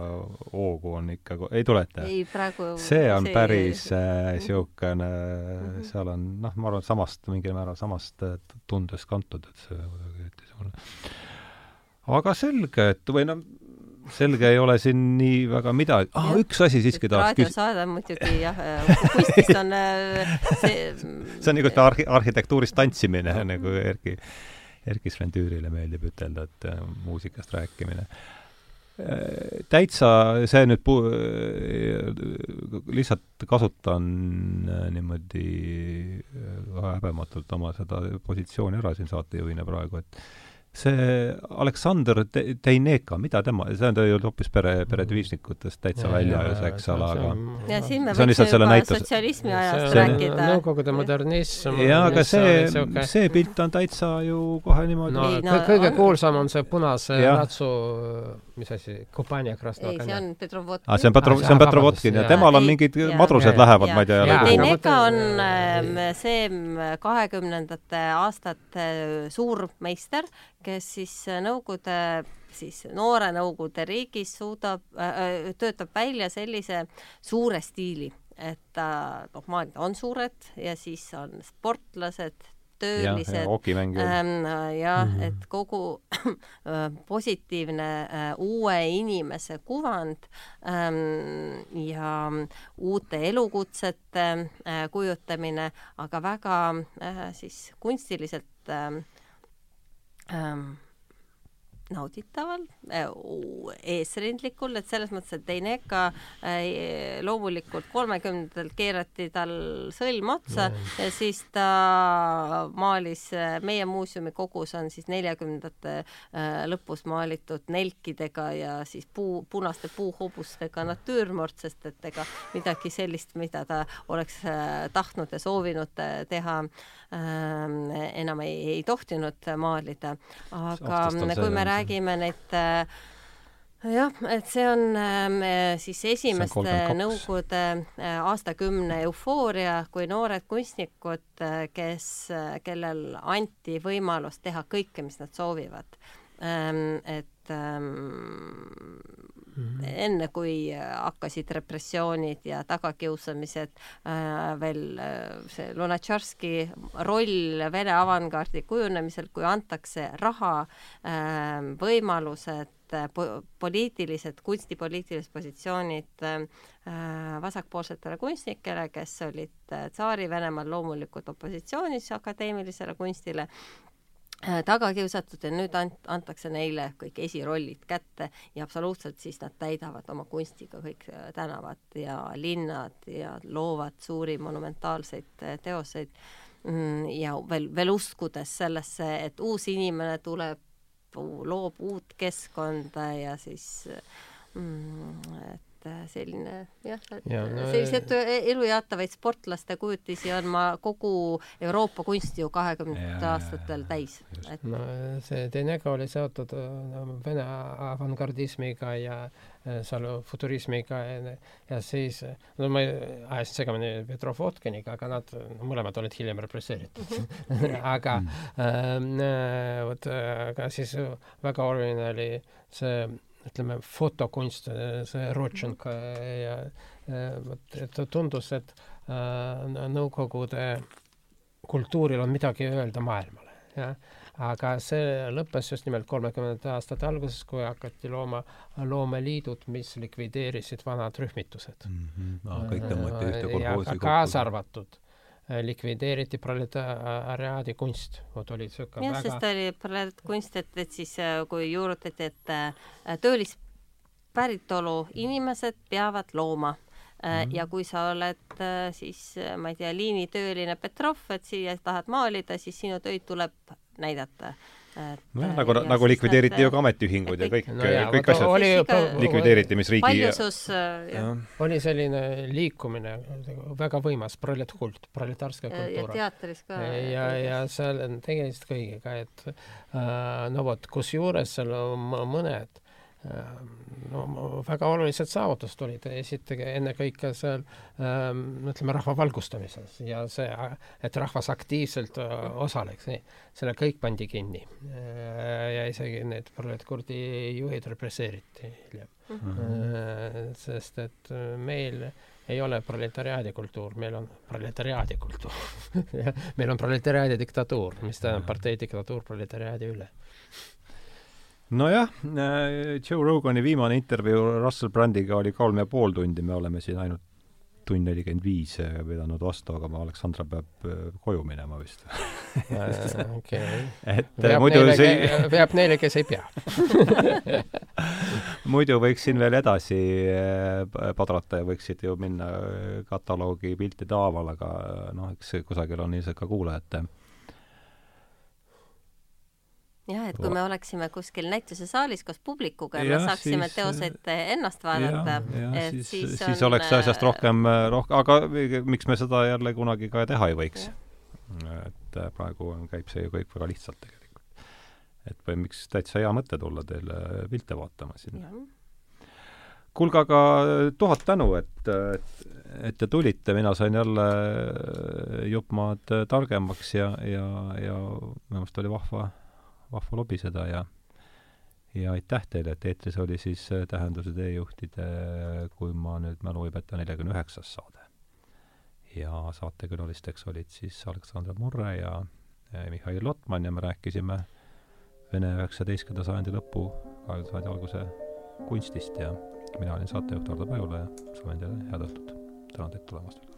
Speaker 1: hoogu on ikka, ei tule ette?
Speaker 2: ei, praegu
Speaker 1: see on see päris niisugune äh, mm -hmm. seal on noh, ma arvan, samast, mingil määral samast äh, tundest kantud, et see kuidagi niisugune aga selge, et või noh, selge ei ole siin nii väga midagi ah,. üks asi siiski tahaks
Speaker 2: küsida. raadiosaade muidugi jah, kunstist on äh, see
Speaker 1: see on nagu arhi-, arhitektuurist tantsimine, nagu Erki, Erki Sven Tüürile meeldib ütelda, et äh, muusikast rääkimine. täitsa see nüüd pu-, lihtsalt kasutan niimoodi häbematult oma seda positsiooni ära siin saatejuhina praegu, et see Aleksandr Teineka, mida tema, see on ta ju hoopis pere, peredviisnikutest täitsa väljas, eks ole, aga
Speaker 2: ja siin me võiksime juba näitus... sotsialismi ajast see, rääkida.
Speaker 3: Nõukogude modernism.
Speaker 1: jaa, aga see, see pilt on täitsa ju kohe niimoodi
Speaker 3: no, no, kõige on... kuulsam on see punase ratsu mis asi, Kupanja Krasnov?
Speaker 2: ei, see on Petrovotkin.
Speaker 1: aa, ah, see on Petro-, see on Petrovotkin ja temal on mingid madrused lähevad, ma ei tea.
Speaker 2: Teineka on ähm, see kahekümnendate aastate suurmeister, kes siis Nõukogude siis noore Nõukogude riigis suudab äh,, töötab välja sellise suure stiili, et ta äh, noh, maalid on suured ja siis on sportlased, töölised.
Speaker 1: Ähm,
Speaker 2: jah, mm -hmm. et kogu äh, positiivne äh, uue inimese kuvand ähm, ja uute elukutsete äh, kujutamine, aga väga siis kunstiliselt ähm, ähm, nauditaval, äh, eesrindlikul, et selles mõttes, et Teineka äh, loomulikult kolmekümnendatel keerati tal sõlm otsa ja, ja siis ta maalis, äh, meie muuseumi kogus on siis neljakümnendate lõpus maalitud nelkidega ja siis puu, punaste puuhobustega natüürmort, sest et ega midagi sellist, mida ta oleks tahtnud ja soovinud teha, enam ei, ei tohtinud maalida. aga kui me räägime neid äh, jah, et see on äh, siis esimeste Nõukogude äh, aastakümne eufooria, kui noored kunstnikud äh,, kes äh,, kellel anti võimalus teha kõike, mis nad soovivad ähm,. et ähm, Mm -hmm. enne kui hakkasid repressioonid ja tagakiusamised äh,, veel äh, see Lunatšarski roll Vene avangard'i kujunemisel, kui antakse raha äh,, võimalused äh, po, poliitilised, kunstipoliitilised positsioonid äh, vasakpoolsetele kunstnikele, kes olid äh, Tsaari-Venemaal loomulikult opositsioonis akadeemilisele kunstile Äh, taga kiusatud ja nüüd ant-, antakse neile kõik esirollid kätte ja absoluutselt siis nad täidavad oma kunstiga kõik äh, tänavad ja linnad ja loovad suuri monumentaalseid äh, teoseid. Mm, ja veel, veel uskudes sellesse, et uus inimene tuleb, loob uut keskkonda ja siis mm, et et selline jah ja, no, selliseid elujaatavaid sportlaste kujutisi on ma kogu Euroopa kunsti ju kahekümnendatel aastatel täis.
Speaker 3: Et... no see Denega oli seotud no, Vene avangardismiga ja seal futurismiga ja, ja siis, no ma ajasin segamini Petrov Votkiniga, aga nad no, mõlemad olid hiljem represseeritud. Aga äh, vot, aga siis väga oluline oli see ütleme, fotokunst, see Rodtšenko ja vot, et tundus, et äh, Nõukogude kultuuril on midagi öelda maailmale, jah. aga see lõppes just nimelt kolmekümnendate aastate alguses, kui hakati looma loomeliidud, mis likvideerisid vanad rühmitused
Speaker 1: mm. -hmm. No, kõik tõmmati ühte kolhoosi kokku.
Speaker 3: kaasa arvatud Äh, likvideeriti proletariaadi kunst, vot oli siuke
Speaker 2: jah väga..., sest oli proletariaatkunst, et, et siis äh, kui juurutati, et äh, töölispäritolu inimesed peavad looma. Mm -hmm. ja kui sa oled siis, ma ei tea, liinitööline Petrov, et siia tahad maalida, siis sinu töid tuleb näidata
Speaker 1: nojah, nagu, nagu likvideeriti ju ka ametiühingud ja kõik no, kõik asjad oli, likvideeriti, mis riigi
Speaker 2: paljusus jah.
Speaker 3: oli selline liikumine väga võimas, proletkult, proletarska kultuur.
Speaker 2: ja teatris ka.
Speaker 3: ja, ja seal on tegemist kõigega, et äh, no vot, kusjuures seal on mõned no väga olulised saavutused olid, esiteks ennekõike seal ähm, ütleme rahva valgustamises ja see, et rahvas aktiivselt äh, osaleks, nii, selle kõik pandi kinni äh,. ja isegi need proletkurdi juhid represseeriti hiljem mm. -hmm. sest et äh, meil ei ole proletariaadi kultuur, meil on proletariaadi kultuur meil on proletariaadi diktatuur, mis tähendab partei diktatuur proletariaadi üle
Speaker 1: nojah, äh, Joe Rogani viimane intervjuu Russell Brandiga oli kolm ja pool tundi, me oleme siin ainult tund nelikümmend viis pidanud vastu, aga ma, Aleksandra peab koju minema vist
Speaker 3: okei.
Speaker 1: et veab muidu neile,
Speaker 3: see veab neile, kes ei pea
Speaker 1: muidu võiks siin veel edasi padrata ja võiksid ju minna kataloogi piltide haaval, aga noh, eks kusagil on ilmselt ka kuulajate
Speaker 2: jah, et kui me oleksime kuskil näitusesaalis koos publikuga ja me saaksime siis, teoseid ennast vaadata,
Speaker 1: et siis siis, on, siis oleks asjast rohkem, rohkem, aga miks me seda jälle kunagi ka teha ei võiks? et äh, praegu on, käib see ju kõik väga lihtsalt tegelikult. et või miks täitsa hea mõte tulla teile pilte vaatama sinna. kuulge, aga tuhat tänu, et, et, et te tulite, mina sain jälle jupp maad targemaks ja, ja, ja minu meelest oli vahva vahva lobiseda ja ja aitäh teile, et eetris oli siis äh, Tähenduse teejuhtide, kui ma nüüd mälu ei peta, neljakümne üheksas saade. ja saatekülalisteks olid siis Aleksandr Murre ja Mihhail Lotman ja me rääkisime Vene üheksateistkümnenda sajandi lõpu, kahekümnenda sajandi alguse kunstist ja mina olin saatejuht Ardo Pajula ja soovin teile head õhtut. tänan teid tulemast!